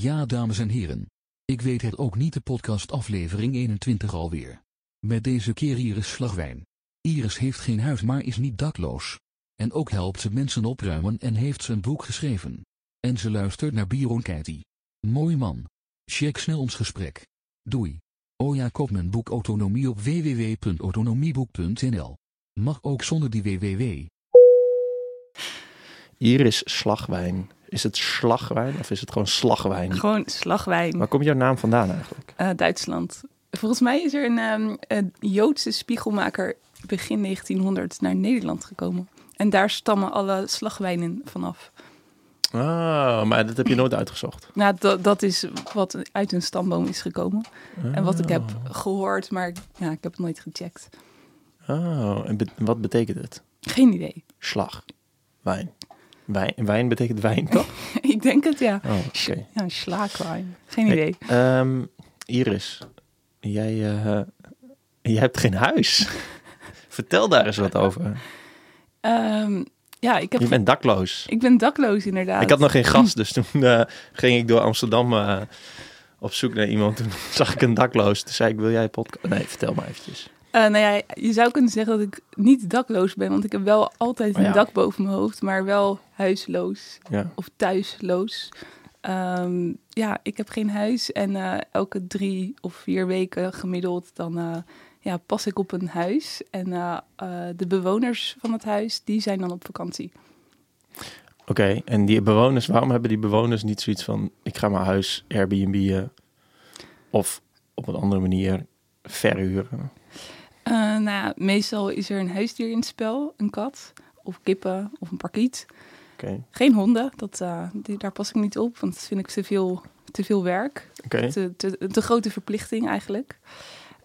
Ja, dames en heren. Ik weet het ook niet, de podcast aflevering 21 alweer. Met deze keer Iris Slagwijn. Iris heeft geen huis, maar is niet dakloos. En ook helpt ze mensen opruimen en heeft ze een boek geschreven. En ze luistert naar Biron Katie. Mooi man. Check snel ons gesprek. Doei. Oh ja, koop mijn boek Autonomie op www.autonomieboek.nl. Mag ook zonder die www. Iris Slagwijn. Is het slagwijn of is het gewoon slagwijn? Gewoon slagwijn. Waar komt jouw naam vandaan eigenlijk? Uh, Duitsland. Volgens mij is er een, um, een, Joodse spiegelmaker begin 1900 naar Nederland gekomen. En daar stammen alle slagwijnen vanaf. Ah, maar dat heb je nooit uitgezocht. Nou, dat, dat is wat uit een stamboom is gekomen. En wat ik heb gehoord, maar ja, ik heb het nooit gecheckt. Oh, en be wat betekent het? Geen idee. Slag. Wijn. Wijn, wijn betekent wijn, toch? ik denk het, ja. Oh, oké. Ja, slaakwijn. Geen idee. Um, Iris, jij, uh, jij hebt geen huis. Vertel daar eens wat over. Um, ja, ik heb je bent dakloos. Ik ben dakloos, inderdaad. Ik had nog geen gast, dus toen uh, ging ik door Amsterdam uh, op zoek naar iemand. Toen zag ik een dakloos. Toen zei ik, wil jij podcast? Nee, vertel maar eventjes. Uh, nou ja, je zou kunnen zeggen dat ik niet dakloos ben, want ik heb wel altijd een oh ja. dak boven mijn hoofd, maar wel huisloos ja. of thuisloos. Um, ja, ik heb geen huis en uh, elke drie of vier weken gemiddeld dan uh, ja, pas ik op een huis. En de bewoners van het huis, die zijn dan op vakantie. Oké, okay, en die bewoners, waarom hebben die bewoners niet zoiets van, ik ga mijn huis Airbnb of op een andere manier verhuren? Uh, nou ja, meestal is er een huisdier in het spel, een kat of kippen of een parkiet. Okay. Geen honden, dat, uh, die, daar pas ik niet op, want dat vind ik te veel, te veel werk. Okay. Te, te, te, grote verplichting eigenlijk.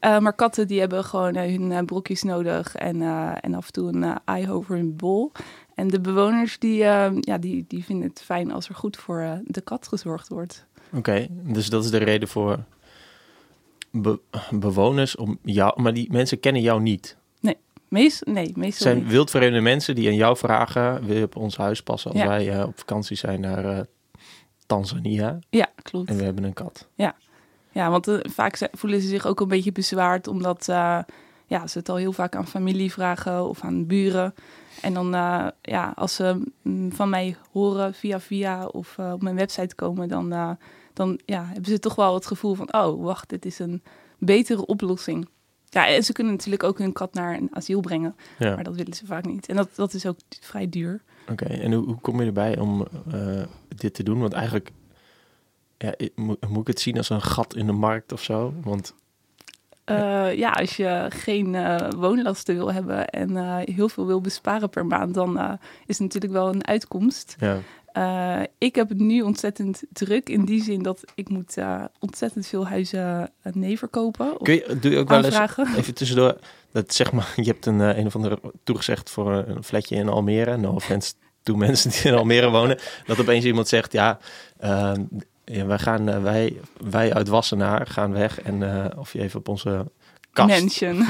Uh, maar katten die hebben gewoon hun brokjes nodig en, en af en toe een ei over hun bol. En de bewoners die, ja, die, die vinden het fijn als er goed voor de kat gezorgd wordt. Oké, okay, dus dat is de reden voor be bewoners om jou, maar die mensen kennen jou niet. Nee, meest, nee meestal zijn niet. wildvreemde mensen die aan jou vragen: wil je op ons huis passen als Ja. wij uh, op vakantie zijn naar uh, Tanzania Ja, klopt. en we hebben een kat. Ja, ja want uh, vaak voelen ze zich ook een beetje bezwaard omdat ja, ze het al heel vaak aan familie vragen of aan buren. En dan, ja, als ze mm, van mij horen via via of op mijn website komen, dan dan ja, hebben ze toch wel het gevoel van, oh, wacht, dit is een betere oplossing. Ja, en ze kunnen natuurlijk ook hun kat naar een asiel brengen, Ja. maar dat willen ze vaak niet. En dat, dat is ook vrij duur. Oké, en hoe, hoe kom je erbij om uh, dit te doen? Want eigenlijk ja, moet, moet ik het zien als een gat in de markt of zo? Want uh, ja, als je geen uh, woonlasten wil hebben en uh, heel veel wil besparen per maand, dan is het natuurlijk wel een uitkomst. Ja. Uh, ik heb het nu ontzettend druk in die zin dat ik moet uh, ontzettend veel huizen uh, nee verkopen. Kun je, doe je ook wel eens, even tussendoor, dat zeg maar, je hebt een, een of andere toegezegd voor een flatje in Almere. No offense to mensen die in Almere wonen. Dat opeens iemand zegt, ja, ja wij gaan, wij, wij uit Wassenaar gaan weg en of je even op onze kast, Mansion.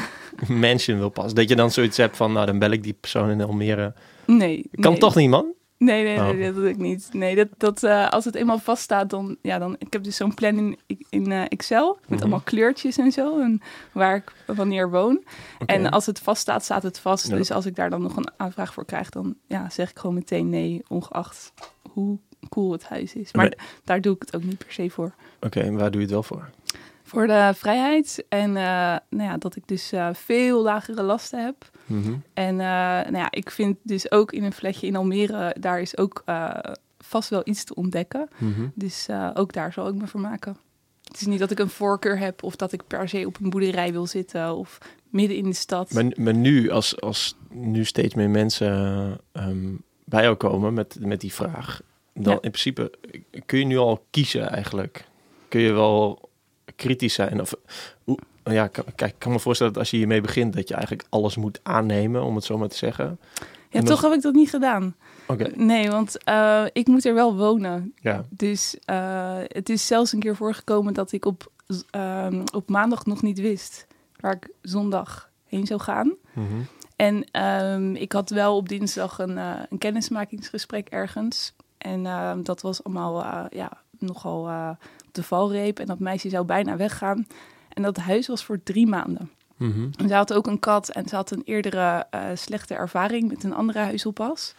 mansion wil passen. Dat je dan zoiets hebt van, nou dan bel ik die persoon in Almere. Nee. Kan nee. toch niet, man? Nee, nee, nee, Oh. dat doe ik niet. Nee, dat, dat, uh, als het eenmaal vaststaat, dan, ja, dan... Ik heb dus zo'n plan in, in uh, Excel, met Mhm. allemaal kleurtjes en zo, en waar ik wanneer woon. En als het vaststaat, staat het vast. Ja. Dus als ik daar dan nog een aanvraag voor krijg, dan ja, zeg ik gewoon meteen nee, ongeacht hoe cool het huis is. Maar Maar- daar doe ik het ook niet per se voor. Oké, en waar doe je het wel voor? Voor de vrijheid en uh, nou ja, dat ik dus uh, veel lagere lasten heb. Mhm. En uh, nou ja, ik vind dus ook in een flatje in Almere, daar is ook vast wel iets te ontdekken. Mhm. Dus ook daar zal ik me vermaken. Het is niet dat ik een voorkeur heb of dat ik per se op een boerderij wil zitten of midden in de stad. Maar, maar nu, als, als nu steeds meer mensen um, bij jou komen met, met die vraag, dan Ja. in principe kun je nu al kiezen eigenlijk. Kun je wel kritisch zijn? Of, ja, kijk, ik kan me voorstellen dat als je hiermee begint, dat je eigenlijk alles moet aannemen, om het zo maar te zeggen. ja, en toch dan- heb ik dat niet gedaan. Oké, Nee, want uh, ik moet er wel wonen. ja. Dus uh, het is zelfs een keer voorgekomen dat ik op, um, op maandag nog niet wist waar ik zondag heen zou gaan. Mhm. En um, ik had wel op dinsdag een, uh, een kennismakingsgesprek ergens. En uh, dat was allemaal ja, nogal de valreep. En dat meisje zou bijna weggaan. En dat huis was voor drie maanden. Mhm. En ze had ook een kat en ze had een eerdere uh, slechte ervaring met een andere huisoppas.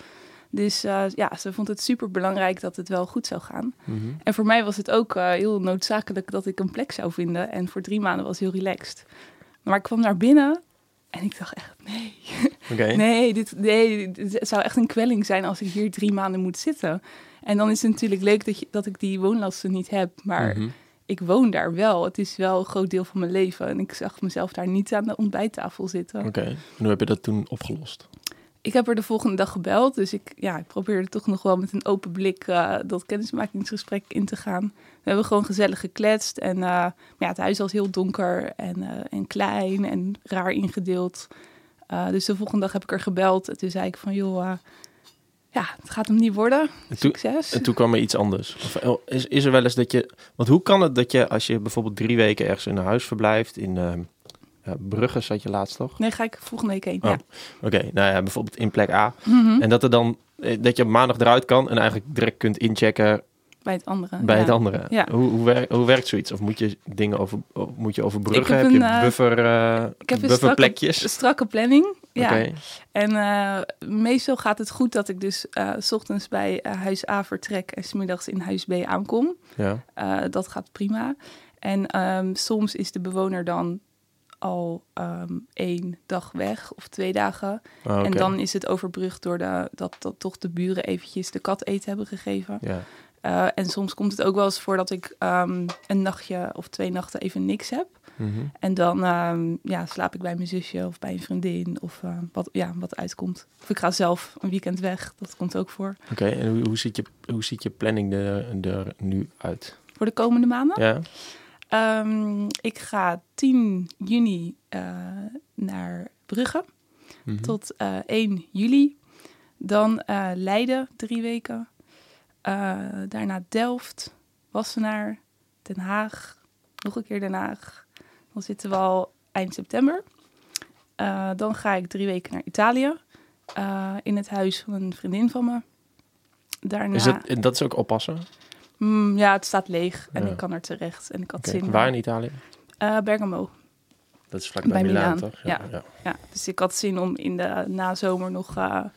Dus uh, ja, ze vond het super belangrijk dat het wel goed zou gaan. Mhm. En voor mij was het ook uh, heel noodzakelijk dat ik een plek zou vinden. En voor drie maanden was heel relaxed. Maar ik kwam naar binnen en ik dacht echt, nee. Okay. Nee, dit, nee, dit zou echt een kwelling zijn als ik hier drie maanden moet zitten. En dan is het natuurlijk leuk dat, je, dat ik die woonlasten niet heb. Maar Mhm. ik woon daar wel. Het is wel een groot deel van mijn leven. En ik zag mezelf daar niet aan de ontbijttafel zitten. Oké, en hoe heb je dat toen opgelost? Ik heb er de volgende dag gebeld. Dus ik, ja, ik probeerde toch nog wel met een open blik uh, dat kennismakingsgesprek in te gaan. We hebben gewoon gezellig gekletst. En uh, maar ja, het huis was heel donker en, uh, en klein en raar ingedeeld. Dus de volgende dag heb ik er gebeld. En toen zei ik van, joh, ja, het gaat hem niet worden. En toen, Succes. en toen kwam er iets anders. Of oh, is, is er wel eens dat je... Want hoe kan het dat je, als je bijvoorbeeld drie weken ergens in een huis verblijft... in uh, Brugge zat je laatst toch? Nee, ga ik volgende week heen, oh. ja. Oké, okay, nou ja, bijvoorbeeld in plek A. Mm -hmm. En dat er dan... eh, Dat je maandag eruit kan en eigenlijk direct kunt inchecken bij het andere. bij ja. het andere. Ja. Hoe, hoe, werkt, hoe werkt zoiets? Of moet je dingen over, moet je overbruggen? Ik heb, heb je een, uh, buffer, uh, ik heb een bufferplekjes? strakke, strakke planning. Ja. Okay. En uh, meestal gaat het goed dat ik dus uh, s ochtends bij huis A vertrek en smiddags in huis B aankom. Ja. Dat gaat prima. En um, soms is de bewoner dan al um, één dag weg of twee dagen. Oh, okay. En dan is het overbrugd door de, dat, dat toch de buren eventjes de kat eten hebben gegeven. Ja. Uh, en soms komt het ook wel eens voor dat ik um, een nachtje of twee nachten even niks heb. Mm -hmm. En dan um, ja, slaap ik bij mijn zusje of bij een vriendin of uh, wat, ja, wat uitkomt. Of ik ga zelf een weekend weg, dat komt ook voor. Oké, okay, en hoe, hoe, ziet je, hoe ziet je planning er, er nu uit? Voor de komende maanden? Ja. Um, ik ga 10 juni uh, naar Brugge Mhm. mm -hmm. tot uh, 1 juli. Dan Leiden drie weken. Uh, daarna Delft, Wassenaar, Den Haag, nog een keer Den Haag. Dan zitten we al eind september. Uh, dan ga ik drie weken naar Italië. Uh, in het huis van een vriendin van me. Daarna... Is dat, dat is ook oppassen? Mm, ja, het staat leeg en Ja. ik kan er terecht. En ik had Okay. zin Waar in Italië? Uh, Bergamo. Dat is vlakbij Bij Milaan, Milaan, toch? ja. ja. Ja, dus ik had zin om in de nazomer nog Ja,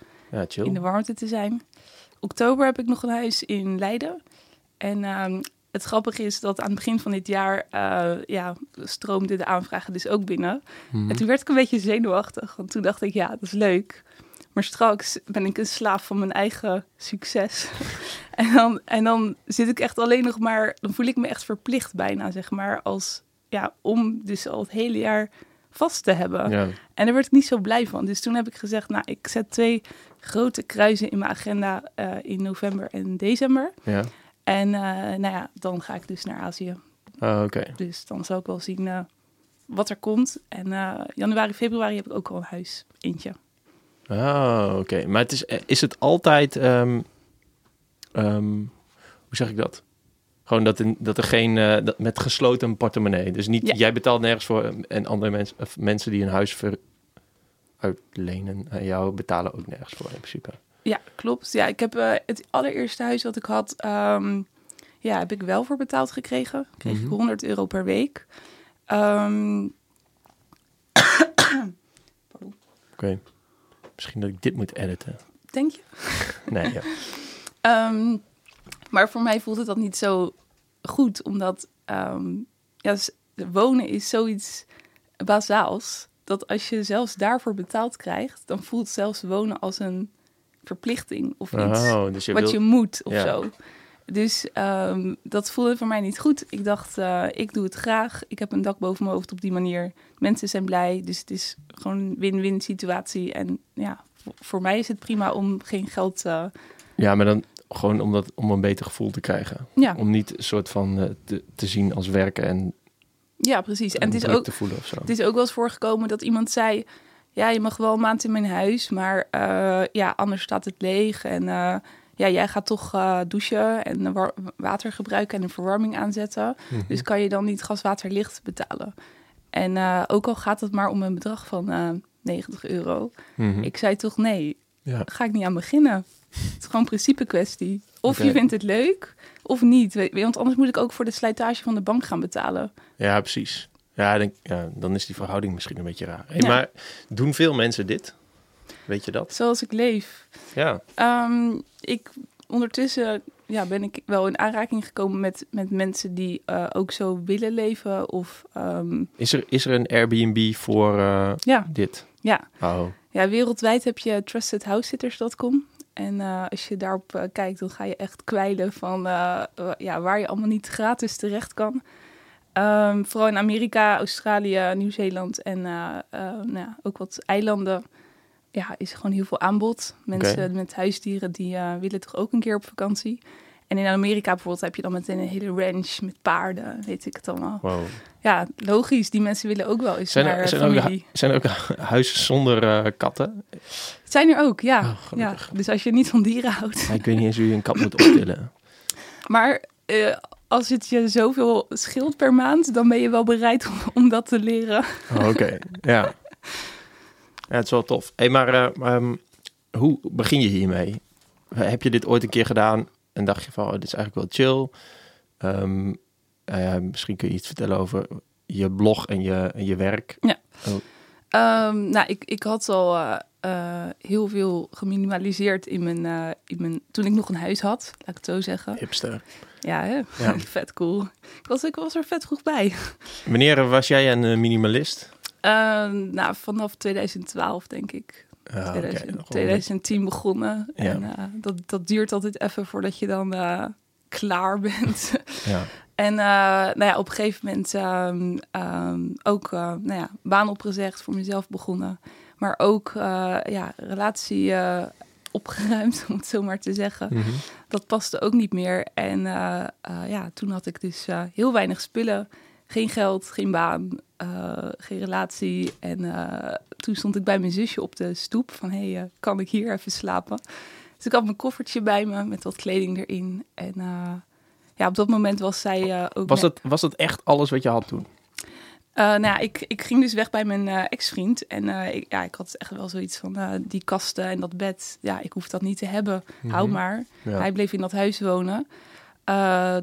chill. in de warmte te zijn. Oktober heb ik nog een huis in Leiden. En um, het grappige is dat aan het begin van dit jaar uh, ja, stroomden de aanvragen dus ook binnen. Mhm. En toen werd ik een beetje zenuwachtig. Want toen dacht ik, ja, dat is leuk. Maar straks ben ik een slaaf van mijn eigen succes. en, dan, en dan zit ik echt alleen nog maar... Dan voel ik me echt verplicht bijna, zeg maar. Als, ja, om dus al het hele jaar vast te hebben. Ja. En daar werd ik niet zo blij van. Dus toen heb ik gezegd, nou, ik zet twee grote kruisen in mijn agenda uh, in november en december. ja. En uh, nou ja, dan ga ik dus naar Azië. Oh, oké. Dus dan zal ik wel zien uh, wat er komt. En januari, februari heb ik ook al een huis. Eentje. Oh, oké. Maar het is, is het altijd... Um, um, hoe zeg ik dat? Gewoon dat, in, dat er geen... Dat met gesloten portemonnee. Dus niet... Ja. Jij betaalt nergens voor en andere mensen... Of mensen die een huis ver, uitlenen aan jou betalen ook nergens voor in principe. Ja, klopt. Ja, ik heb uh, het allereerste huis wat ik had, um, ja, heb ik wel voor betaald gekregen. Kreeg Mhm. ik 100 euro per week. Um, Oké. Okay. Misschien dat ik dit moet editen. Denk je? nee, ja. Um, maar voor mij voelde dat niet zo goed, omdat ja, wonen is zoiets bazaals. Dat als je zelfs daarvoor betaald krijgt, dan voelt zelfs wonen als een verplichting of iets oh, dus je wat je moet of Ja. zo. Dus um, dat voelde voor mij niet goed. Ik dacht, uh, ik doe het graag. Ik heb een dak boven mijn hoofd op die manier. Mensen zijn blij, dus het is gewoon een win-win situatie. En ja, voor, voor mij is het prima om geen geld... Uh, Ja, maar dan gewoon om, dat, om een beter gevoel te krijgen. ja, Om niet een soort van uh, te, te zien als werken en, ja, precies. En en het is, ook, te voelen of zo. het is ook wel eens voorgekomen dat iemand zei... Ja, je mag wel een maand in mijn huis, maar uh, ja, anders staat het leeg. En uh, ja, jij gaat toch uh, douchen en wa water gebruiken en een verwarming aanzetten. Mhm. Dus kan je dan niet gas, water, licht betalen. En ook al gaat het maar om een bedrag van uh, 90 euro. Mhm. Ik zei toch nee, ja. ga ik niet aan beginnen. Het is gewoon een principe kwestie. Of je vindt het leuk, of niet. Want anders moet ik ook voor de slijtage van de bank gaan betalen. Ja, precies. Ja, denk, ja, dan is die verhouding misschien een beetje raar. Hey, Ja. Maar doen veel mensen dit? Weet je dat? Zoals ik leef. Ja. Ehm, ik, ondertussen ja, ben ik wel in aanraking gekomen met, met mensen die eh, ook zo willen leven. Of ehm, Is er, is er een Airbnb voor eh, ja, dit? ja. Oh, ja, wereldwijd heb je trustedhousesitters.com. En eh, als je daarop eh, kijkt, dan ga je echt kwijlen van eh, ja, waar je allemaal niet gratis terecht kan. Ehm, vooral in Amerika, Australië, Nieuw-Zeeland en nou ja, ook wat eilanden. Ja, is gewoon heel veel aanbod. Mensen met huisdieren die willen toch ook een keer op vakantie. En in Amerika bijvoorbeeld heb je dan meteen een hele ranch met paarden, weet ik het allemaal. wow. Ja, logisch. Die mensen willen ook wel eens Zijn naar er, eh, zijn, er ook, familie. hu- zijn er ook hu- huizen zonder eh, katten? Het zijn er ook, ja. Oh, ja. Dus als je niet van dieren houdt. Ik weet niet eens hoe je een kat moet optillen. Maar eh, als het je zoveel scheelt per maand, dan ben je wel bereid om, om dat te leren. Oh, Oké, ja. Ja, het is wel tof. Hey, maar eh, ehm, hoe begin je hiermee? Heb je dit ooit een keer gedaan en dacht je van, oh, dit is eigenlijk wel chill? Ehm, eh, misschien kun je iets vertellen over je blog en je, en je werk. Ehm, nou, ik, ik had al eh, eh, heel veel geminimaliseerd in mijn, eh, in mijn, toen ik nog een huis had, laat ik het zo zeggen. Hipster. Ja, hè? Ja. vet cool. Ik was, ik was er vet vroeg bij. Wanneer was jij een minimalist? Ehm, nou, vanaf 2012 denk ik. Ah, oké, 2000 nog wel een 2010 begonnen. Ja. En eh, dat, dat duurt altijd even voordat je dan eh, klaar bent. Ja. En eh, nou ja, op een gegeven moment ehm, ehm, ook nou ja, baan opgezegd, voor mezelf begonnen. Maar ook ja, relatie opgeruimd, om het zo maar te zeggen. Mhm. Dat paste ook niet meer. En ja, toen had ik dus heel weinig spullen. Geen geld, geen baan, geen relatie. En toen stond ik bij mijn zusje op de stoep van... hé, hey, eh, kan ik hier even slapen? Dus ik had mijn koffertje bij me met wat kleding erin. En eh, ja, op dat moment was zij eh, ook... Was, dat, was dat echt alles wat je had toen? nou ja, ik, ik ging dus weg bij mijn eh, ex-vriend. En ik, ja, ik had echt wel zoiets van die kasten en dat bed. Ja, ik hoef dat niet te hebben. Hou Mhm. maar. Ja. Hij bleef in dat huis wonen.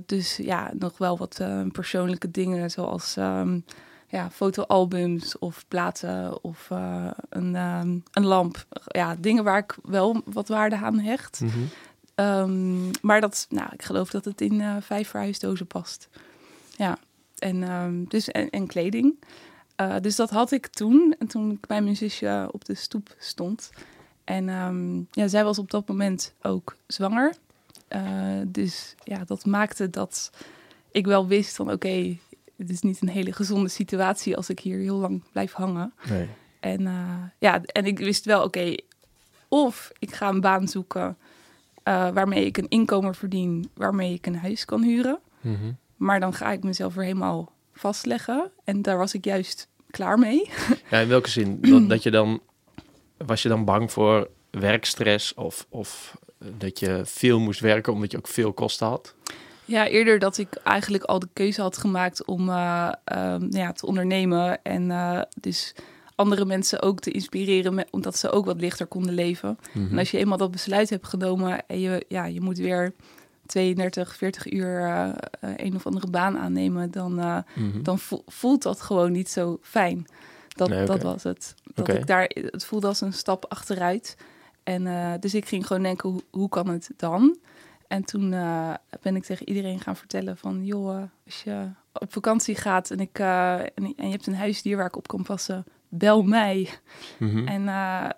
Dus ja, nog wel wat persoonlijke dingen, zoals ehm, ja, fotoalbums of platen of eh, een, ehm, een lamp. Ja, dingen waar ik wel wat waarde aan hecht. Mhm. Ehm, maar dat, nou, ik geloof dat het in eh, vijf verhuisdozen past. Ja, en, ehm, dus, en, en kleding. Eh, dus dat had ik toen. En toen ik bij mijn zusje op de stoep stond. En ja, zij was op dat moment ook zwanger. Dus ja, dat maakte dat ik wel wist van oké, het is niet een hele gezonde situatie als ik hier heel lang blijf hangen. Nee. En eh, ja, en ik wist wel, oké, of ik ga een baan zoeken eh, waarmee ik een inkomen verdien, waarmee ik een huis kan huren. Mhm. Maar dan ga ik mezelf weer helemaal vastleggen. En daar was ik juist klaar mee. Ja, in welke zin? Dat, dat je dan, was je dan bang voor werkstress of, of dat je veel moest werken omdat je ook veel kosten had? Ja, eerder dat ik eigenlijk al de keuze had gemaakt om eh, ehm, nou ja, te ondernemen. En eh, dus andere mensen ook te inspireren, met, omdat ze ook wat lichter konden leven. Mhm. En als je eenmaal dat besluit hebt genomen en je, ja, je moet weer 32, 40 uur eh, een of andere baan aannemen, dan, Mhm. dan vo- voelt dat gewoon niet zo fijn. Dat, Nee, dat was het. Dat ik daar, het voelde als een stap achteruit. En dus ik ging gewoon denken, hoe, hoe kan het dan? En toen eh, ben ik tegen iedereen gaan vertellen van... joh, eh, als je op vakantie gaat en, ik, eh, en, en je hebt een huisdier waar ik op kan passen... bel mij. Mhm. En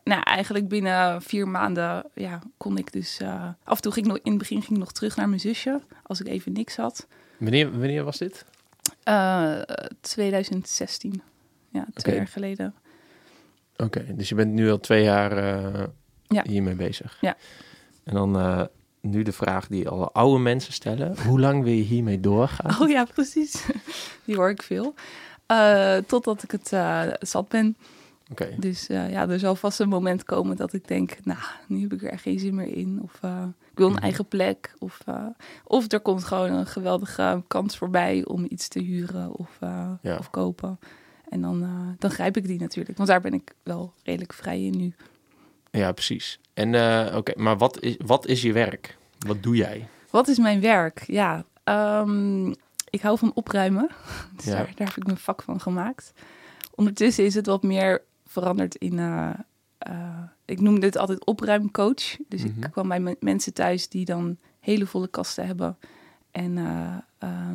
nou, eigenlijk binnen vier maanden ja, kon ik dus... af en toe ging ik nog, in het begin ging ik nog terug naar mijn zusje... als ik even niks had. Wanneer, wanneer was dit? Eh, 2016. Ja, twee jaar geleden. Oké, dus je bent nu al twee jaar Ja. hiermee bezig. Ja. En dan nu de vraag die alle oude mensen stellen. Hoe lang wil je hiermee doorgaan? Oh ja, precies. Die hoor ik veel. Eh, totdat ik het eh, zat ben. Oké, Dus eh, ja, er zal vast een moment komen dat ik denk, nou, nu heb ik er echt geen zin meer in. Of ik wil een Mhm. eigen plek. Of, of er komt gewoon een geweldige kans voorbij om iets te huren of, Ja. of kopen. En dan, dan grijp ik die natuurlijk. Want daar ben ik wel redelijk vrij in nu. Ja, precies. En eh, oké, maar wat is, wat is je werk? Wat doe jij? Wat is mijn werk? Ja, ehm, ik hou van opruimen. Dus Ja. daar, daar heb ik mijn vak van gemaakt. Ondertussen is het wat meer veranderd in... eh, eh, ik noem dit altijd opruimcoach. Dus Mhm. ik kwam bij me- mensen thuis die dan hele volle kasten hebben... en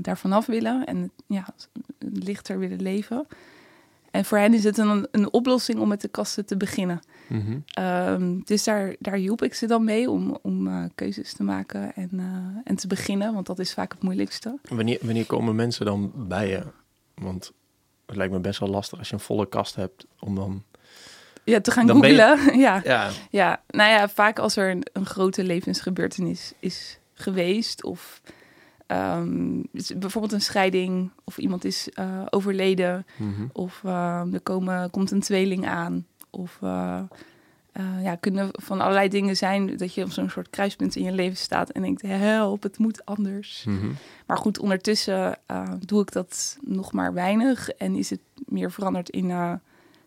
daar vanaf willen en ja, lichter willen leven. En voor hen is het een, een oplossing om met de kasten te beginnen. Mhm. Ehm, dus daar, daar hielp ik ze dan mee om, om eh, keuzes te maken en, eh, en te beginnen, want dat is vaak het moeilijkste. Wanneer, wanneer komen mensen dan bij je? Want het lijkt me best wel lastig als je een volle kast hebt om dan... Ja, te gaan je- googlen. ja. Ja, ja, nou ja, vaak als er een, een grote levensgebeurtenis is geweest of ehm, bijvoorbeeld een scheiding of iemand is eh, overleden mhm. of eh, er komen, komt een tweeling aan of eh, eh, ja, kunnen van allerlei dingen zijn dat je op zo'n soort kruispunt in je leven staat en denkt help, het moet anders. Mhm. Maar goed, ondertussen doe ik dat nog maar weinig. En is het meer veranderd in een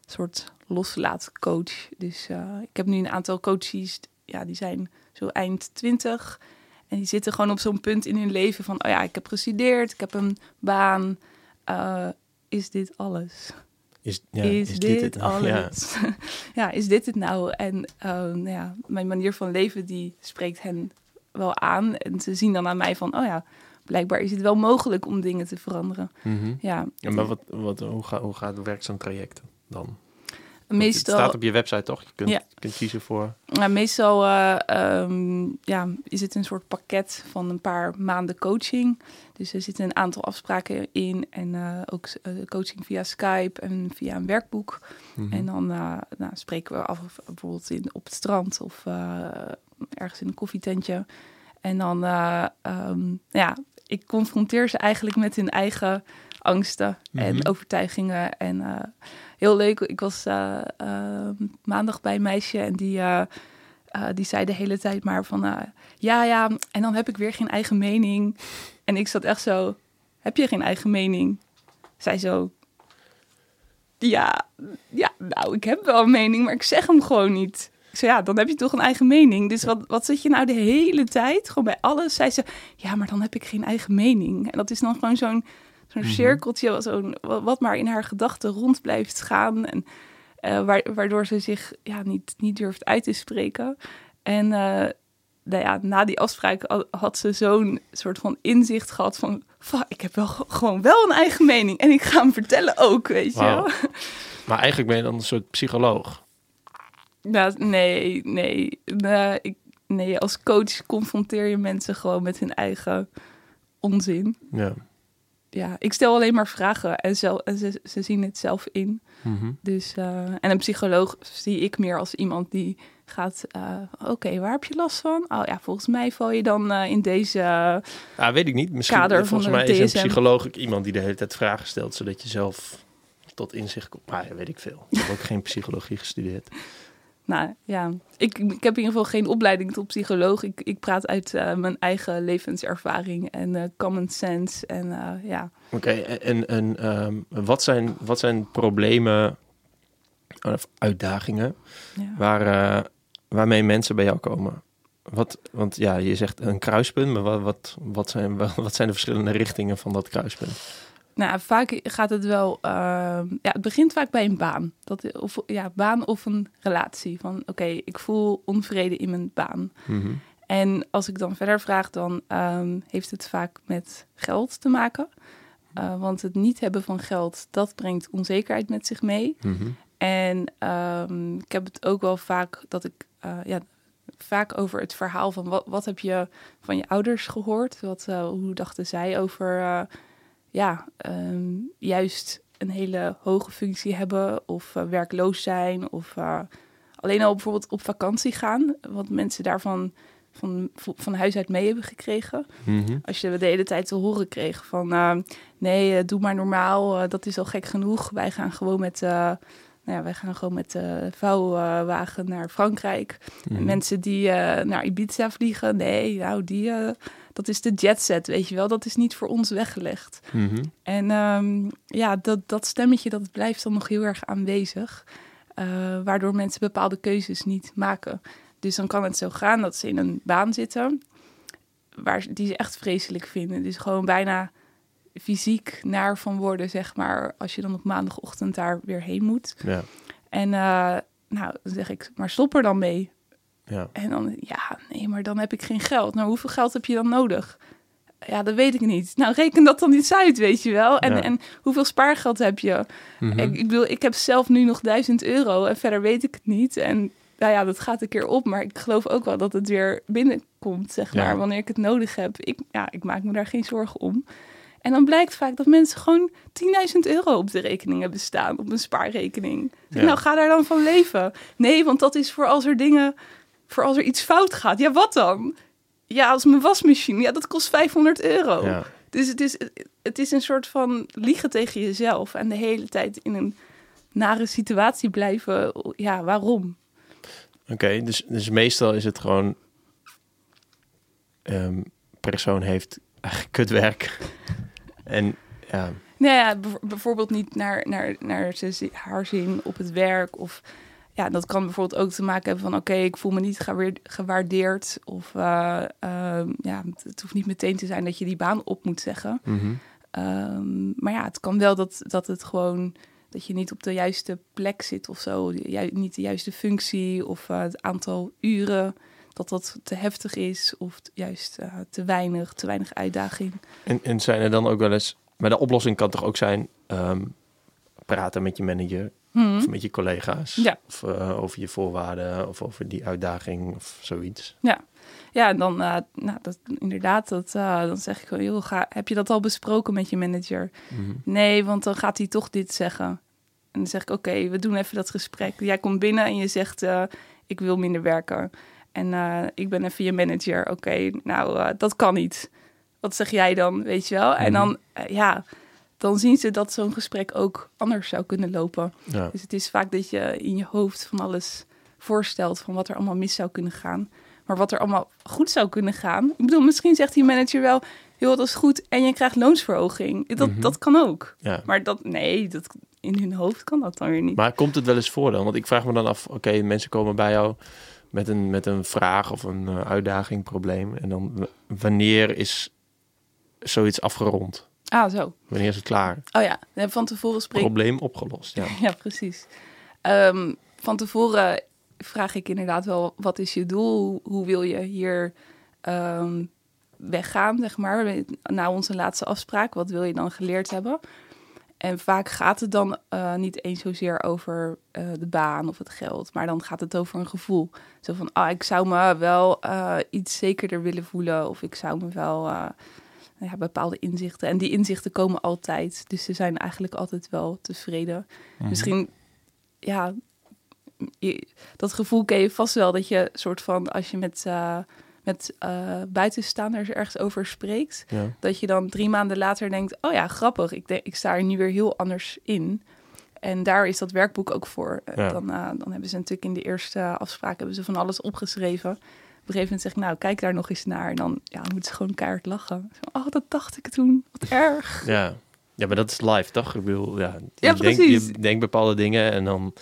soort loslaatcoach. Dus ik heb nu een aantal coaches, ja, die zijn zo eind twintig. En die zitten gewoon op zo'n punt in hun leven van... oh ja, ik heb gestudeerd, ik heb een baan. Eh, is dit alles? Is, ja, is, dit, het nou? Ja. alles? Ja. is dit het nou? En eh, nou ja, mijn manier van leven, die spreekt hen wel aan. En ze zien dan aan mij van, oh ja, blijkbaar is het wel mogelijk om dingen te veranderen. Mhm. Ja, Ja, maar wat, wat, hoe, gaat hoe gaat, werkt zo'n traject dan? Meestal, Het staat op je website toch? Je kunt, Ja. kunt kiezen voor... ja, meestal eh, ehm, ja, is het een soort pakket van een paar maanden coaching. Dus er zitten een aantal afspraken in en eh, ook eh, coaching via Skype en via een werkboek. Mhm. En dan nou, spreken we af bijvoorbeeld in, op het strand of ergens in een koffietentje. En dan, eh, ehm, ja, ik confronteer ze eigenlijk met hun eigen angsten Mhm. en overtuigingen. En heel leuk, ik was eh, eh, maandag bij een meisje en die, eh, eh, die zei de hele tijd maar van... ja, ja, en dan heb ik weer geen eigen mening. En ik zat echt zo, heb je geen eigen mening? Zij zo, ja, ja, nou, ik heb wel een mening, maar ik zeg hem gewoon niet. Ik zei, ja, dan heb je toch een eigen mening. Dus wat, wat zit je nou de hele tijd? Gewoon bij alles. Zei ze, ja, maar dan heb ik geen eigen mening. En dat is dan gewoon zo'n zo'n Mhm. cirkeltje, wat, zo'n, wat maar in haar gedachten rond blijft gaan. En wa- waardoor ze zich ja, niet, niet durft uit te spreken. En eh, nou ja, na die afspraak ha- had ze zo'n soort van inzicht gehad van... "Fuck, ik heb wel ge- gewoon wel een eigen mening en ik ga hem vertellen ook, weet je wel. Maar eigenlijk ben je dan een soort psycholoog. Nou, nee, nee, nee, ik, nee. Als coach confronteer je mensen gewoon met hun eigen onzin. Ja. Ja, ik stel alleen maar vragen en, zelf, en ze, ze zien het zelf in. Mhm. Dus, eh, en een psycholoog zie ik meer als iemand die gaat... eh, Oké, waar heb je last van? Oh ja, volgens mij val je dan eh, in deze... Ja, weet ik niet. Misschien, Kader volgens mij is een psycholoog ook iemand die de hele tijd vragen stelt, zodat je zelf tot inzicht komt. Maar ja, weet ik veel. Ik heb ook geen psychologie gestudeerd. Nou ja, ik, ik heb in ieder geval geen opleiding tot psycholoog. Ik, ik praat uit eh, mijn eigen levenservaring en eh, common sense. En eh, ja, Oké, en, en ehm, wat, zijn, wat zijn problemen of uitdagingen ja. waar, waarmee mensen bij jou komen? Wat, want ja, je zegt een kruispunt, maar wat, wat, wat, zijn, wat zijn de verschillende richtingen van dat kruispunt? Nou, vaak gaat het wel. ehm, ja, het begint vaak bij een baan. Dat, of ja, baan of een relatie. Van oké, ik voel onvrede in mijn baan. Mhm. En als ik dan verder vraag, dan ehm, heeft het vaak met geld te maken. Uh, want het niet hebben van geld, dat brengt onzekerheid met zich mee. Mhm. En um, ik heb het ook wel vaak dat ik uh, ja, vaak over het verhaal van wat, wat heb je van je ouders gehoord? Wat, uh, hoe dachten zij over ja, um, juist een hele hoge functie hebben of uh, werkloos zijn of uh, alleen al bijvoorbeeld op vakantie gaan? Wat mensen daarvan van, van huis uit mee hebben gekregen. Mhm. Als je de hele tijd te horen kreeg van uh, nee, uh, doe maar normaal, dat is al gek genoeg. Wij gaan gewoon met, nou ja, wij gaan gewoon met de vouwwagen naar Frankrijk. Mhm. En mensen die naar Ibiza vliegen, nee, nou die, dat is de jetset, weet je wel. Dat is niet voor ons weggelegd. Mhm. En um, ja, dat, dat stemmetje dat blijft dan nog heel erg aanwezig. eh, waardoor mensen bepaalde keuzes niet maken. Dus dan kan het zo gaan dat ze in een baan zitten waar, die ze echt vreselijk vinden. Dus gewoon bijna fysiek naar van worden, zeg maar, als je dan op maandagochtend daar weer heen moet. Ja, En eh, nou, dan zeg ik, maar stop er dan mee. Ja. En dan, ja, nee, maar dan heb ik geen geld. Nou, hoeveel geld heb je dan nodig? Ja, dat weet ik niet. Nou, reken dat dan iets uit, weet je wel. En, Ja. en hoeveel spaargeld heb je? Mhm. Ik, ik bedoel, ik heb zelf nu nog 1000 euro en verder weet ik het niet. En nou ja, dat gaat een keer op, maar ik geloof ook wel dat het weer binnenkomt, zeg Ja. maar, wanneer ik het nodig heb. Ik, ja, ik maak me daar geen zorgen om. En dan blijkt vaak dat mensen gewoon 10.000 euro op de rekening hebben staan, op een spaarrekening. Ja. Nou, ga daar dan van leven. Nee, want dat is voor als er dingen, voor als er iets fout gaat. Ja, wat dan? Ja, als mijn wasmachine, ja, dat kost 500 euro. ja. Dus het is, het is een soort van liegen tegen jezelf en de hele tijd in een nare situatie blijven. Ja, waarom? Oké, dus, dus meestal is het gewoon... ehm persoon heeft eigenlijk kutwerk. en ja, Nou ja, bijv- bijvoorbeeld niet naar, naar, naar haar zin op het werk. Of ja, dat kan bijvoorbeeld ook te maken hebben van... oké, ik voel me niet gewaar- gewaardeerd. Of eh, ehm, ja, het hoeft niet meteen te zijn dat je die baan op moet zeggen. mhm. Ehm, maar ja, het kan wel dat, dat het gewoon dat je niet op de juiste plek zit of zo. Ju- niet de juiste functie of eh, het aantal uren dat dat te heftig is of juist eh, te weinig, te weinig uitdaging. En, en zijn er dan ook wel eens... Maar de oplossing kan toch ook zijn... ehm, praten met je manager Hm. of met je collega's. Ja. Of eh, over je voorwaarden of over die uitdaging of zoiets. Ja, en dan, eh, nou, dat, inderdaad, dat, eh, dan zeg ik gewoon, joh, ga, heb je dat al besproken met je manager? Mhm. Nee, want dan gaat hij toch dit zeggen. En dan zeg ik, oké, we doen even dat gesprek. Jij komt binnen en je zegt, ik wil minder werken. En ik ben even je manager. Oké, nou, dat kan niet. Wat zeg jij dan, weet je wel? En Mhm. dan, ja, dan zien ze dat zo'n gesprek ook anders zou kunnen lopen. Ja. Dus het is vaak dat je in je hoofd van alles voorstelt van wat er allemaal mis zou kunnen gaan. Maar wat er allemaal goed zou kunnen gaan. Ik bedoel, misschien zegt die manager wel, joh, dat is goed en je krijgt loonsverhoging. Dat, Mhm. dat kan ook. ja. Maar dat, nee, dat, in hun hoofd kan dat dan weer niet. Maar komt het wel eens voor dan? Want ik vraag me dan af, oké, mensen komen bij jou met een, met een vraag of een eh, uitdaging, probleem. En dan wanneer is zoiets afgerond? Ah, zo. Wanneer is het klaar? Oh ja, van tevoren spreek Probleem opgelost, ja. Ja, precies. Ehm, van tevoren vraag ik inderdaad wel, wat is je doel? Hoe, wil je hier ehm, weggaan, zeg maar? Na onze laatste afspraak, wat wil je dan geleerd hebben? En vaak gaat het dan eh, niet eens zozeer over eh, de baan of het geld, maar dan gaat het over een gevoel. Zo van, ah, ik zou me wel eh, iets zekerder willen voelen, of ik zou me wel ja, bepaalde inzichten. En die inzichten komen altijd, dus ze zijn eigenlijk altijd wel tevreden. Misschien, ja, je- dat gevoel ken je vast wel dat je soort van, als je met, eh, met eh, buitenstaanders ergens over spreekt, ja. dat je dan drie maanden later denkt, oh ja, grappig, ik, denk, ik sta er nu weer heel anders in. En daar is dat werkboek ook voor. Ja. Dan, eh, dan hebben ze natuurlijk in de eerste afspraak hebben ze van alles opgeschreven. Op een gegeven moment zeg ik, nou, kijk daar nog eens naar. En dan, ja, moeten ze gewoon keihard lachen. Zo, oh, dat dacht ik toen. Wat erg. Ja. ja, maar dat is live, toch? Ik bedoel, ja, je, Ja, denkt, je denkt bepaalde dingen en dan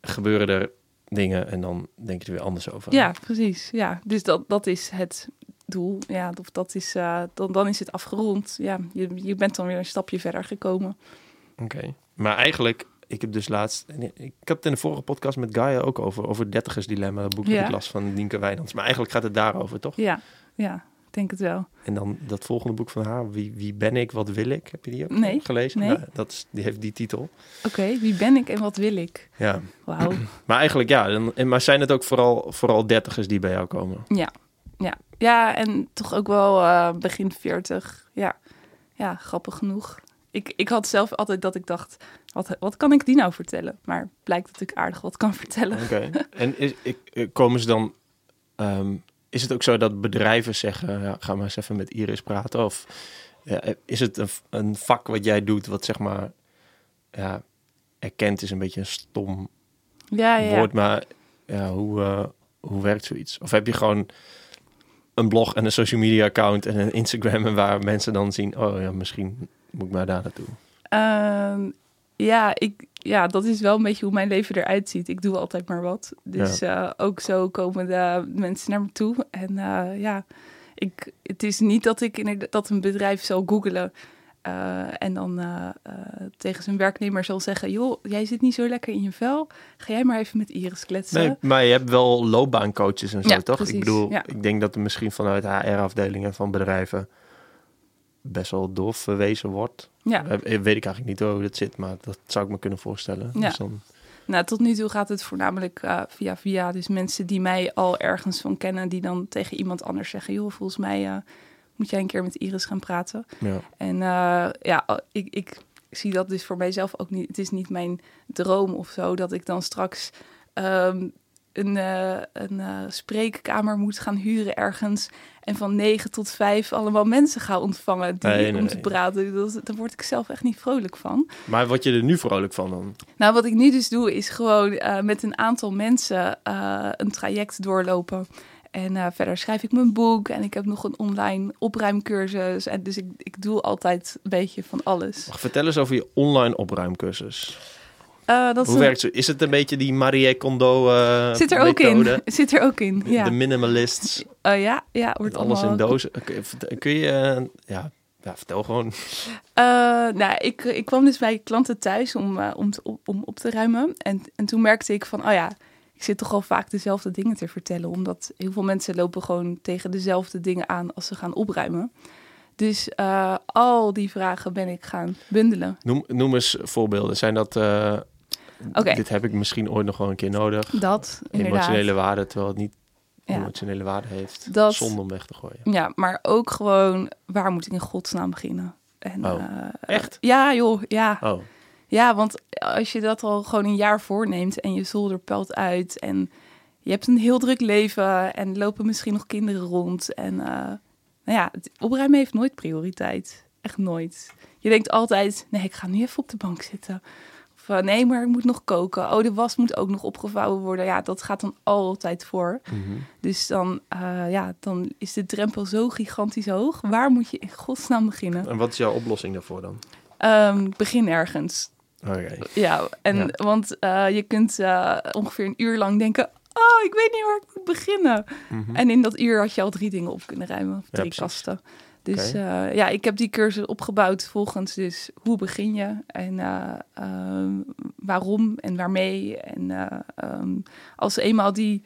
gebeuren er dingen en dan denk je er weer anders over. Ja, precies. Ja, dus dat, dat is het doel. Ja, of dat is, eh, dan, dan is het afgerond. Ja, je, je bent dan weer een stapje verder gekomen. Oké. Maar eigenlijk, ik heb dus laatst... Ik heb het in de vorige podcast met Gaia ook over, over dertigers dilemma. Dat boek dat ik las van Nienke Wijnands. Maar eigenlijk gaat het daarover, toch? Ja, ja, ik denk het wel. En dan dat volgende boek van haar, Wie, wie ben ik, wat wil ik? Heb je die ook Nee, gelezen? nee. Nou, dat is, die heeft die titel. Oké, wie ben ik en wat wil ik? Ja. Wauw. Maar eigenlijk ja, dan, maar zijn het ook vooral, vooral dertigers die bij jou komen? Ja, ja. Ja, en toch ook wel eh, begin 40. Ja. ja, grappig genoeg. Ik, ik had zelf altijd dat ik dacht, wat, wat kan ik die nou vertellen? Maar blijkt dat ik aardig wat kan vertellen. Oké. en is, ik, eh, komen ze dan... ehm, is het ook zo dat bedrijven zeggen, ja, ga maar eens even met Iris praten? Of ja, is het een, een vak wat jij doet, wat zeg maar, ja, erkend is een beetje een stom Ja, ja, ja. woord, maar ja, hoe, eh, hoe werkt zoiets? Of heb je gewoon een blog en een social media account en een Instagram en waar mensen dan zien, oh ja, misschien moet ik maar daar naartoe. Ehm, ja, ik, ja, dat is wel een beetje hoe mijn leven eruit ziet. Ik doe altijd maar wat. Dus eh, ook zo komen de mensen naar me toe. En eh, ja, ik, het is niet dat ik in dat een bedrijf zal googelen. eh, en dan tegen zijn werknemer zal zeggen: Joh, jij zit niet zo lekker in je vel. Ga jij maar even met Iris kletsen. Nee, maar je hebt wel loopbaancoaches en zo, Ja, toch? precies, Ik bedoel, ja. ik denk dat er misschien vanuit HR-afdelingen van bedrijven best wel doorverwezen wordt. Ja. Eh, weet ik eigenlijk niet hoe dat zit, maar dat zou ik me kunnen voorstellen. Ja. Dus dan, Nou, tot nu toe gaat het voornamelijk eh, via via. Dus mensen die mij al ergens van kennen, die dan tegen iemand anders zeggen: joh, volgens mij eh, moet jij een keer met Iris gaan praten. ja. En ja, ik, ik zie dat dus voor mijzelf ook niet. Het is niet mijn droom of zo dat ik dan straks ehm, een, eh, een eh, spreekkamer moet gaan huren ergens. En van 9 tot 5 allemaal mensen ga ontvangen die, Nee, nee, om te praten. Dat, daar word ik zelf echt niet vrolijk van. Maar word je er nu vrolijk van dan? Nou, wat ik nu dus doe, is gewoon eh, met een aantal mensen een traject doorlopen. En verder schrijf ik mijn boek en ik heb nog een online opruimcursus. En dus ik, ik doe altijd een beetje van alles. Mag vertel eens over je online opruimcursus. Eh, dat is Hoe een- werkt zo? Is het een beetje die Marie Kondo eh zit er ook in. methode? Zit er ook in, ja. De minimalists, Eh, ja, ja, wordt alles in dozen. Kun je, ja, ja, vertel gewoon. Nou, ik, ik kwam dus bij klanten thuis om, om, te, om op te ruimen. En, en toen merkte ik van, oh ja, ik zit toch al vaak dezelfde dingen te vertellen. Omdat heel veel mensen lopen gewoon tegen dezelfde dingen aan als ze gaan opruimen. Dus al die vragen ben ik gaan bundelen. Noem, noem eens voorbeelden. Zijn dat... Dit heb ik misschien ooit nog wel een keer nodig. Dat, inderdaad. Emotionele waarde, terwijl het niet Ja. emotionele waarde heeft. Dat- Zonde om weg te gooien. Ja, maar ook gewoon, waar moet ik in godsnaam beginnen? En, Oh, eh, echt? Ja, joh, ja. Oh, Ja, want als je dat al gewoon een jaar voorneemt en je zolder pelt uit en je hebt een heel druk leven en lopen misschien nog kinderen rond. En eh, nou ja, het opruimen heeft nooit prioriteit. Echt nooit. Je denkt altijd, nee, ik ga nu even op de bank zitten. Of nee, maar ik moet nog koken. Oh, de was moet ook nog opgevouwen worden. Ja, dat gaat dan altijd voor. mhm. Dus dan, eh, ja, dan is de drempel zo gigantisch hoog. Waar moet je in godsnaam beginnen? En wat is jouw oplossing daarvoor dan? Ehm, begin ergens. Oké. Ja, en Ja. want eh, je kunt eh, ongeveer een uur lang denken: Oh, ik weet niet waar ik moet beginnen. Mhm. En in dat uur had je al drie dingen op kunnen ruimen, of drie kasten. Dus eh, ja, ik heb die cursus opgebouwd volgens dus hoe begin je en eh, ehm, waarom en waarmee. En eh, ehm, als eenmaal die,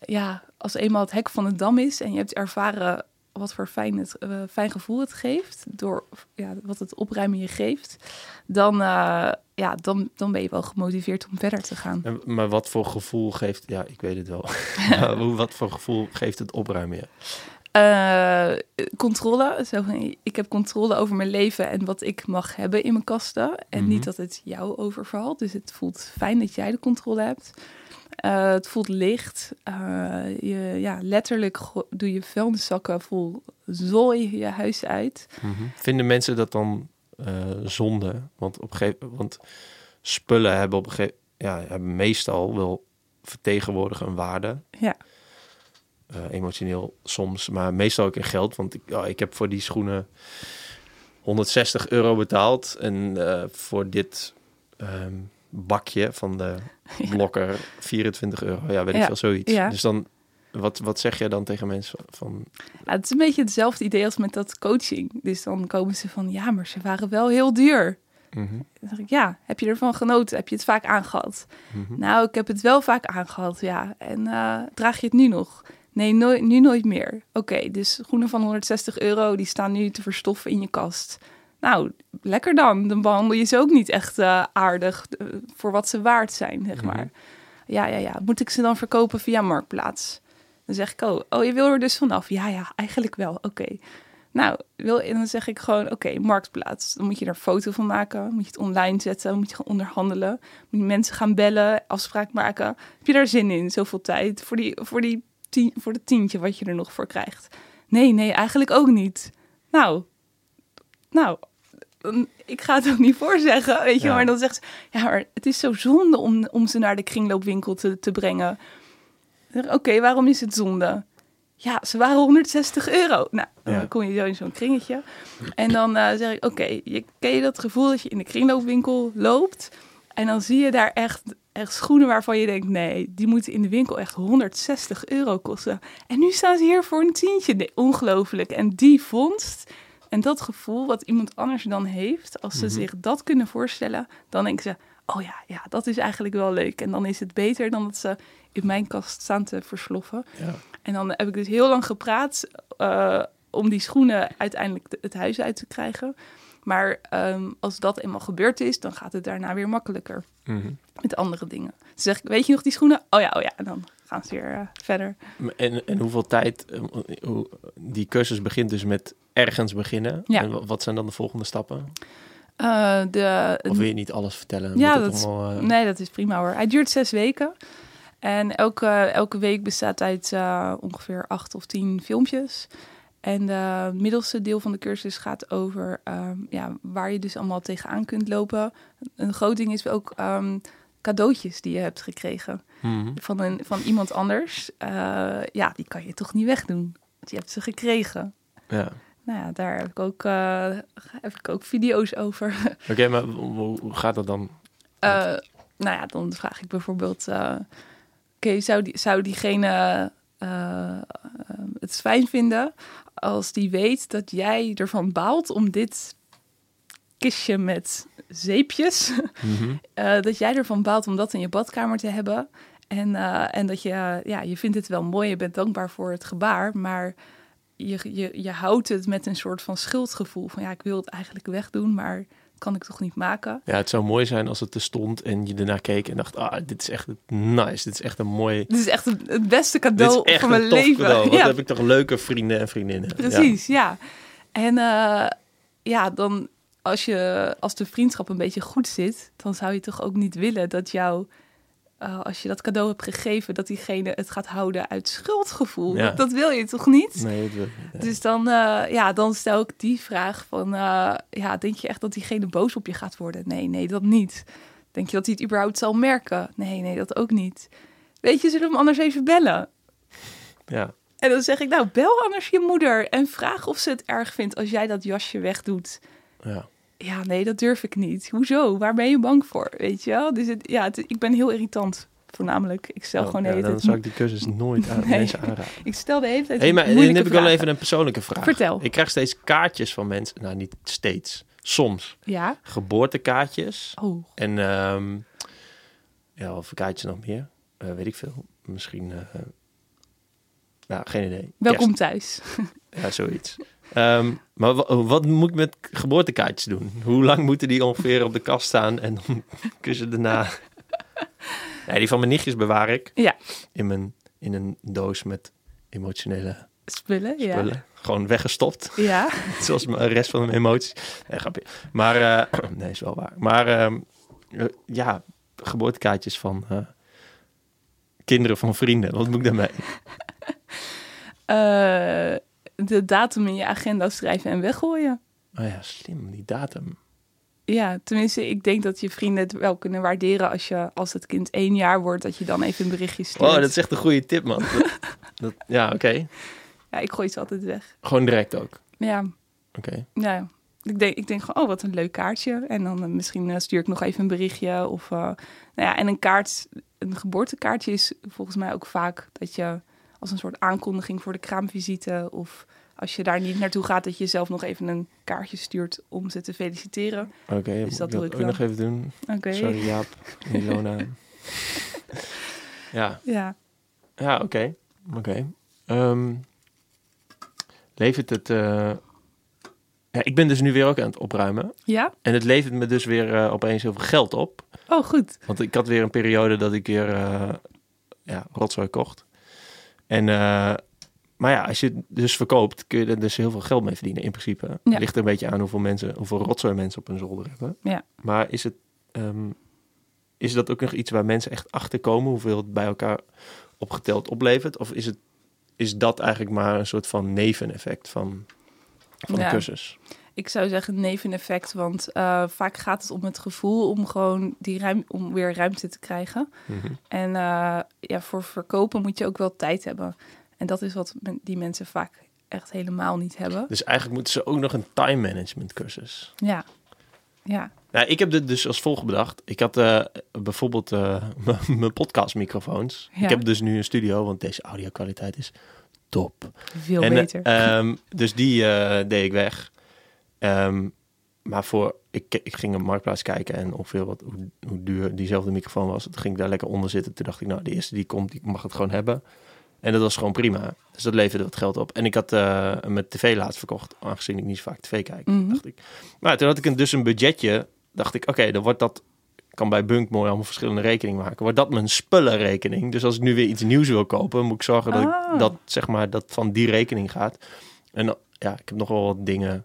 ja, als eenmaal het hek van de dam is en je hebt ervaren wat voor fijn, het, fijn gevoel het geeft, door ja, wat het opruimen je geeft, dan, ja, dan, dan ben je wel gemotiveerd om verder te gaan. En, maar wat voor gevoel geeft... Ja, ik weet het wel. Wat voor gevoel geeft het opruimen je? Eh, controle. Zo van, ik heb controle over mijn leven en wat ik mag hebben in mijn kasten. En Mhm. niet dat het jou overvalt. Dus het voelt fijn dat jij de controle hebt. Eh, het voelt licht. Eh, je, ja, letterlijk doe je vuilniszakken vol zooi je huis uit. Vinden mensen dat dan zonde? Want, op een gegeven, want spullen hebben op een gegeven ja, hebben meestal wel vertegenwoordigen een waarde. Ja. Eh, emotioneel soms, maar meestal ook in geld. Want ik, ja, ik heb voor die schoenen 160 euro betaald. En eh, voor dit ehm, bakje van de blokker 24 euro. Ja, weet ik veel, zoiets. ja. Dus dan, wat, wat zeg jij dan tegen mensen van... Ja, het is een beetje hetzelfde idee als met dat coaching. Dus dan komen ze van, ja, maar ze waren wel heel duur. mhm, Dan zeg ik, ja, heb je ervan genoten? Heb je het vaak aangehad? mhm. Nou, ik heb het wel vaak aangehad, ja. En eh, draag je het nu nog? Nee, nooit, nu nooit meer. Oké, dus schoenen van 160 euro, die staan nu te verstoffen in je kast. Nou, lekker dan. Dan behandel je ze ook niet echt eh, aardig eh, voor wat ze waard zijn, zeg maar. Ja, ja, ja. Moet ik ze dan verkopen via Marktplaats? Dan zeg ik, oh, oh je wil er dus vanaf? Ja, ja, eigenlijk wel. Oké. Nou, wil, en dan zeg ik gewoon, oké, Marktplaats. Dan moet je er een foto van maken. Moet je het online zetten. Moet je gaan onderhandelen. Moet je mensen gaan bellen, afspraak maken. Heb je daar zin in? Zoveel tijd voor, die, voor, die tien, voor de tientje wat je er nog voor krijgt. Nee, nee, eigenlijk ook niet. Nou, nou, ik ga het ook niet voorzeggen, weet je. Ja. Maar dan zegt ze, ja, maar het is zo zonde om, om ze naar de kringloopwinkel te, te brengen. Oké, waarom is het zonde? Ja, ze waren 160 euro. Nou, dan Ja. kom je zo in zo'n kringetje. En dan eh, zeg ik, oké, je ken je dat gevoel dat je in de kringloopwinkel loopt... En dan zie je daar echt, echt schoenen waarvan je denkt... nee, die moeten in de winkel echt 160 euro kosten. En nu staan ze hier voor een tientje. Nee, ongelooflijk. En die vondst en dat gevoel wat iemand anders dan heeft... als ze Mhm. zich dat kunnen voorstellen, dan denken ze... oh ja, ja, dat is eigenlijk wel leuk. En dan is het beter dan dat ze in mijn kast staan te versloffen. Ja. En dan heb ik dus heel lang gepraat eh, om die schoenen uiteindelijk de- het huis uit te krijgen. Maar ehm, als dat eenmaal gebeurd is, dan gaat het daarna weer makkelijker Mhm. met andere dingen. Dan zeg ik, weet je nog die schoenen? Oh ja, oh ja. En dan gaan ze weer eh, verder. En, en hoeveel tijd, eh, hoe, die cursus begint dus met ergens beginnen. Ja. En wa- wat zijn dan de volgende stappen? Eh, de, Of wil je niet alles vertellen? Ja, dat is- allemaal, eh, Nee, dat is prima hoor. Hij duurt zes weken. En elke, elke week bestaat uit ongeveer acht of tien filmpjes. En de middelste deel van de cursus gaat over ehm, ja, waar je dus allemaal tegenaan kunt lopen. Een groot ding is ook ehm, cadeautjes die je hebt gekregen mhm. van, een, van iemand anders. Eh, ja, die kan je toch niet wegdoen. Want je hebt ze gekregen. Ja. Nou ja, daar heb ik ook, eh, heb ik ook video's over. Oké, maar hoe, gaat dat dan? Eh, nou ja, dan vraag ik bijvoorbeeld: oké, zou, die, zou diegene eh, het fijn vinden als die weet dat jij ervan baalt om dit kistje met zeepjes, Mhm. eh, dat jij ervan baalt om dat in je badkamer te hebben. En, eh, en dat je, ja, je vindt het wel mooi, je bent dankbaar voor het gebaar, maar je, je, je houdt het met een soort van schuldgevoel. Van ja, ik wil het eigenlijk wegdoen, maar kan ik toch niet maken. Ja, het zou mooi zijn als het er stond en je ernaar keek en dacht, ah, dit is echt nice. Dit is echt een mooi... Dit is echt het, beste cadeau van mijn leven. cadeau. Wat Ja, heb ik toch leuke vrienden en vriendinnen. Precies, ja. En eh, ja, dan als, je, als de vriendschap een beetje goed zit, dan zou je toch ook niet willen dat jou, eh, als je dat cadeau hebt gegeven, dat diegene het gaat houden uit schuldgevoel. Ja. Dat, wil je toch niet? Nee, dat wil ik niet. Dus dan, eh, ja, dan stel ik die vraag van, eh, ja, denk je echt dat diegene boos op je gaat worden? Nee, nee, dat niet. Denk je dat hij het überhaupt zal merken? Nee, nee, dat ook niet. Weet je, zullen we hem anders even bellen? Ja. En dan zeg ik, nou, bel anders je moeder en vraag of ze het erg vindt als jij dat jasje wegdoet. Ja. Ja, nee, dat durf ik niet. Hoezo? Waar ben je bang voor? Weet je wel? Dus het, ja, het- ik ben heel irritant, voornamelijk. Ik stel Oh, gewoon ja, dan zou ik die cursus nooit aan Nee. mensen aanraden. Ik stel de hele tijd Hé, maar dan heb ik wel even een persoonlijke vraag. Vertel. Ik krijg steeds kaartjes van mensen. Nou, niet steeds. Soms. Ja? Geboortekaartjes. Oh, En ehm ja, of kaartjes nog meer. Eh, weet ik veel. Misschien... eh nou, geen idee. welkom thuis. Ja, zoiets. Ehm, maar wa- wat moet ik met geboortekaartjes doen? Hoe lang moeten die ongeveer op de kast staan? En dan kun je daarna... Ja, die van mijn nichtjes bewaar ik. Ja. In, mijn, in een doos met emotionele Spullen, ja. Gewoon weggestopt. Ja, Zoals de rest van mijn emoties. Nee, grapje. Maar, eh, nee, is wel waar. Maar ehm, eh, ja, geboortekaartjes van eh, kinderen van vrienden. Wat moet ik daarmee? De datum in je agenda schrijven en weggooien. Oh ja, slim, die datum. Ja, tenminste, ik denk dat je vrienden het wel kunnen waarderen als, je, als het kind één jaar wordt, dat je dan even een berichtje stuurt. Oh, dat is echt een goede tip, man. Dat, dat- ja, oké. Ja, ik gooi ze altijd weg. Gewoon direct ook. Ja, Oké. ja. Ik denk, ik denk gewoon, oh, wat een leuk kaartje. En dan eh, misschien eh, stuur ik nog even een berichtje. Of, eh, nou ja, en een kaart, een geboortekaartje is volgens mij ook vaak dat je als een soort aankondiging voor de kraamvisite. Of als je daar niet naartoe gaat, dat je zelf nog even een kaartje stuurt om ze te feliciteren. Oké, Dus dat wil doe ik ook nog even doen. Oké. Sorry, Jaap. Ilona. ja, Ja. ja oké. Oké. Ehm, levert het... eh, Ja, ik ben dus nu weer ook aan het opruimen. Ja? En het levert me dus weer eh, opeens heel veel geld op. Oh, goed. Want ik had weer een periode dat ik weer eh, ja, rotzooi kocht. En, eh, maar ja, als je het dus verkoopt, kun je er dus heel veel geld mee verdienen in principe. Ja. Ligt er een beetje aan hoeveel mensen, hoeveel rotzooi mensen op hun zolder hebben. Ja. Maar is het, ehm, is dat ook nog iets waar mensen echt achter komen, hoeveel het bij elkaar opgeteld oplevert? Of is het, is dat eigenlijk maar een soort van neveneffect van, van Ja. de cursus? Ik zou zeggen neveneffect, want eh, vaak gaat het om het gevoel om gewoon die ruim, om weer ruimte te krijgen. Mhm. En eh, ja, voor verkopen moet je ook wel tijd hebben. En dat is wat men- die mensen vaak echt helemaal niet hebben. Dus eigenlijk moeten ze ook nog een time management cursus. Ja, ja. Nou, ik heb dit dus als volgt bedacht. Ik had eh, bijvoorbeeld mijn podcastmicrofoons. Ja. Ik heb dus nu een studio, want deze audio-kwaliteit is top. Veel En, beter. ehm, dus die deed ik weg. Ehm, maar voor, ik, ik ging op Marktplaats kijken en ongeveer wat, hoe, hoe duur diezelfde microfoon was. Toen ging ik daar lekker onder zitten. Toen dacht ik, nou, de eerste die komt, die mag het gewoon hebben. En dat was gewoon prima. Dus dat leverde wat geld op. En ik had eh mijn tv laatst verkocht, aangezien ik niet zo vaak tv kijk. Mhm. dacht ik. Maar toen had ik een, dus een budgetje. Dacht ik, oké, dan wordt dat... ik kan bij Bunk mooi allemaal verschillende rekeningen maken. Wordt dat mijn spullenrekening? Dus als ik nu weer iets nieuws wil kopen, moet ik zorgen dat Ah. ik dat, zeg maar, dat van die rekening gaat. En ja, ik heb nog wel wat dingen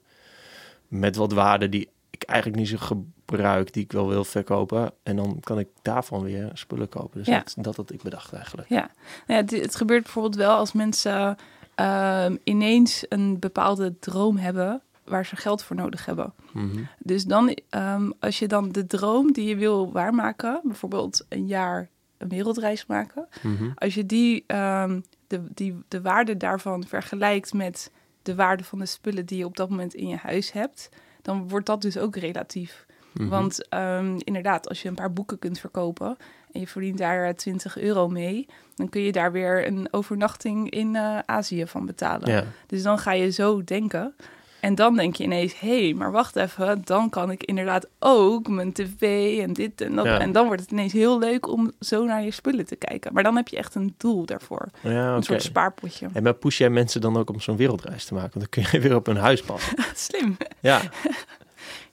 met wat waarde die ik eigenlijk niet zo gebruik, die ik wel wil verkopen. En dan kan ik daarvan weer spullen kopen. Dus Ja. dat, dat had ik bedacht eigenlijk. Ja, nou ja het, het gebeurt bijvoorbeeld wel als mensen ehm, ineens een bepaalde droom hebben waar ze geld voor nodig hebben. Mhm. Dus dan, ehm, als je dan de droom die je wil waarmaken, bijvoorbeeld een jaar een wereldreis maken, Mhm. als je die, ehm, de, die, de waarde daarvan vergelijkt met de waarde van de spullen die je op dat moment in je huis hebt, dan wordt dat dus ook relatief. Mhm. Want ehm, inderdaad, als je een paar boeken kunt verkopen en je verdient daar eh, 20 euro mee, dan kun je daar weer een overnachting in eh, Azië van betalen. Ja. Dus dan ga je zo denken. En dan denk je ineens, hé, hey, maar wacht even, dan kan ik inderdaad ook mijn tv en dit en dat. Ja. En dan wordt het ineens heel leuk om zo naar je spullen te kijken. Maar dan heb je echt een doel daarvoor. Ja, Een soort spaarpotje. En maar push jij mensen dan ook om zo'n wereldreis te maken? Want dan kun je weer op hun huis passen. Slim. Ja,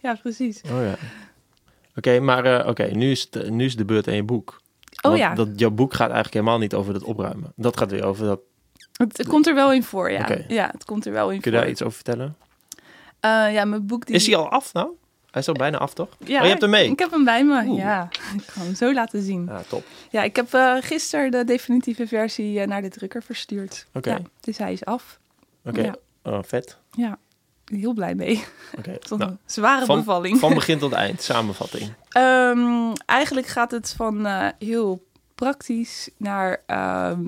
Ja, precies. oh ja. Oké, maar eh, oké, nu, is het, nu is de beurt aan je boek. Oh ja, Dat, jouw boek gaat eigenlijk helemaal niet over dat opruimen. Dat gaat weer over dat... het, het komt er wel in voor, ja. Ja, het komt er wel in Kun je voor. daar iets over vertellen? Eh, ja, mijn boek... Die... Is hij al af nou? Hij is al bijna af, toch? Ja, oh, je hebt hem mee? Ik heb hem bij me, Oeh. ja. Ik ga hem zo laten zien. Ja, top. Ja, ik heb eh gisteren de definitieve versie eh, naar de drukker verstuurd. Oké. Ja, dus hij is af. Oké, Ja. oh, vet. Ja, heel blij mee. Oké, nou, zware van- bevalling. van begin tot eind, samenvatting. Ehm, eigenlijk gaat het van heel praktisch naar ehm,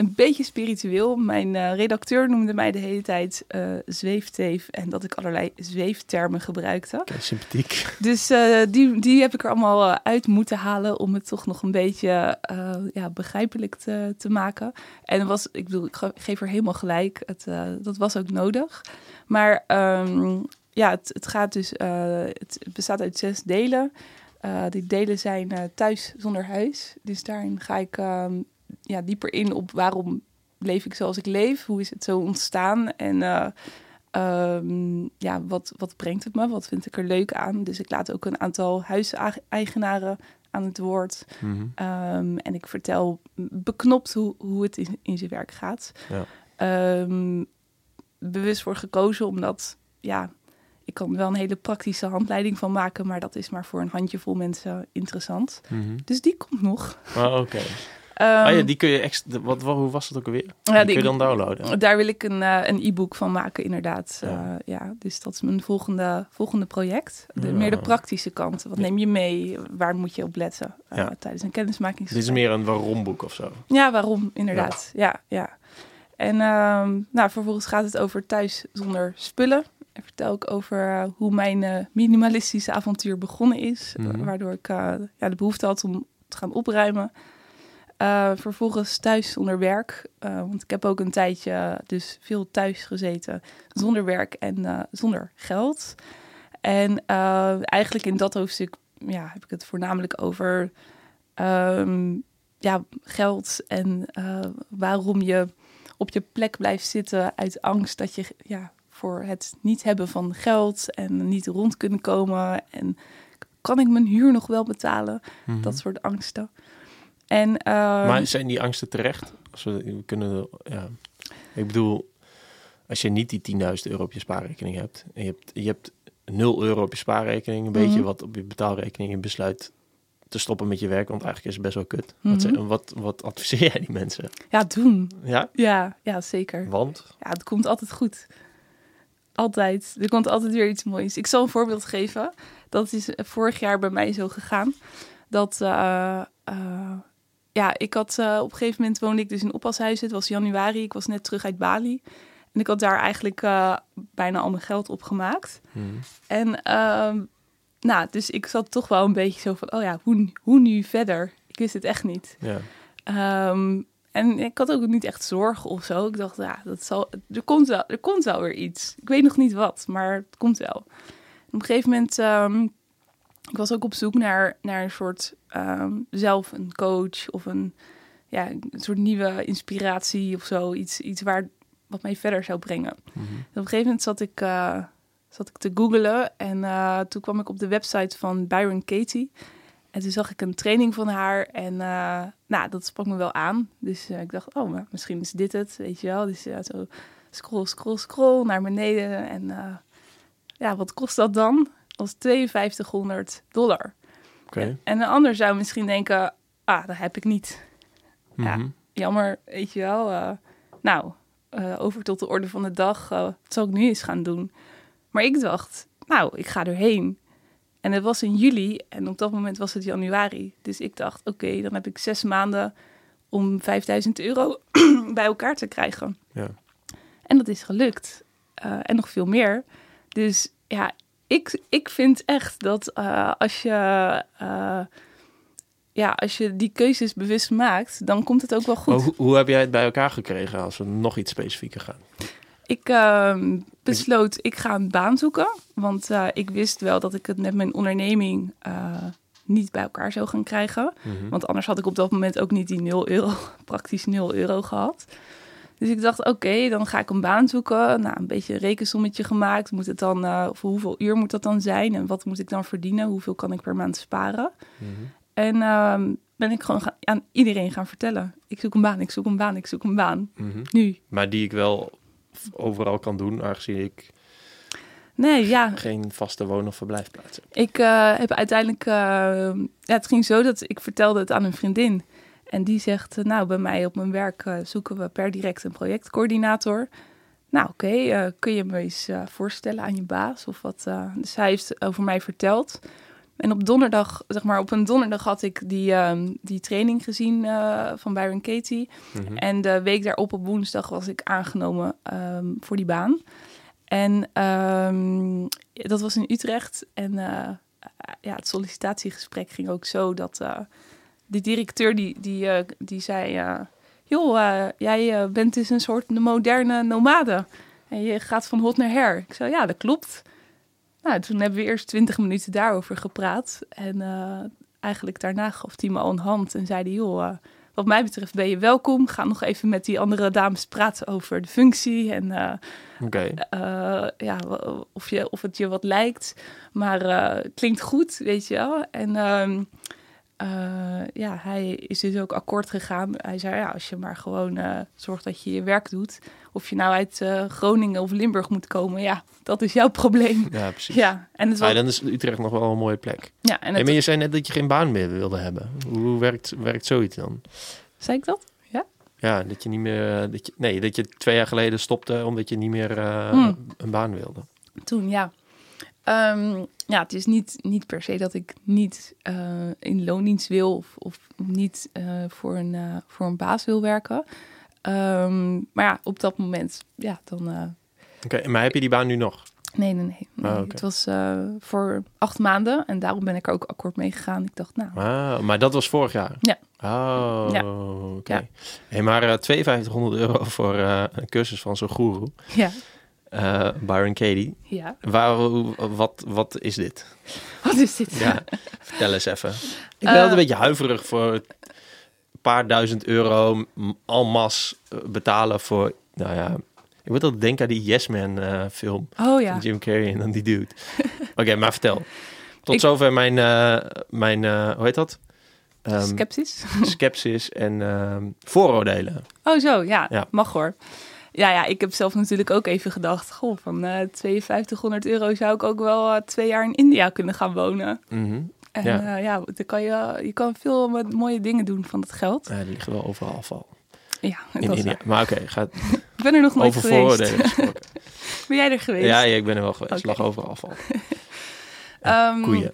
een beetje spiritueel. Mijn eh, redacteur noemde mij de hele tijd eh zweefteef en dat ik allerlei zweeftermen gebruikte. Oké, sympathiek. Dus eh, die, die heb ik er allemaal uit moeten halen om het toch nog een beetje ja, begrijpelijk te, te maken. En was, ik bedoel, ik ge- geef er helemaal gelijk. Het, dat was ook nodig. Maar ehm, ja, het, het gaat dus, het bestaat uit zes delen. Die delen zijn thuis zonder huis. Dus daarin ga ik ehm, ja, dieper in op waarom leef ik zoals ik leef. Hoe is het zo ontstaan? En eh, ehm, ja, wat, wat brengt het me? Wat vind ik er leuk aan? Dus ik laat ook een aantal huiseigenaren aan het woord. Mhm. Ehm, en ik vertel beknopt hoe, hoe het in, in zijn werk gaat. Ja. Ehm, bewust voor gekozen omdat, ja, ik kan wel een hele praktische handleiding van maken, maar dat is maar voor een handjevol mensen interessant. Mhm. Dus die komt nog. Oh, oké. Ah, ja, die kun je extra... Wat, wat, hoe was het ook alweer? Die ja, kun je dan downloaden? Daar wil ik een, eh, een e-book van maken, inderdaad. Ja. Ja. ja, dus dat is mijn volgende, volgende project. De, Ja. Meer de praktische kant. Wat neem je mee? Waar moet je op letten eh, Ja. tijdens een kennismaking? Dit is meer een waarom-boek of zo. Ja, waarom? Inderdaad. Ja, ja. En ehm, nou, vervolgens gaat het over thuis zonder spullen. En vertel ik over eh, hoe mijn eh, minimalistische avontuur begonnen is. Mhm. wa- Waardoor ik eh, ja, de behoefte had om te gaan opruimen. Eh, vervolgens thuis zonder werk. Eh, want ik heb ook een tijdje dus veel thuis gezeten zonder werk en eh, zonder geld. En eigenlijk in dat hoofdstuk ja, heb ik het voornamelijk over ehm, ja, geld en waarom je op je plek blijft zitten uit angst dat je ja, voor het niet hebben van geld en niet rond kunnen komen en kan ik mijn huur nog wel betalen? Mhm. Dat soort angsten. En, ehm, Maar zijn die angsten terecht? Als we, we kunnen, ja. Ik bedoel, als je niet die 10.000 euro op je spaarrekening hebt... en je hebt, je hebt 0 euro op je spaarrekening... een beetje Mhm. wat op je betaalrekening... en je besluit te stoppen met je werk... want eigenlijk is het best wel kut. Mhm. Wat, zijn- wat, wat adviseer jij die mensen? ja, doen. Ja? Ja, ja, zeker. Want? Ja, het komt altijd goed. Altijd. Er komt altijd weer iets moois. Ik zal een voorbeeld geven. Dat is vorig jaar bij mij zo gegaan. Dat, eh, eh, ja, ik had eh, op een gegeven moment woonde ik dus in oppashuizen. Het was januari. Ik was net terug uit Bali. En ik had daar eigenlijk eh, bijna al mijn geld opgemaakt. Mhm. En ehm, nou, dus ik zat toch wel een beetje zo van, oh ja, hoe, hoe nu verder? Ik wist het echt niet. Ja. Ehm, en ik had ook niet echt zorgen of zo. Ik dacht, ja, dat zal, er, komt wel, er komt wel weer iets. Ik weet nog niet wat, maar het komt wel. En op een gegeven moment, ehm, ik was ook op zoek naar, naar een soort, ehm, zelf een coach of een, ja, een soort nieuwe inspiratie of zo. Iets, iets waar, wat mij verder zou brengen. Mhm. Op een gegeven moment zat ik, eh, zat ik te googlen en eh, toen kwam ik op de website van Byron Katie. En toen zag ik een training van haar en eh, nou, dat sprak me wel aan. Dus ik dacht, oh, maar misschien is dit het, weet je wel. Dus ja, zo scroll, scroll, scroll naar beneden. En ja, wat kost dat dan? Was 5200 dollar. Oké. En een ander zou misschien denken, ah, dat heb ik niet. Ja. Mhm. Jammer, weet je wel. eh, nou, eh, over tot de orde van de dag. eh, wat zal ik nu eens gaan doen? Maar ik dacht, nou, ik ga erheen. En het was in juli en op dat moment was het januari. Dus ik dacht, oké, dan heb ik zes maanden om 5000 euro bij elkaar te krijgen. Ja. En dat is gelukt. En nog veel meer. Dus ja, ik, ik vind echt dat eh, als je... eh, ja, als je die keuzes bewust maakt, dan komt het ook wel goed. Hoe, hoe heb jij het bij elkaar gekregen als we nog iets specifieker gaan? Ik ehm, besloot, ik ga een baan zoeken. Want eh, ik wist wel dat ik het met mijn onderneming niet bij elkaar zou gaan krijgen. Mhm. Want anders had ik op dat moment ook niet die 0 euro, praktisch 0 euro gehad. Dus ik dacht, oké, dan ga ik een baan zoeken. Nou, een beetje een rekensommetje gemaakt. Moet het dan, eh, voor hoeveel uur moet dat dan zijn? En wat moet ik dan verdienen? Hoeveel kan ik per maand sparen? Mhm. En ehm, ben ik gewoon gaan, aan iedereen gaan vertellen. Ik zoek een baan, ik zoek een baan, ik zoek een baan. Mhm. Nu. Maar die ik wel overal kan doen, aangezien ik Nee, ja, geen vaste woon- of verblijfplaats heb. Ik eh, heb uiteindelijk. eh, ja, het ging zo dat ik vertelde het aan een vriendin. En die zegt: eh, Nou, bij mij op mijn werk eh, zoeken we per direct een projectcoördinator. Nou, oké, eh, kun je me eens voorstellen aan je baas of wat? dus hij heeft over mij verteld. En op donderdag, zeg maar, op een donderdag had ik die, ehm, die training gezien van Byron Katie. Mhm. En de week daarop op woensdag was ik aangenomen ehm, voor die baan. En ehm, dat was in Utrecht. En ja, het sollicitatiegesprek ging ook zo dat de directeur die, die, eh, die zei... eh, joh, eh, jij bent dus een soort moderne nomade. En je gaat van hot naar her. Ik zei, ja, dat klopt. Nou, toen hebben we eerst twintig minuten daarover gepraat. En eigenlijk daarna gaf hij me al een hand en zei joh... wat mij betreft ben je welkom. Ga nog even met die andere dames praten over de functie en ja, of, je, of het je wat lijkt. Maar klinkt goed, weet je wel. En eh, ja, hij is dus ook akkoord gegaan. Hij zei, ja, als je maar gewoon eh, zorgt dat je je werk doet. Of je nou uit eh, Groningen of Limburg moet komen, ja, dat is jouw probleem. Ja, precies. Ja, en het Ah, was, dan is Utrecht nog wel een mooie plek. ja, en Hey, het, maar je zei net dat je geen baan meer wilde hebben. Hoe werkt, werkt zoiets dan? zei ik dat? Ja, dat je niet meer. Dat je, nee, dat je twee jaar geleden stopte omdat je niet meer Hmm. een baan wilde. Toen, ja. Ehm, ja, het is niet, niet per se dat ik niet eh, in loondienst wil of, of niet eh, voor, een, eh, voor een baas wil werken. Ehm, maar ja, op dat moment, ja, dan... Oké, maar heb je die baan nu nog? nee, nee, nee. nee. Oké. Het was voor acht maanden en daarom ben ik er ook akkoord mee gegaan. Ik dacht, nou, Ah, maar dat was vorig jaar? Ja. Oh, Ja. oké. Ja. Hey, maar eh 5200 euro voor een cursus van zo'n goeroe. ja, eh, Byron Katie. ja. Waar, wat, wat is dit? Wat is dit? Ja, vertel eens even. Ik ben Eh, altijd een beetje huiverig voor een paar duizend euro m- en masse eh, betalen voor, nou ja, ik moet altijd denken aan die Yes Man eh, film Oh ja. van Jim Carrey en dan die dude. Oké, maar vertel. Tot Ik- zover mijn, eh, mijn eh, hoe heet dat? Ehm, Skepsis? sceptisch en ehm, vooroordelen. Oh zo, ja, Ja. mag hoor. Ja, ja, ik heb zelf natuurlijk ook even gedacht... Goh, van eh 5200 euro zou ik ook wel eh, twee jaar in India kunnen gaan wonen. Mhm. En Ja. ja, ja dan kan je, je kan veel met mooie dingen doen van dat geld. Ja, er ligt wel overal afval Ja, in India. waar. Maar oké, ga Ik ben er nog nooit over geweest. Ben jij er geweest? Ja, ja, ik ben er wel geweest. Oké. lag overal afval. Ehm, Koeien.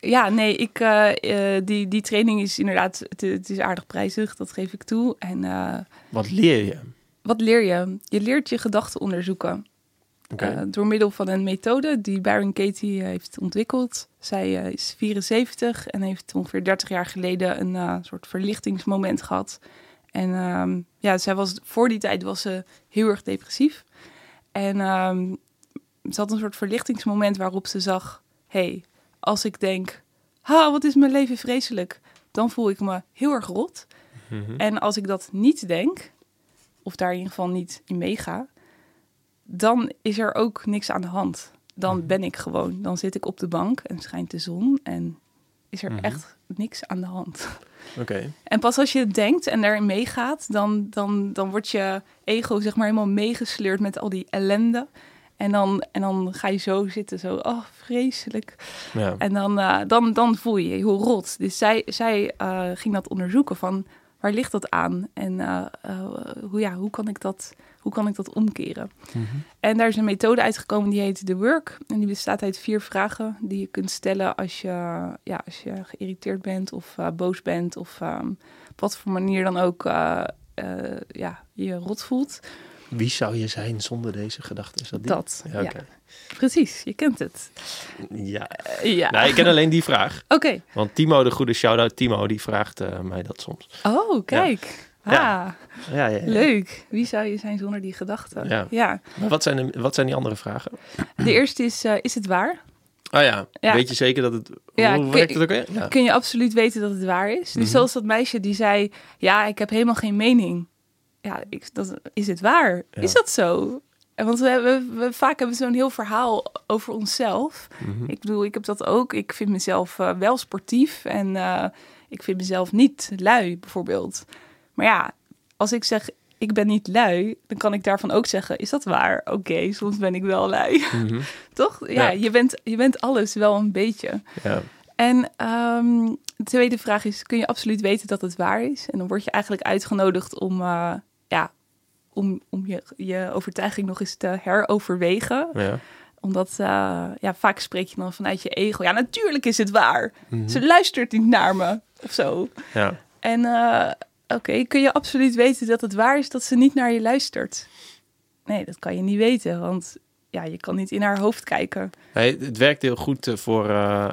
Ja, nee, ik, eh, eh, die, die training is inderdaad... Het, het is aardig prijzig, dat geef ik toe. En eh, Wat leer je? wat leer je? Je leert je gedachten onderzoeken. Eh, door middel van een methode die Baron Katie heeft ontwikkeld. Zij eh, is 74 en heeft ongeveer 30 jaar geleden een eh, soort verlichtingsmoment gehad. En ehm, ja, zij was, voor die tijd was ze heel erg depressief. En ehm, ze had een soort verlichtingsmoment waarop ze zag... hey, als ik denk, ha, wat is mijn leven vreselijk... dan voel ik me heel erg rot. Mhm. En als ik dat niet denk, of daar in ieder geval niet in meega, dan is er ook niks aan de hand. Dan Mhm. ben ik gewoon. Dan zit ik op de bank en schijnt de zon en is er Mhm. echt niks aan de hand. Oké. En pas als je het denkt en daarin meegaat, dan, dan, dan wordt je ego zeg maar helemaal meegesleurd met al die ellende. En dan, en dan ga je zo zitten, zo, oh, vreselijk. Ja. En dan, eh, dan, dan voel je je heel rot. Dus zij, zij eh, ging dat onderzoeken van waar ligt dat aan? En eh, eh, hoe, ja, hoe, kan ik dat, hoe kan ik dat omkeren? Mhm. En daar is een methode uitgekomen die heet The Work. En die bestaat uit vier vragen die je kunt stellen als je, ja, als je geïrriteerd bent of eh, boos bent. Of ehm, op wat voor manier dan ook ja, je rot voelt. Wie zou je zijn zonder deze gedachte? Is dat die? Dat, Ja. Precies, je kent het. Ja. Eh, ja. Nou, ik ken alleen die vraag. Oké. Want Timo, de goede shout-out Timo, die vraagt eh, mij dat soms. Oh, kijk. Ja. Ah, Ja, ja, leuk. Wie zou je zijn zonder die gedachte? Ja. ja. Maar wat zijn, de, wat zijn die andere vragen? De eerste is, eh, is het waar? Oh ja, Ja. weet je zeker dat het... Ja, hoe kun- werkt het ook weer? Ja. Kun je absoluut weten dat het waar is? Dus Mhm. zoals dat meisje die zei, ja, ik heb helemaal geen mening. Ja, ik, dat, is het waar? Ja. Is dat zo? Want we, we, we vaak hebben zo'n heel verhaal over onszelf. Mhm. Ik bedoel, ik heb dat ook. Ik vind mezelf eh, wel sportief en eh, ik vind mezelf niet lui, bijvoorbeeld. Maar ja, als ik zeg, ik ben niet lui, dan kan ik daarvan ook zeggen, is dat waar? Oké, soms ben ik wel lui. Mhm. Toch? Ja, Ja. Je, bent, je bent alles wel een beetje. Ja. En ehm, de tweede vraag is, kun je absoluut weten dat het waar is? En dan word je eigenlijk uitgenodigd om, eh, om, om je, je overtuiging nog eens te heroverwegen. Ja. Omdat eh, ja, vaak spreek je dan vanuit je ego. Ja, natuurlijk is het waar. Mhm. Ze luistert niet naar me of zo. ja. En eh, oké, kun je absoluut weten dat het waar is dat ze niet naar je luistert? Nee, dat kan je niet weten, want ja, je kan niet in haar hoofd kijken. Nee, het werkt heel goed eh, voor, eh,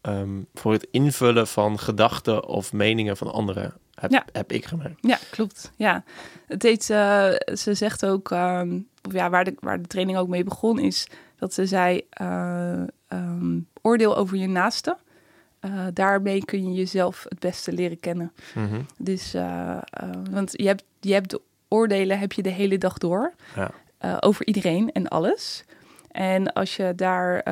ehm, voor het invullen van gedachten of meningen van anderen. Heb, Ja. heb ik gemerkt. Ja, klopt. Ja, het heet, eh, ze zegt ook, ehm, of ja, waar de, waar de training ook mee begon, is dat ze zei: eh, ehm, oordeel over je naaste. Eh, daarmee kun je jezelf het beste leren kennen. Mhm. Dus, want je hebt, je hebt de oordelen heb je de hele dag door Ja. over iedereen en alles. En als je daar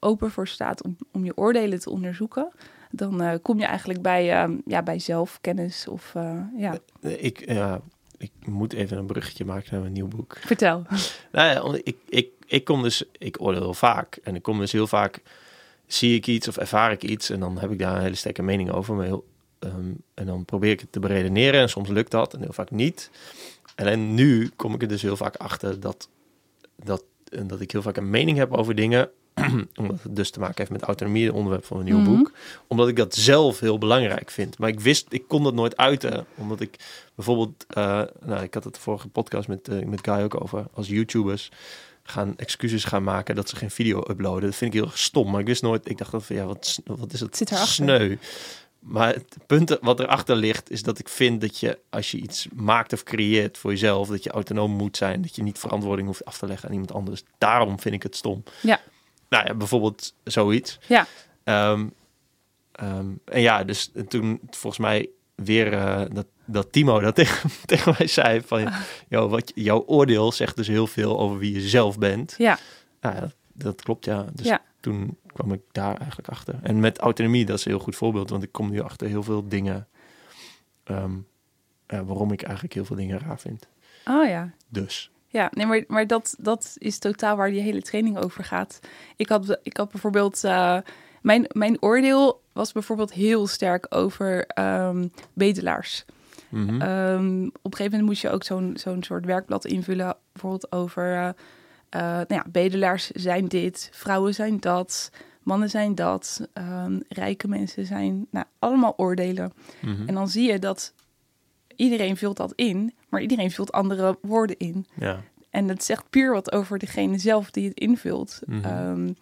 open voor staat om, om je oordelen te onderzoeken, dan eh, kom je eigenlijk bij, ehm, ja, bij zelfkennis of eh, ja. Ik, ja, ik moet even een bruggetje maken naar mijn nieuw boek. Vertel. Nou ja, ik, ik, ik kom dus, ik oordeel heel vaak. En ik kom dus heel vaak, zie ik iets of ervaar ik iets. En dan heb ik daar een hele sterke mening over. Maar heel, ehm, en dan probeer ik het te beredeneren. En soms lukt dat en heel vaak niet. En nu kom ik er dus heel vaak achter dat, dat, dat ik heel vaak een mening heb over dingen. omdat het dus te maken heeft met autonomie, het onderwerp van mijn nieuwe Mhm. boek. Omdat ik dat zelf heel belangrijk vind. Maar ik wist, ik kon dat nooit uiten. Omdat ik bijvoorbeeld, eh, nou, ik had het de vorige podcast met, eh, met Guy ook over. Als YouTubers gaan excuses gaan maken dat ze geen video uploaden. Dat vind ik heel stom. Maar ik wist nooit, ik dacht dat van ja, wat, wat is het Zit sneu. Maar het punt wat erachter ligt, is dat ik vind dat je, als je iets maakt of creëert voor jezelf, dat je autonoom moet zijn. Dat je niet verantwoording hoeft af te leggen aan iemand anders. Daarom vind ik het stom. Ja. Nou ja, bijvoorbeeld zoiets. Ja. Ehm, ehm, en ja, dus toen volgens mij weer eh, dat, dat Timo dat tegen, tegen mij zei van, joh, wat, jouw oordeel zegt dus heel veel over wie je zelf bent. Ja, Nou, ja, dat, dat klopt, ja. Dus Ja. toen kwam ik daar eigenlijk achter. En met autonomie, dat is een heel goed voorbeeld, want ik kom nu achter heel veel dingen ehm, waarom ik eigenlijk heel veel dingen raar vind. oh ja. Dus. Ja, nee, maar, maar dat, dat is totaal waar die hele training over gaat. Ik had, ik had bijvoorbeeld... eh, mijn, mijn oordeel was bijvoorbeeld heel sterk over ehm, bedelaars. mhm. Ehm, op een gegeven moment moest je ook zo'n zo'n soort werkblad invullen. Bijvoorbeeld over... eh, eh, nou ja, bedelaars zijn dit, vrouwen zijn dat, mannen zijn dat, ehm, rijke mensen zijn... Nou, allemaal oordelen. Mhm. En dan zie je dat iedereen vult dat in, maar iedereen vult andere woorden in. Ja. En dat zegt puur wat over degene zelf die het invult. Mhm. Ehm,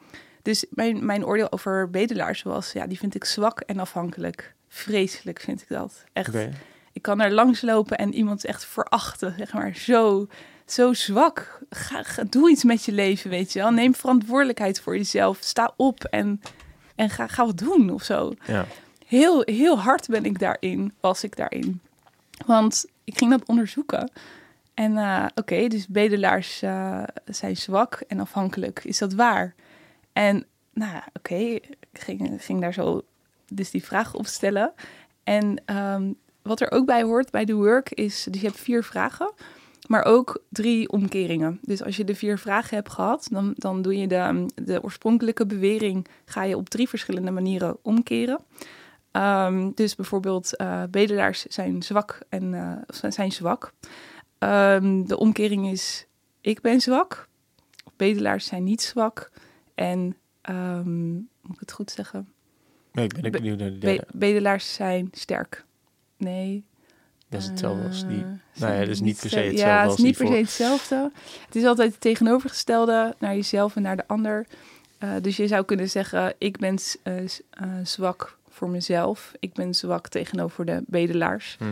dus mijn, mijn oordeel over bedelaars was, ja, die vind ik zwak en afhankelijk. Vreselijk vind ik dat. Echt. Ik kan er langs lopen en iemand echt verachten, zeg maar. Zo, zo zwak. Ga, ga- doe iets met je leven, weet je wel. Neem verantwoordelijkheid voor jezelf. Sta op en, en ga, ga wat doen of zo. Ja. Heel, heel hard ben ik daarin, was ik daarin. Want ik ging dat onderzoeken. En eh, oké, dus bedelaars eh, zijn zwak en afhankelijk. Is dat waar? En nou ja, oké, ik ging, ging daar zo dus die vraag op stellen. En ehm, wat er ook bij hoort bij de work is, dus je hebt vier vragen, maar ook drie omkeringen. Dus als je de vier vragen hebt gehad, dan, dan doe je de, de oorspronkelijke bewering, ga je op drie verschillende manieren omkeren. Ehm, dus bijvoorbeeld eh, bedelaars zijn zwak en of zijn- zijn zwak. Ehm, de omkering is ik ben zwak. Bedelaars zijn niet zwak. En ehm, moet ik het goed zeggen? Nee, ik ben benieuwd naar de Be- bedelaars zijn sterk. Nee. Dat is hetzelfde als die. Nou ja, zijn dat is niet per se hetzelfde Ja, het is niet per se hetzelfde. Het is altijd het tegenovergestelde naar jezelf en naar de ander. Dus je zou kunnen zeggen, ik ben zwak voor mezelf. Ik ben zwak tegenover de bedelaars. Mhm.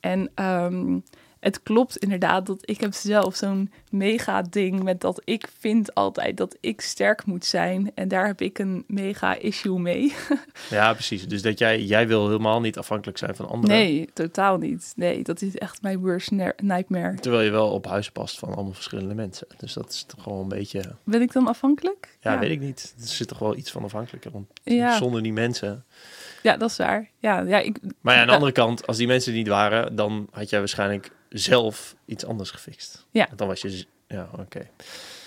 En ehm, het klopt inderdaad dat ik heb zelf zo'n mega ding met dat ik vind altijd dat ik sterk moet zijn. En daar heb ik een mega issue mee. Ja, precies. Dus dat jij, jij wil helemaal niet afhankelijk zijn van anderen. Nee, totaal niet. Nee, dat is echt mijn worst nightmare. Terwijl je wel op huis past van allemaal verschillende mensen. Dus dat is toch gewoon een beetje... Ben ik dan afhankelijk? Ja, weet ik niet. Er zit toch wel iets van afhankelijker. Want Ja. zonder die mensen... Ja, dat is waar. Ja, ja ik, Maar ja, aan de andere kant, als die mensen er niet waren... dan had jij waarschijnlijk zelf iets anders gefixt. Ja. Want Dan was je... Ja, oké.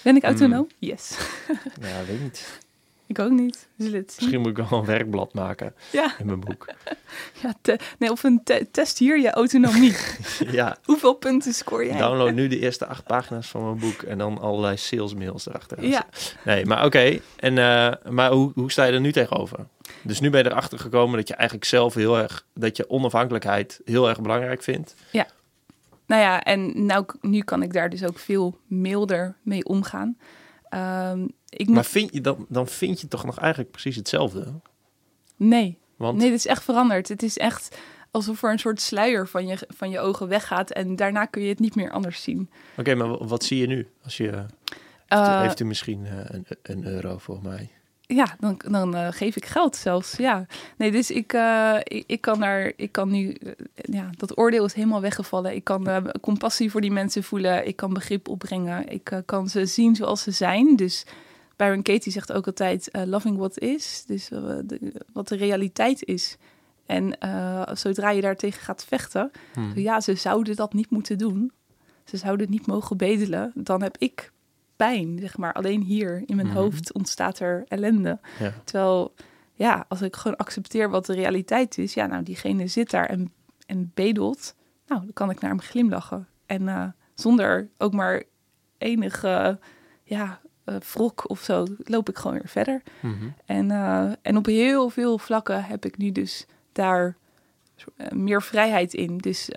ben ik autonoom? Yes. Ja, weet ik niet. Ik ook niet. Misschien moet ik wel een werkblad maken Ja, in mijn boek. ja te- nee, of een te- test hier je autonomie. ja, Hoeveel punten scoor jij? download nu de eerste acht pagina's van mijn boek... en dan allerlei salesmails erachter. Ja, Nee, maar oké. En eh, maar hoe, hoe sta je er nu tegenover? Dus nu ben je erachter gekomen dat je eigenlijk zelf heel erg... dat je onafhankelijkheid heel erg belangrijk vindt. nou ja, en nou, nu kan ik daar dus ook veel milder mee omgaan. Ehm, ik Maar moet, vind je dan, dan vind je toch nog eigenlijk precies hetzelfde? nee, Want nee, dit is echt veranderd. Het is echt alsof er een soort sluier van je, van je ogen weggaat en daarna kun je het niet meer anders zien. Oké, maar wa- wat zie je nu? Als je, Eh, heeft u misschien eh, een, een euro voor mij? Ja, dan, dan eh, geef ik geld zelfs. Ja, nee, dus ik, eh, ik, ik kan daar, ik kan nu, eh, ja, dat oordeel is helemaal weggevallen. Ik kan compassie voor die mensen voelen. Ik kan begrip opbrengen. Ik kan ze zien zoals ze zijn. Dus Byron Katie zegt ook altijd: loving what is. Dus de- wat de realiteit is. En zodra je daartegen gaat vechten, Hmm. ja, ze zouden dat niet moeten doen. Ze zouden niet mogen bedelen. Dan heb ik pijn, zeg maar. Alleen hier in mijn Mhm. hoofd ontstaat er ellende. Ja. Terwijl, ja, als ik gewoon accepteer wat de realiteit is, ja, nou, diegene zit daar en, en bedelt, nou, dan kan ik naar hem glimlachen. En eh, zonder ook maar enige, ja, eh, wrok of zo, loop ik gewoon weer verder. Mhm. En, eh, en op heel veel vlakken heb ik nu dus daar meer vrijheid in. Dus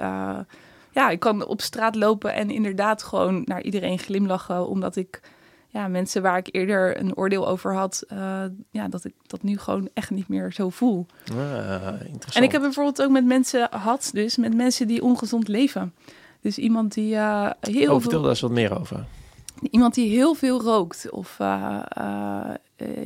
ja, ik kan op straat lopen en inderdaad gewoon naar iedereen glimlachen, omdat ik ja, mensen waar ik eerder een oordeel over had, eh, ja, dat ik dat nu gewoon echt niet meer zo voel. Ah, interessant. En ik heb bijvoorbeeld ook met mensen gehad, dus met mensen die ongezond leven. Dus iemand die eh, heel Oh, veel vertel daar eens wat meer over. Iemand die heel veel rookt of eh,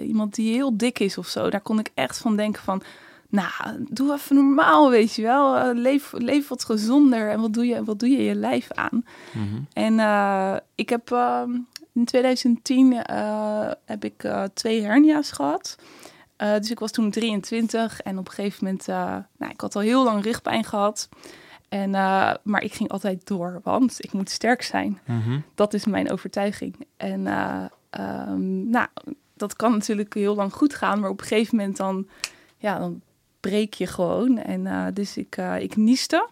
iemand die heel dik is of zo. Daar kon ik echt van denken van, nou, doe even normaal, weet je wel. Eh, leef, leef wat gezonder en wat doe je, wat doe je je lijf aan? Mhm. En eh, ik heb ehm, in 2010 eh, heb ik twee hernia's gehad. Eh, dus ik was toen 23 en op een gegeven moment, nou, ik had al heel lang rugpijn gehad. En, maar ik ging altijd door, want ik moet sterk zijn. Mhm. Dat is mijn overtuiging. En eh, ehm, nou, dat kan natuurlijk heel lang goed gaan, maar op een gegeven moment dan, ja, dan breek je gewoon. En eh, dus ik, eh, ik nieste.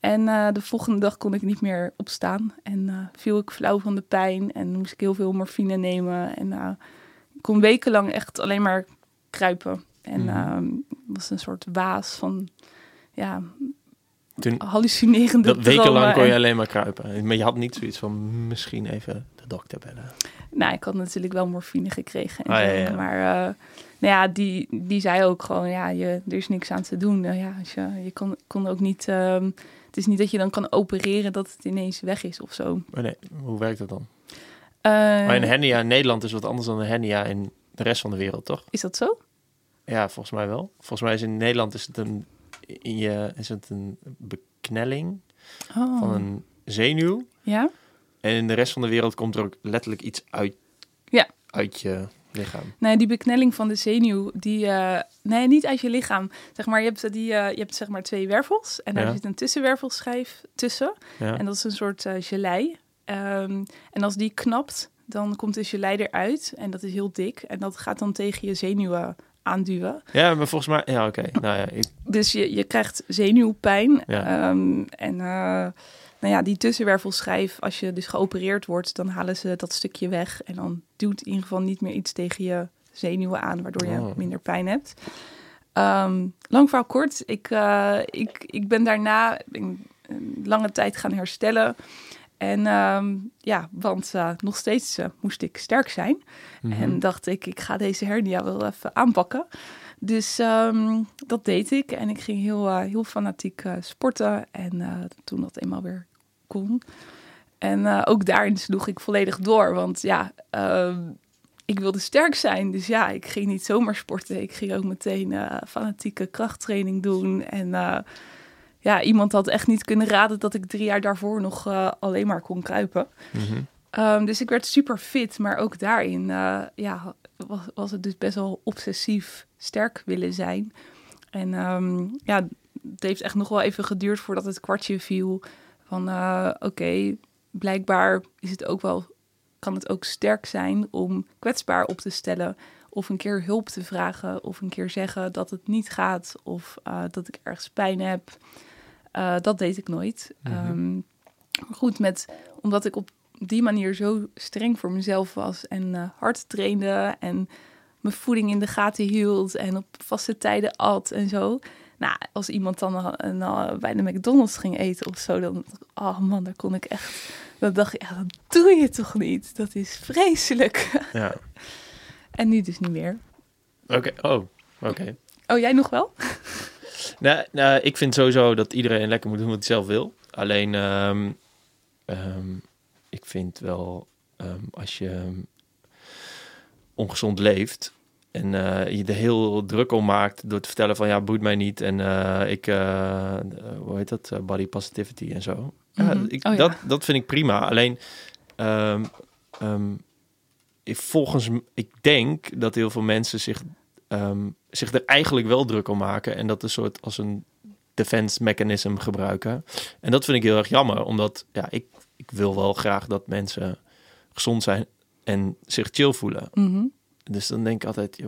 En eh, de volgende dag kon ik niet meer opstaan. En viel ik flauw van de pijn. En moest ik heel veel morfine nemen. En ik kon wekenlang echt alleen maar kruipen. En het was een soort waas van, ja, Toen, hallucinerende dat wekenlang kon je en- alleen maar kruipen. Maar je had niet zoiets van misschien even de dokter bellen. Nou, ik had natuurlijk wel morfine gekregen. En Ah, zo, ja, ja. Maar nou ja, die, die zei ook gewoon, ja, je, er is niks aan te doen. Nou ja, als je, je kon, kon ook niet... Um, het is niet dat je dan kan opereren dat het ineens weg is of zo. Oh nee, hoe werkt dat dan? Uh, maar een hernia in Nederland is wat anders dan een hernia in de rest van de wereld, toch? Is dat zo? Ja, volgens mij wel. Volgens mij is in Nederland is het een, in je, is het een beknelling oh. van een zenuw. Ja? En in de rest van de wereld komt er ook letterlijk iets uit, ja. uit je lichaam. Nee, die beknelling van de zenuw, die... Uh, nee, niet uit je lichaam. Zeg maar, je hebt, die, uh, je hebt zeg maar twee wervels. En daar Ja. zit een tussenwervelschijf tussen. Ja. En dat is een soort uh, gelei. Um, en als die knapt, dan komt de gelei eruit. En dat is heel dik. En dat gaat dan tegen je zenuwen aanduwen. Ja, maar volgens mij... Ja, oké. Nou ja, ik... Dus je, je krijgt zenuwpijn. Ja. Um, en nou ja, die tussenwervelschijf, als je dus geopereerd wordt, dan halen ze dat stukje weg. En dan duwt in ieder geval niet meer iets tegen je zenuwen aan, waardoor je Oh. minder pijn hebt. Um, lang verhaal kort, ik, uh, ik, ik ben daarna een lange tijd gaan herstellen. En um, ja, want uh, nog steeds uh, moest ik sterk zijn. Mhm. En dacht ik, ik ga deze hernia wel even aanpakken. Dus um, dat deed ik. En ik ging heel, uh, heel fanatiek sporten. En toen dat eenmaal weer kon. En uh, ook daarin sloeg ik volledig door. Want ja, ik wilde sterk zijn. Dus ja, ik ging niet zomaar sporten. Ik ging ook meteen uh, fanatieke krachttraining doen. En uh, ja, iemand had echt niet kunnen raden dat ik drie jaar daarvoor nog alleen maar kon kruipen. Mm-hmm. Um, dus ik werd super fit, maar ook daarin ja, was, was het dus best wel obsessief sterk willen zijn. En um, ja, het heeft echt nog wel even geduurd voordat het kwartje viel van uh, oké, okay, blijkbaar is het ook wel, kan het ook sterk zijn om kwetsbaar op te stellen of een keer hulp te vragen of een keer zeggen dat het niet gaat of uh, dat ik ergens pijn heb. Uh, dat deed ik nooit. Mhm. Um, goed, met, omdat ik op die manier zo streng voor mezelf was en hard trainde en mijn voeding in de gaten hield en op vaste tijden at en zo. Nou, als iemand dan uh, uh, bij de McDonald's ging eten of zo, dan, oh man, daar kon ik echt, dan dacht ik, ja, dat doe je toch niet? Dat is vreselijk. Ja. en nu dus niet meer. Oké, okay. oh, oké. Okay. Oh, jij nog wel? nou, nou, ik vind sowieso dat iedereen lekker moet doen wat hij zelf wil. Alleen, um, um, ik vind wel, um, als je ongezond leeft en uh, je er heel druk om maakt door te vertellen van ja, boeit mij niet en uh, ik, uh, hoe heet dat, body positivity en zo. Mm -hmm. ja, ik, oh, ja. dat, dat vind ik prima. Alleen, um, um, ik, volgens, ik denk dat heel veel mensen zich, um, zich er eigenlijk wel druk om maken en dat een soort als een defense mechanism gebruiken. En dat vind ik heel erg jammer, omdat ja, ik, ik wil wel graag dat mensen gezond zijn en zich chill voelen. Mm -hmm. Dus dan denk ik altijd,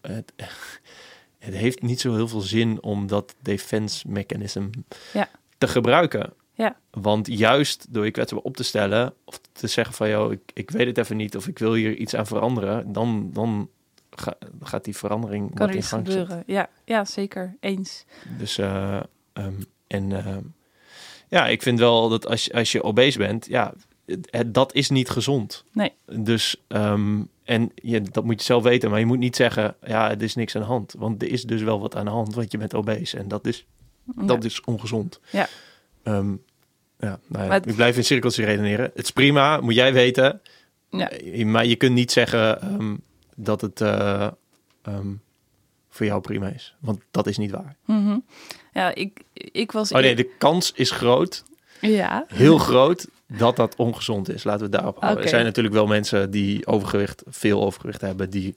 het, het, heeft niet zo heel veel zin om dat defense mechanism ja. te gebruiken. Ja. Want juist door je kwetsbaar op te stellen of te zeggen van, joh, ik, ik weet het even niet of ik wil hier iets aan veranderen, dan, dan ga, gaat die verandering kan er in gang gebeuren. Ja, ja, zeker. Eens. Dus uh, um, en uh, ja, ik vind wel dat als, als je obese bent, ja, dat is niet gezond. Nee. Dus um, en je, dat moet je zelf weten, maar je moet niet zeggen, ja, er is niks aan de hand, want er is dus wel wat aan de hand, want je bent obese en dat is ja. dat is ongezond. Ja. Um, ja, nou ja Maar het- ik blijf in cirkels redeneren. Het is prima, moet jij weten. Ja. Eh, Maar je kunt niet zeggen ehm, dat het eh, ehm, voor jou prima is. Want dat is niet waar. Mhm. Ja, ik, ik was... Oh nee, de kans is groot, Ja. heel groot, dat dat ongezond is. Laten we daarop houden. Er zijn natuurlijk wel mensen die overgewicht, veel overgewicht hebben, die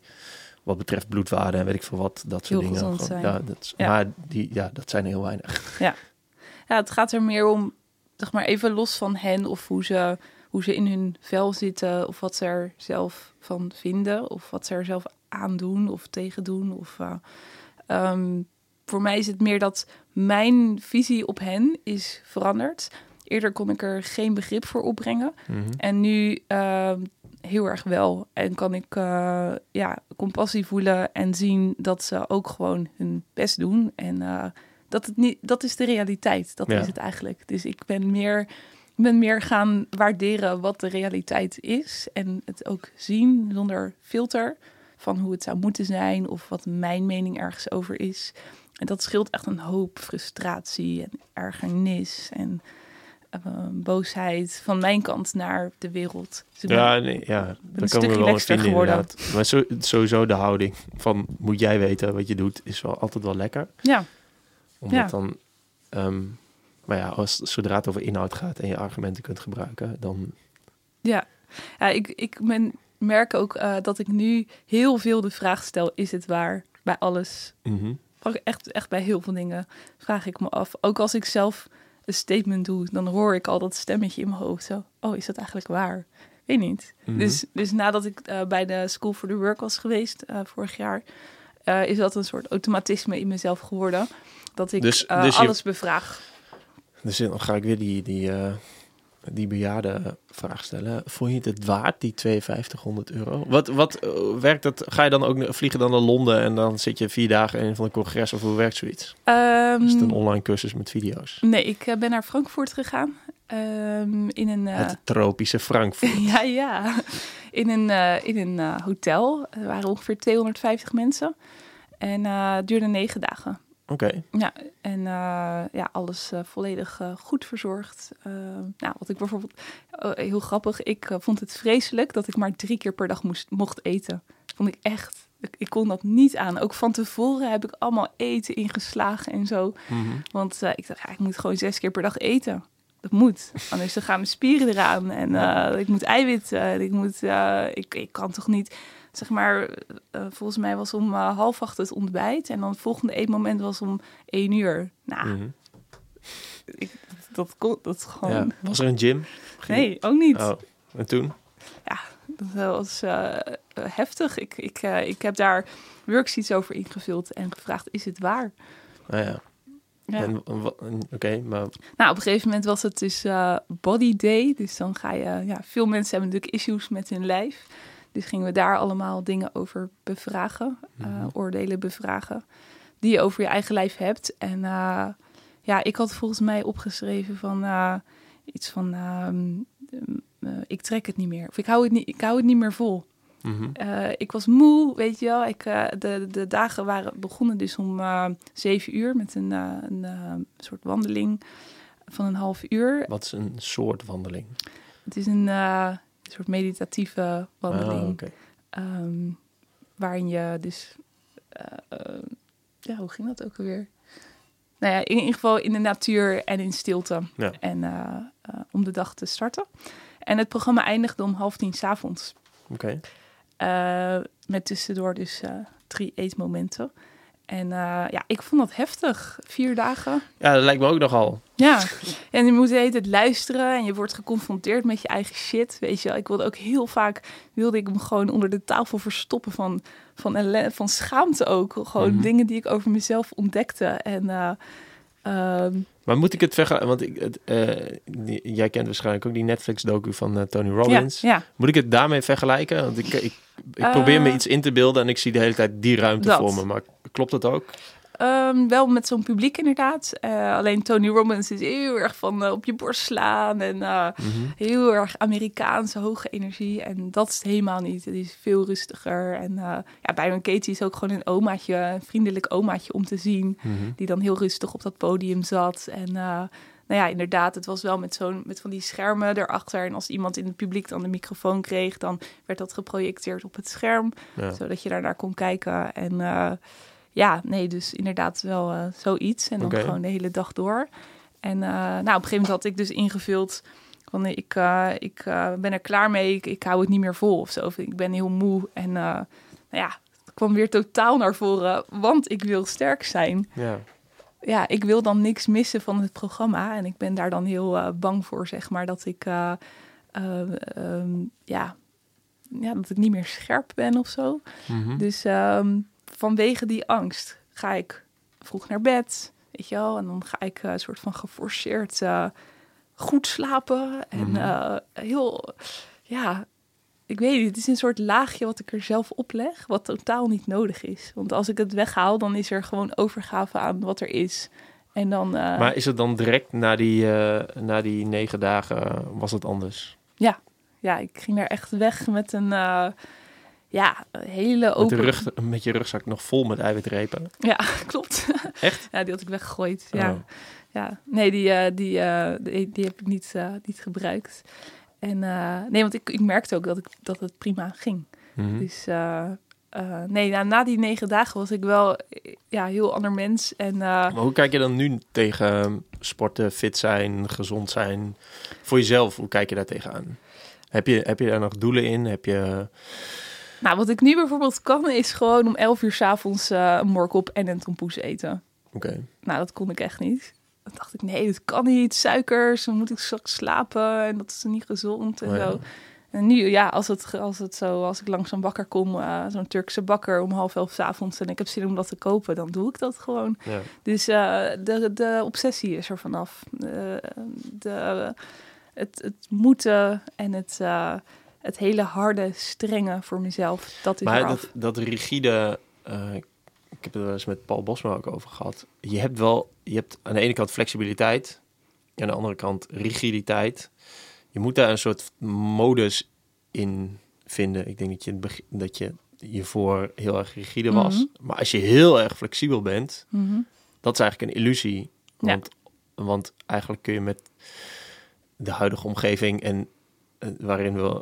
wat betreft bloedwaarde en weet ik veel wat, dat soort Heel dingen. Ja, dat, is- Ja. Maar die, ja, dat zijn er heel weinig. Ja, het gaat er meer om, zeg maar, even los van hen of hoe ze, hoe ze in hun vel zitten of wat ze er zelf van vinden of wat ze er zelf aandoen of tegen doen. Of, eh, ehm, voor mij is het meer dat mijn visie op hen is veranderd. Eerder kon ik er geen begrip voor opbrengen. Mhm. En nu ehm, heel erg wel. En kan ik eh, ja, compassie voelen en zien dat ze ook gewoon hun best doen. En eh, dat, het niet, dat is de realiteit. Dat Ja. is het eigenlijk. Dus ik ben meer, ik ben meer gaan waarderen wat de realiteit is. En het ook zien zonder filter van hoe het zou moeten zijn of wat mijn mening ergens over is. En dat scheelt echt een hoop frustratie en ergernis en boosheid van mijn kant naar de wereld. Dus Ja, nee, ja daar stuk me wel in inderdaad. Maar zo, sowieso de houding van moet jij weten wat je doet, is wel altijd wel lekker. ja. Omdat Ja. dan, ehm, maar ja, als, zodra het over inhoud gaat en je argumenten kunt gebruiken, dan Ja, ja ik, ik ben, merk ook eh, dat ik nu heel veel de vraag stel: is het waar? Bij alles. mhm. Echt, echt bij heel veel dingen vraag ik me af. Ook als ik zelf een statement doe, dan hoor ik al dat stemmetje in mijn hoofd. Zo, oh, is dat eigenlijk waar? Weet niet. Mhm. Dus, dus nadat ik eh, bij de School for the Work was geweest eh, vorig jaar, eh, is dat een soort automatisme in mezelf geworden. Dat ik Dus- dus je- alles bevraag. Dus dan ga ik weer die, die, die bejaarde vraag stellen. Vond je het het waard, die 5200 euro? Wat, wat eh, werkt dat? Ga je dan ook vliegen dan naar Londen en dan zit je vier dagen in een van de congres of hoe werkt zoiets? Ehm, Is het een online cursus met video's? Nee, ik eh, ben naar Frankfurt gegaan. ehm, in een. eh, Het tropische Frankfurt. ja, ja. In een, in een hotel. Er waren ongeveer 250 mensen. En het duurde negen dagen. Oké. Ja, en eh, ja, alles eh, volledig eh, goed verzorgd. Nou, wat ik bijvoorbeeld heel grappig, ik vond het vreselijk dat ik maar drie keer per dag moest, mocht eten. Vond ik echt. Ik, ik kon dat niet aan. Ook van tevoren heb ik allemaal eten ingeslagen en zo. Mhm. Want ik dacht, ja, ik moet gewoon zes keer per dag eten. Dat moet. Anders dan gaan mijn spieren eraan. En ik moet eiwit. ik, moet, ik, ik kan toch niet. Zeg maar, eh, volgens mij was om eh, half acht het ontbijt. En dan het volgende eetmoment was om één uur. Nou, Mhm. ik, dat kon dat gewoon. Ja. Was er een gym? Ging- Nee, ook niet. Oh, en toen? Dat was eh, eh, heftig. Ik, ik, eh, ik heb daar worksheets over ingevuld en gevraagd: is het waar? Nou ja. Ja. Oké, maar Nou, op een gegeven moment was het dus eh, body day. Dus dan ga je... Ja, veel mensen hebben natuurlijk issues met hun lijf. Dus gingen we daar allemaal dingen over bevragen. eh, Mhm. oordelen bevragen. Die je over je eigen lijf hebt. En eh, ja, ik had volgens mij opgeschreven van... eh, iets van... ehm, eh, ik trek het niet meer. Of ik hou het niet, ik hou het niet meer vol. mhm. Ik was moe, weet je wel. Ik, de, de dagen waren begonnen dus om zeven uur met een, een soort wandeling van een half uur. wat is een soort wandeling? Het is een eh, soort meditatieve wandeling. Ah, ehm, waarin je dus... eh, eh, ja, hoe ging dat ook alweer? Nou ja, in ieder geval in de natuur en in stilte. Ja. En eh, om de dag te starten. En het programma eindigde om half tien 's avonds. Oké. Met tussendoor dus drie eetmomenten. En eh, ja, ik vond dat heftig. Vier dagen. Ja, dat lijkt me ook nogal. Ja, en je moet de hele tijd luisteren en je wordt geconfronteerd met je eigen shit. Weet je, wel. ik wilde ook heel vaak, wilde ik me gewoon onder de tafel verstoppen van, van, van schaamte ook. Gewoon Mhm. dingen die ik over mezelf ontdekte. En eh, ehm, Maar moet ik het vergelijken? Want ik, het, eh, die- jij kent waarschijnlijk ook die Netflix-docu van eh, Tony Robbins. ja, ja, Moet ik het daarmee vergelijken? Want ik, ik, ik probeer me Eh, iets in te beelden en ik zie de hele tijd die ruimte dat. voor me. Maar klopt dat ook? Ehm, wel met zo'n publiek inderdaad. Eh, alleen Tony Robbins is heel erg van eh, op je borst slaan en eh, Mhm. heel erg Amerikaanse hoge energie. En dat is het helemaal niet. Het is veel rustiger. En ja, Byron Katie is ook gewoon een omaatje, een vriendelijk omaatje om te zien. Mhm. Die dan heel rustig op dat podium zat. En nou ja, inderdaad, het was wel met, zo'n, met van die schermen erachter. En als iemand in het publiek dan de microfoon kreeg, dan werd dat geprojecteerd op het scherm. Ja. Zodat je daarnaar kon kijken. En uh, ja, nee, dus inderdaad wel uh, zoiets. En dan gewoon de hele dag door. En uh, nou, op een gegeven moment had ik dus ingevuld van ik, uh, ik uh, ben er klaar mee, ik, ik hou het niet meer vol of zo. Of ik ben heel moe. En nou ja, het kwam weer totaal naar voren, want ik wil sterk zijn. Ja. Ja, ik wil dan niks missen van het programma. En ik ben daar dan heel bang voor, zeg maar, dat ik, um, ja, ja, dat ik niet meer scherp ben of zo. Mhm. Dus um, vanwege die angst ga ik vroeg naar bed, weet je wel. En dan ga ik een soort van geforceerd uh, goed slapen. En Mhm. uh, heel, ja, ik weet niet, het is een soort laagje wat ik er zelf opleg, wat totaal niet nodig is. Want als ik het weghaal, dan is er gewoon overgave aan wat er is. En dan, uh, Maar is het dan direct na die, uh, na die negen dagen, uh, was het anders? Ja. ja, ik ging daar echt weg met een ja, hele open... Met, rug, met je rugzak nog vol met eiwitrepen? Ja, klopt. Echt? ja, die had ik weggegooid, ja. Oh. ja. Nee, die, die, die, die, heb ik niet, niet gebruikt. En nee, want ik, ik merkte ook dat, ik, dat het prima ging. Mm -hmm. Dus nee, na, na, die negen dagen was ik wel ja, heel ander mens. En, maar hoe kijk je dan nu tegen sporten, fit zijn, gezond zijn? Voor jezelf, hoe kijk je daar tegenaan? Heb je, heb je daar nog doelen in? Heb je... Nou, wat ik nu bijvoorbeeld kan, is gewoon om 11 uur s'avonds uh, een morkop en een tompoes eten. Oké. Okay. Nou, dat kon ik echt niet. Dan dacht ik, nee, dat kan niet. Suikers, dan moet ik straks slapen en dat is niet gezond en oh, ja. zo. En nu, ja, als het, als het zo, als ik langs een bakker kom, uh, zo'n Turkse bakker om half elf s avonds en ik heb zin om dat te kopen, dan doe ik dat gewoon. Ja. Dus uh, de, de obsessie is er vanaf. De, de, het, het moeten en het, het hele harde, strenge voor mezelf, dat is Maar dat, dat rigide, ik heb het wel eens met Paul Bosma ook over gehad. Je hebt wel, je hebt aan de ene kant flexibiliteit, aan de andere kant rigiditeit je moet daar een soort modus in vinden. Ik denk dat je, dat je hiervoor heel erg rigide was. Mhm. Maar als je heel erg flexibel bent, Mhm. dat is eigenlijk een illusie. Ja. Want, want eigenlijk kun je met de huidige omgeving en eh, waarin we eh,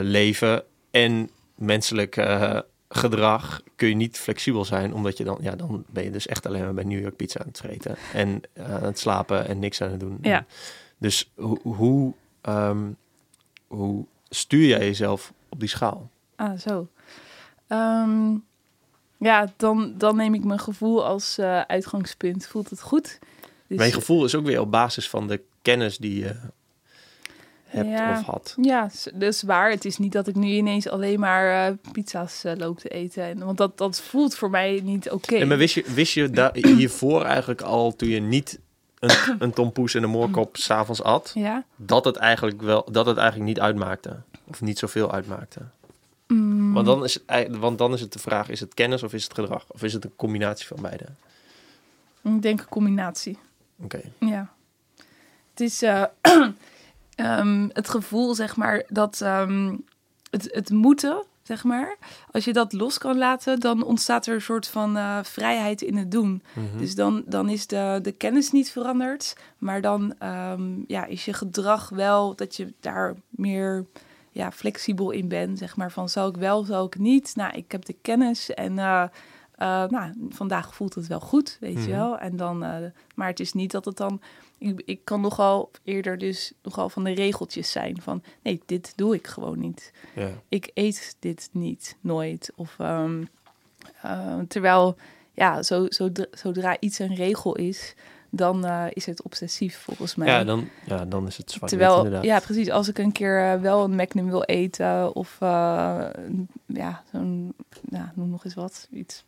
leven en menselijk eh, gedrag kun je niet flexibel zijn, omdat je dan, ja, dan ben je dus echt alleen maar bij New York pizza aan het vreten en eh, aan het slapen en niks aan het doen. Ja. Dus hoe, hoe, ehm, hoe stuur jij jezelf op die schaal? Ah, zo. Ehm, ja, dan, dan neem ik mijn gevoel als eh, uitgangspunt. Voelt het goed? Dus, Mijn gevoel is ook weer op basis van de kennis die je hebt Ja. of had. Ja, s- dat is waar. Het is niet dat ik nu ineens alleen maar eh, pizza's eh, loop te eten. En, want dat, dat voelt voor mij niet oké. En maar wist je, wist je daar hiervoor eigenlijk al, toen je niet een, een tompoes en een moorkop s'avonds at, Ja? dat het eigenlijk wel, dat het eigenlijk niet uitmaakte? Of niet zoveel uitmaakte? Mm, Want dan is het, want dan is het de vraag, is het kennis of is het gedrag? Of is het een combinatie van beide? ik denk een combinatie. Oké. Ja. Het is eh, ehm, het gevoel, zeg maar, dat ehm, het, het moeten, zeg maar, als je dat los kan laten, dan ontstaat er een soort van eh, vrijheid in het doen. Mhm. Dus dan, dan is de, de kennis niet veranderd, maar dan ehm, ja, is je gedrag wel dat je daar meer ja, flexibel in bent. Zeg maar van zal ik wel, zal ik niet. Nou, ik heb de kennis en eh, eh, nou, vandaag voelt het wel goed, weet Mhm. je wel. En dan, eh, maar het is niet dat het dan. Ik, ik kan nogal eerder dus nogal van de regeltjes zijn van nee, dit doe ik gewoon niet ik eet dit niet, nooit. Of ehm, eh, terwijl, ja, zo, zodra, zodra iets een regel is, dan is het obsessief volgens mij. Ja, dan, ja, dan is het zwart Terwijl, inderdaad. ja, precies. Als ik een keer wel een Magnum wil eten of ja, zo'n, ja, noem nog eens wat, iets,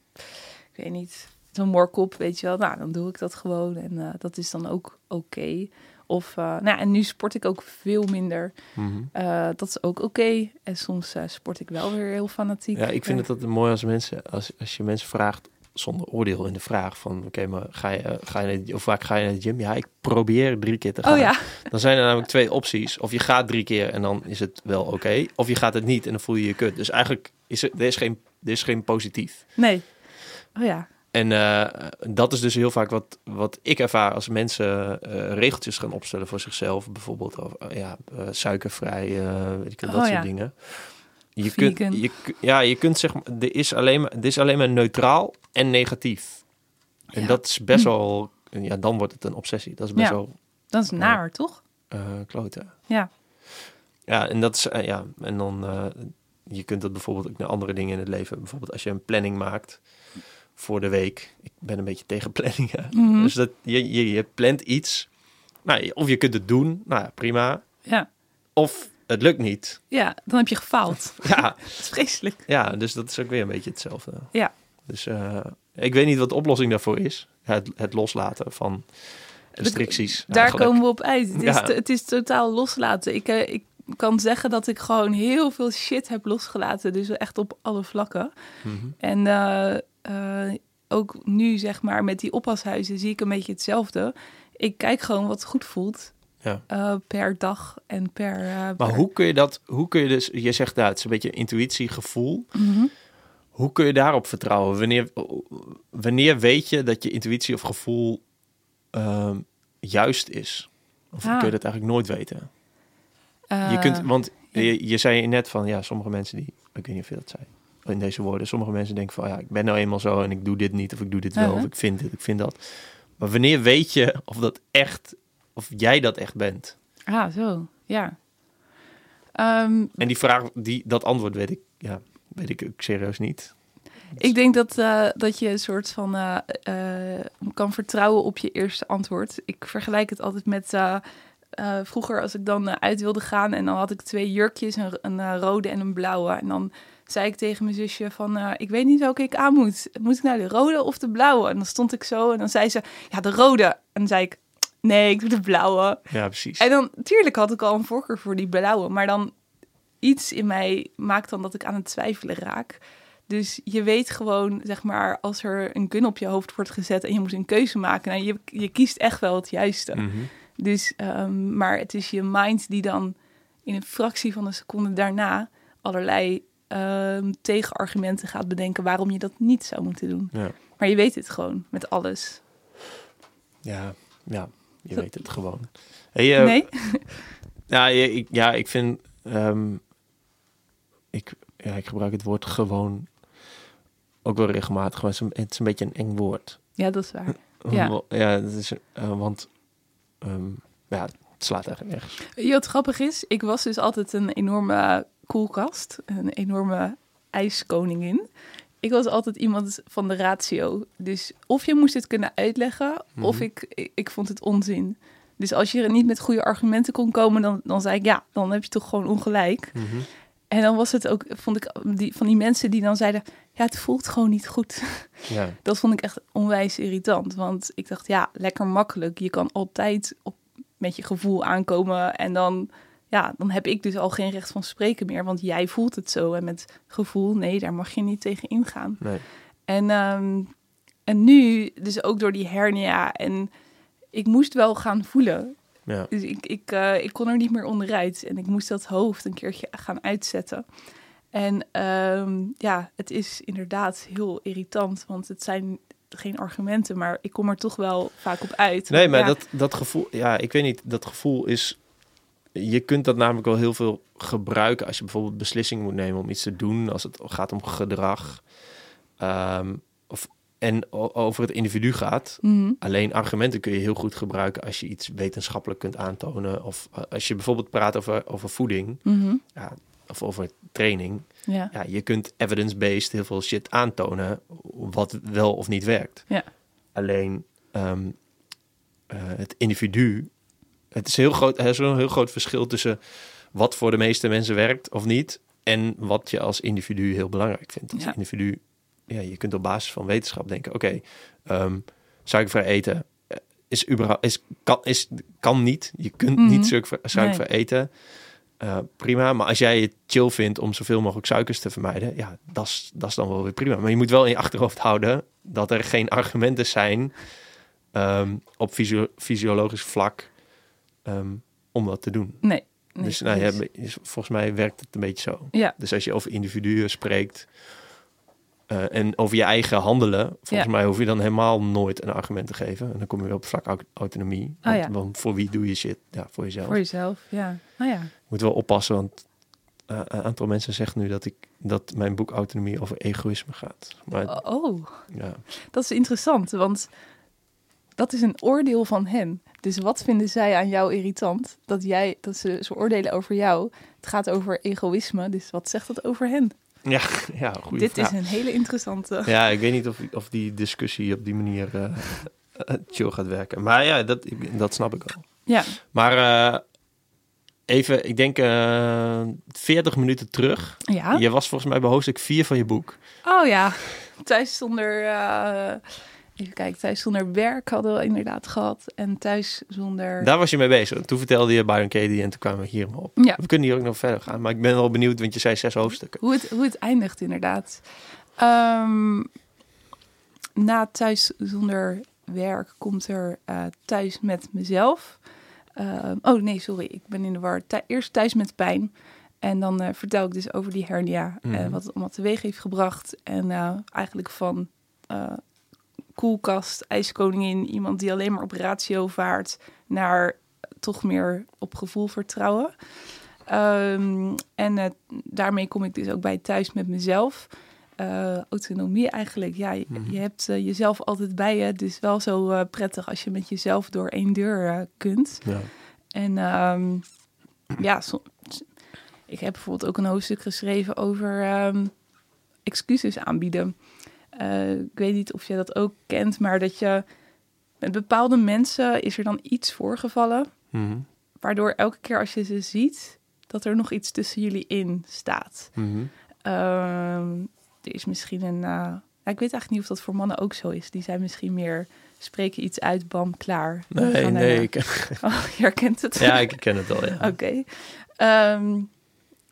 ik weet niet, zo'n morkop, weet je wel. Nou, dan doe ik dat gewoon en eh, dat is dan ook oké. Of, eh, nou, en nu sport ik ook veel minder. Mhm. Eh, dat is ook oké. En soms sport ik wel weer heel fanatiek. Ja, ik vind het altijd mooi als mensen, als, als je mensen vraagt zonder oordeel in de vraag van, oké, maar ga je, ga je, naar hoe vaak ga je naar de gym? Ja, ik probeer drie keer te gaan. Oh ja, Dan zijn er namelijk twee opties. Of je gaat drie keer en dan is het wel oké. Of je gaat het niet en dan voel je je kut. Dus eigenlijk is er, er, is geen, er is geen positief. nee. Oh ja, En eh, dat is dus heel vaak wat, wat ik ervaar als mensen eh, regeltjes gaan opstellen voor zichzelf. Bijvoorbeeld eh, ja, suikervrij, weet ik dat Oh, soort dingen. Je Vegan. kunt, je, ja, je kunt zeg maar, er is alleen maar, er is alleen maar neutraal en negatief. En Ja. dat is best wel, ja, dan wordt het een obsessie. Dat is best Ja. wel dat is naar, toch? kloten. Ja. Ja, en dat is, ja, en dan, je kunt dat bijvoorbeeld ook naar andere dingen in het leven. Bijvoorbeeld als je een planning maakt voor de week. Ik ben een beetje tegen planningen. Mhm. Dus dat je, je, je plant iets. Nou, of je kunt het doen, nou ja, prima. Ja. Of het lukt niet. ja, dan heb je gefaald. Ja, dat is vreselijk. ja dus dat is ook weer een beetje hetzelfde. Ja. Dus eh, ik weet niet wat de oplossing daarvoor is. Het, het loslaten van restricties. Daar eigenlijk. komen we op uit. Het is, Ja. t- het is totaal loslaten. Ik, eh, ik kan zeggen dat ik gewoon heel veel shit heb losgelaten. Dus echt op alle vlakken. Mhm. En eh, eh, ook nu, zeg maar, met die oppashuizen zie ik een beetje hetzelfde. Ik kijk gewoon wat goed voelt Ja. eh, per dag en per... eh, Maar per- hoe kun je dat, hoe kun je dus, je zegt nou, het is een beetje intuïtie, gevoel. Mhm. Hoe kun je daarop vertrouwen? Wanneer, wanneer weet je dat je intuïtie of gevoel ehm, juist is? Of Ah. kun je dat eigenlijk nooit weten? je kunt, want ja. je, je zei net van, ja, sommige mensen die, ik weet niet of je dat zei, in deze woorden, sommige mensen denken van, ja, ik ben nou eenmaal zo en ik doe dit niet, of ik doe dit wel, Uh-huh. of ik vind dit, ik vind dat. Maar wanneer weet je of dat echt, of jij dat echt bent? Ah, zo, ja. Ehm, En die vraag, die, dat antwoord weet ik, ja, weet ik ook serieus niet. Ik denk dat, eh, dat je een soort van eh, eh, kan vertrouwen op je eerste antwoord. Ik vergelijk het altijd met vroeger als ik dan uit wilde gaan en dan had ik twee jurkjes, een, een rode en een blauwe. En dan zei ik tegen mijn zusje van, eh, ik weet niet welke ik aan moet. Moet ik nou de rode of de blauwe? En dan stond ik zo en dan zei ze, ja de rode. En dan zei ik, nee, ik doe de blauwe. Ja, precies. En dan, tuurlijk had ik al een voorkeur voor die blauwe, maar dan iets in mij maakt dan dat ik aan het twijfelen raak. Dus je weet gewoon, zeg maar, als er een gun op je hoofd wordt gezet en je moet een keuze maken, nou, je, je kiest echt wel het juiste. Mhm. Dus, ehm, maar het is je mind die dan in een fractie van een seconde daarna allerlei ehm, tegenargumenten gaat bedenken waarom je dat niet zou moeten doen. Ja. Maar je weet het gewoon met alles. Ja, ja, je weet het gewoon. Hey, eh, nee? Ja, ik, ja, ik vind. ehm, ik, ja, ik gebruik het woord gewoon ook wel regelmatig, maar het is een, het is een beetje een eng woord. Ja, dat is waar. Ja. Ja dat is, eh, want ehm, ja, het slaat eigenlijk nergens. Je wat grappig is? Ik was dus altijd een enorme koelkast, een enorme ijskoningin. Ik was altijd iemand van de ratio. Dus of je moest het kunnen uitleggen, of Mhm. ik, ik, ik vond het onzin. Dus als je er niet met goede argumenten kon komen, dan, dan zei ik ja, dan heb je toch gewoon ongelijk. En dan was het ook, vond ik, die, van die mensen die dan zeiden, ja, het voelt gewoon niet goed. Ja, Dat vond ik echt onwijs irritant. Want ik dacht, ja, lekker makkelijk. Je kan altijd op, met je gevoel aankomen. En dan, ja, dan heb ik dus al geen recht van spreken meer. Want jij voelt het zo. En met gevoel, nee, daar mag je niet tegen ingaan. nee. En, ehm, en nu, dus ook door die hernia. En ik moest wel gaan voelen. Ja. Dus ik, ik, eh, ik kon er niet meer onderuit. En ik moest dat hoofd een keertje gaan uitzetten. En ehm, ja, het is inderdaad heel irritant. Want het zijn geen argumenten, maar ik kom er toch wel vaak op uit. Nee, maar Ja, dat, dat gevoel, ja, ik weet niet, dat gevoel is. Je kunt dat namelijk wel heel veel gebruiken als je bijvoorbeeld beslissingen moet nemen om iets te doen, als het gaat om gedrag. Ehm, of, en over het individu gaat. mhm, Alleen argumenten kun je heel goed gebruiken als je iets wetenschappelijk kunt aantonen. Of eh, als je bijvoorbeeld praat over, over voeding mhm, ja, of over training. ja. Ja, je kunt evidence-based heel veel shit aantonen wat wel of niet werkt. Ja. Alleen ehm, eh, het individu, het is, heel groot, er is een heel groot verschil tussen wat voor de meeste mensen werkt of niet en wat je als individu heel belangrijk vindt. Als Ja. individu, ja, je kunt op basis van wetenschap denken, oké, ehm, suikervrij eten eh, is überhaupt is kan is kan niet. Je kunt Mhm. niet suiker, suikervrij eten. Eh, prima, maar als jij het chill vindt om zoveel mogelijk suikers te vermijden, ja, dat is- dat is dan wel weer prima. Maar je moet wel in je achterhoofd houden dat er geen argumenten zijn ehm, op fysio- fysiologisch vlak ehm, om dat te doen. Nee. nee dus nou, ja, volgens mij werkt het een beetje zo. ja. Dus als je over individuen spreekt eh, en over je eigen handelen, volgens mij hoef je dan helemaal nooit een argument te geven. En dan kom je weer op vlak au- autonomie. Want, ja. want voor wie doe je shit? Ja, voor jezelf. Voor jezelf, ja. Oh ja. Ik moet wel oppassen, want eh, een aantal mensen zeggen nu dat, ik, dat mijn boek Autonomie over egoïsme gaat. Maar Oh, ja, dat is interessant, want dat is een oordeel van hen. Dus wat vinden zij aan jou irritant? Dat jij, dat ze, ze oordelen over jou. Het gaat over egoïsme, dus wat zegt dat over hen? ja, ja goede Dit vraag. is een hele interessante. Ja, ik weet niet of, of die discussie op die manier eh, chill gaat werken. Maar ja, dat, dat snap ik wel. Ja, Maar eh, even, ik denk eh 40 minuten terug. ja. Je was volgens mij bij hoofdstuk 4 van je boek. Oh ja, thuis zonder. Eh, even kijken, thuis zonder werk hadden we inderdaad gehad. En thuis zonder. Daar was je mee bezig. Toen vertelde je Byron Katie en toen kwamen we hier maar op. Ja, We kunnen hier ook nog verder gaan. Maar ik ben wel benieuwd, want je zei zes hoofdstukken. hoe het, hoe het eindigt inderdaad. Ehm, na thuis zonder werk komt er eh, thuis met mezelf. Ehm, oh nee, sorry, ik ben in de war. Eerst thuis met pijn. En dan eh, vertel ik dus over die hernia. Mhm. en wat het allemaal teweeg heeft gebracht. En eh, eigenlijk van eh, koelkast, ijskoningin, iemand die alleen maar op ratio vaart, naar toch meer op gevoel vertrouwen. Ehm, en eh, daarmee kom ik dus ook bij thuis met mezelf. Eh, autonomie eigenlijk. Ja, je, Mhm. je hebt eh, jezelf altijd bij je. Dus wel zo prettig als je met jezelf door één deur kunt. Ja. En ehm, ja, som- ik heb bijvoorbeeld ook een hoofdstuk geschreven over ehm, excuses aanbieden. Eh, ik weet niet of je dat ook kent, maar dat je met bepaalde mensen is er dan iets voorgevallen, Mhm. waardoor elke keer als je ze ziet, dat er nog iets tussen jullie in staat. Mhm. Ehm, er is misschien een. eh, ik weet eigenlijk niet of dat voor mannen ook zo is. Die zijn misschien meer spreken iets uit, bam, klaar. Nee, gaan nee. Ik, Oh, je herkent het. ja, ik ken het al, ja. Oké. Ehm,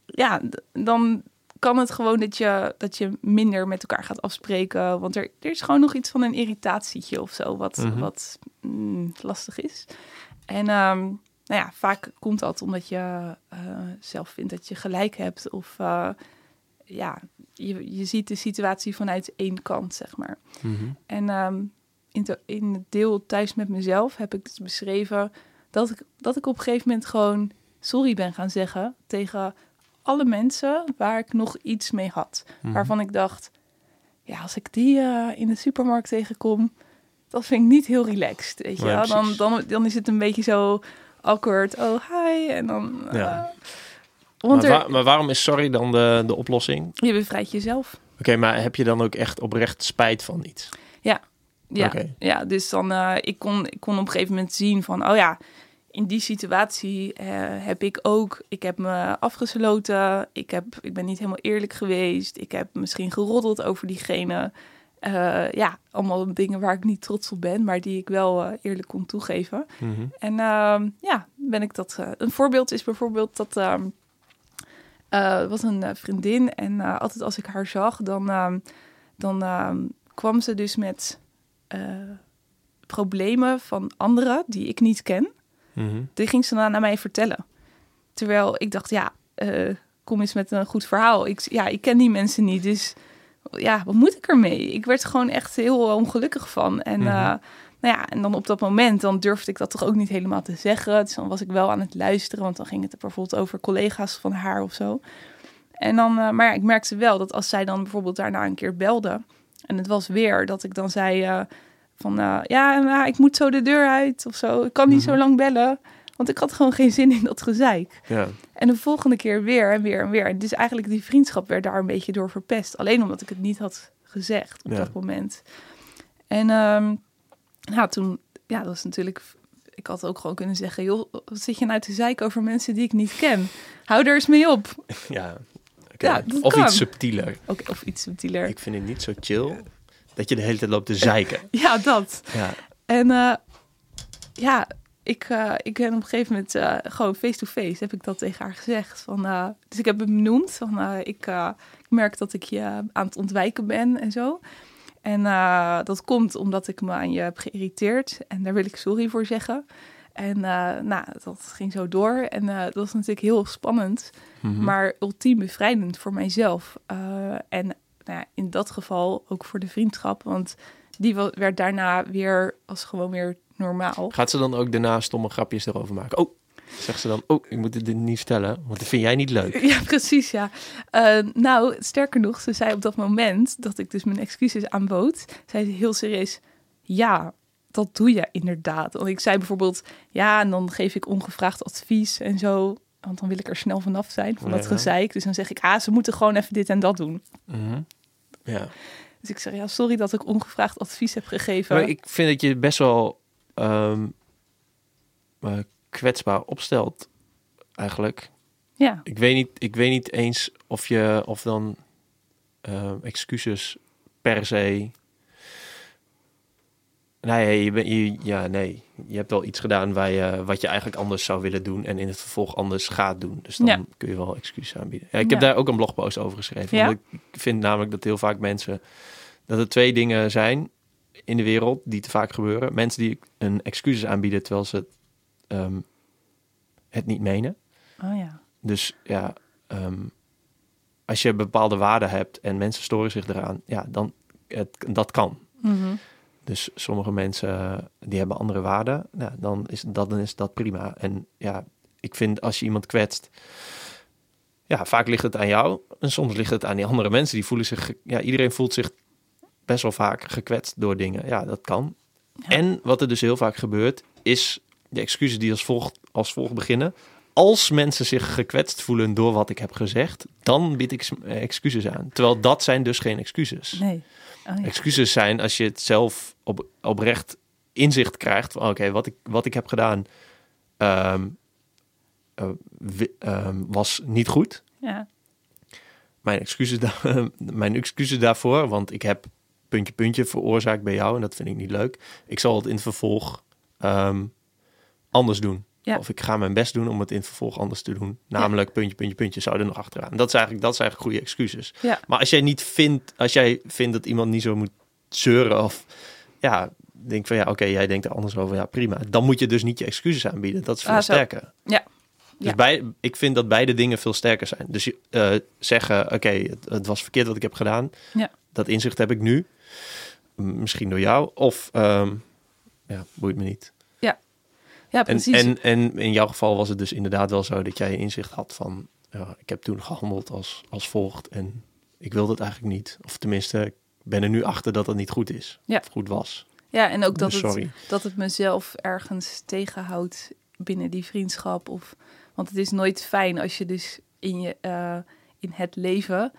ja, dan kan het gewoon dat je, dat je minder met elkaar gaat afspreken. Want er, er is gewoon nog iets van een irritatietje of zo, wat, Mhm. wat mm, lastig is. En ehm, nou ja, vaak komt dat omdat je eh, zelf vindt dat je gelijk hebt. Of eh, ja, je, je ziet de situatie vanuit één kant, zeg maar. Mhm. En ehm, in, in het deel thuis met mezelf heb ik dus beschreven dat ik, dat ik op een gegeven moment gewoon sorry ben gaan zeggen tegen alle mensen waar ik nog iets mee had. Mhm. Waarvan ik dacht, ja, als ik die eh, in de supermarkt tegenkom, dat vind ik niet heel relaxed. Weet je Ja, dan, dan, dan is het een beetje zo awkward. Oh, hi. En dan... eh, Ja. want Maar, er, wa- maar waarom is sorry dan de, de oplossing? je bevrijdt jezelf. Oké, maar heb je dan ook echt oprecht spijt van iets? Ja, Oké. ja dus dan eh, ik kon ik kon op een gegeven moment zien van oh ja, in die situatie eh, heb ik ook, ik heb me afgesloten, ik heb ik ben niet helemaal eerlijk geweest, ik heb misschien geroddeld over diegene. Eh, ja, allemaal dingen waar ik niet trots op ben, maar die ik wel eh, eerlijk kon toegeven. Mhm. En ehm, ja, ben ik dat. een voorbeeld is bijvoorbeeld dat. ehm eh, was een vriendin en altijd als ik haar zag, dan, ehm, dan kwam ze dus met problemen van anderen die ik niet ken. Mhm. Die ging ze dan aan mij vertellen. Terwijl ik dacht, ja, eh, kom eens met een goed verhaal. Ik, ja, ik ken die mensen niet, dus ja, wat moet ik ermee? Ik werd gewoon echt heel ongelukkig van. En, Mhm. eh, nou ja, en dan op dat moment, dan durfde ik dat toch ook niet helemaal te zeggen. Dus dan was ik wel aan het luisteren, want dan ging het bijvoorbeeld over collega's van haar of zo. En dan, eh, maar ja, ik merkte wel dat als zij dan bijvoorbeeld daarna een keer belde, en het was weer dat ik dan zei van, eh, ja, nou, ik moet zo de deur uit of zo. Ik kan niet Mhm. zo lang bellen, want ik had gewoon geen zin in dat gezeik. Ja. En de volgende keer weer en weer en weer. Dus eigenlijk die vriendschap werd daar een beetje door verpest. Alleen omdat ik het niet had gezegd op Ja. dat moment. En ehm nou, toen, ja, dat was natuurlijk... Ik had ook gewoon kunnen zeggen, joh, wat zit je nou te zeiken over mensen die ik niet ken? Hou er eens mee op. ja. Ja, of kan. iets subtieler. Of iets subtieler. Ik vind het niet zo chill dat je de hele tijd loopt te zeiken. Ja, dat. Ja. En eh, ja, ik, eh, ik ben op een gegeven moment eh, gewoon face-to-face heb ik dat tegen haar gezegd. Van, eh, dus ik heb het benoemd. Van, ik, ik merk dat ik je aan het ontwijken ben en zo. En dat komt omdat ik me aan je heb geïrriteerd. En daar wil ik sorry voor zeggen. En nou, dat ging zo door. En dat was natuurlijk heel spannend. Mhm. Maar ultiem bevrijdend voor mijzelf. En nou ja, in dat geval ook voor de vriendschap. Want die werd daarna weer als gewoon weer normaal. Gaat ze dan ook daarna stomme grapjes erover maken? Oh, zegt ze dan, oh, ik moet dit niet vertellen, want dat vind jij niet leuk. Ja, precies, ja. Eh, nou, sterker nog, ze zei op dat moment dat ik dus mijn excuses aanbood, zei ze heel serieus, ja, dat doe je inderdaad. Want ik zei bijvoorbeeld, ja, en dan geef ik ongevraagd advies en zo, want dan wil ik er snel vanaf zijn, van dat Ja. gezeik. Dus dan zeg ik, ah, ze moeten gewoon even dit en dat doen. Mhm. Ja. Dus ik zeg, ja, sorry dat ik ongevraagd advies heb gegeven. Maar ik vind dat je best wel eh, kwetsbaar opstelt, eigenlijk. Ja, Ik weet niet, ik weet niet eens of je, of dan ehm, excuses per se... Nee, je, je, ja, nee, je hebt wel iets gedaan waar je, wat je eigenlijk anders zou willen doen en in het vervolg anders gaat doen. Dus dan Ja. kun je wel excuses aanbieden. Ja, ik heb daar ook een blogpost over geschreven. Want ik vind namelijk dat heel vaak mensen dat er twee dingen zijn. in de wereld die te vaak gebeuren. Mensen die een excuses aanbieden terwijl ze ehm, het niet menen. Oh ja. Dus ja, ehm, als je bepaalde waarden hebt en mensen storen zich eraan, ja, dan het, dat kan. Mhm. Dus sommige mensen eh, die hebben andere waarden, nou, dan, is dat, dan is dat prima. En ja, ik vind als je iemand kwetst, ja, vaak ligt het aan jou en soms ligt het aan die andere mensen. Die voelen zich, ja, iedereen voelt zich best wel vaak gekwetst door dingen. Ja, dat kan. Ja. En wat er dus heel vaak gebeurt, is de excuses die als volgt, als volgt beginnen. Als mensen zich gekwetst voelen door wat ik heb gezegd, dan bied ik eh, excuses aan. Terwijl dat zijn dus geen excuses. Nee. Oh ja. Excuses zijn als je het zelf op, oprecht inzicht krijgt van oké, wat, ik, wat ik heb gedaan ehm, eh, ehm, was niet goed. Ja. Mijn excuses, mijn excuses daarvoor, want ik heb puntje puntje veroorzaakt bij jou en dat vind ik niet leuk. Ik zal het in het vervolg ehm, anders doen. Ja. Of ik ga mijn best doen om het in het vervolg anders te doen. Namelijk puntje, puntje, puntje, zou er nog achteraan. Dat is eigenlijk, dat zijn eigenlijk goede excuses. Ja. Maar als jij niet vindt, als jij vindt dat iemand niet zo moet zeuren of ja, denk van ja, oké, jij denkt er anders over, ja, prima. Dan moet je dus niet je excuses aanbieden. Dat is veel Ah, sterker. Ja. Dus Ja. bij, ik vind dat beide dingen veel sterker zijn. Dus eh, zeggen, oké, het, het was verkeerd wat ik heb gedaan. Ja. Dat inzicht heb ik nu. Misschien door jou. Of, ehm, ja, boeit me niet. Ja, precies. en, en in jouw geval was het dus inderdaad wel zo dat jij inzicht had van... Ja, ik heb toen gehandeld als, als volgt en ik wilde het eigenlijk niet. Of tenminste, ik ben er nu achter dat het niet goed is. Ja. Of goed was. ja, en ook dat Dus het, dat het mezelf ergens tegenhoudt binnen die vriendschap. Of, want het is nooit fijn als je dus in, je, eh, in het leven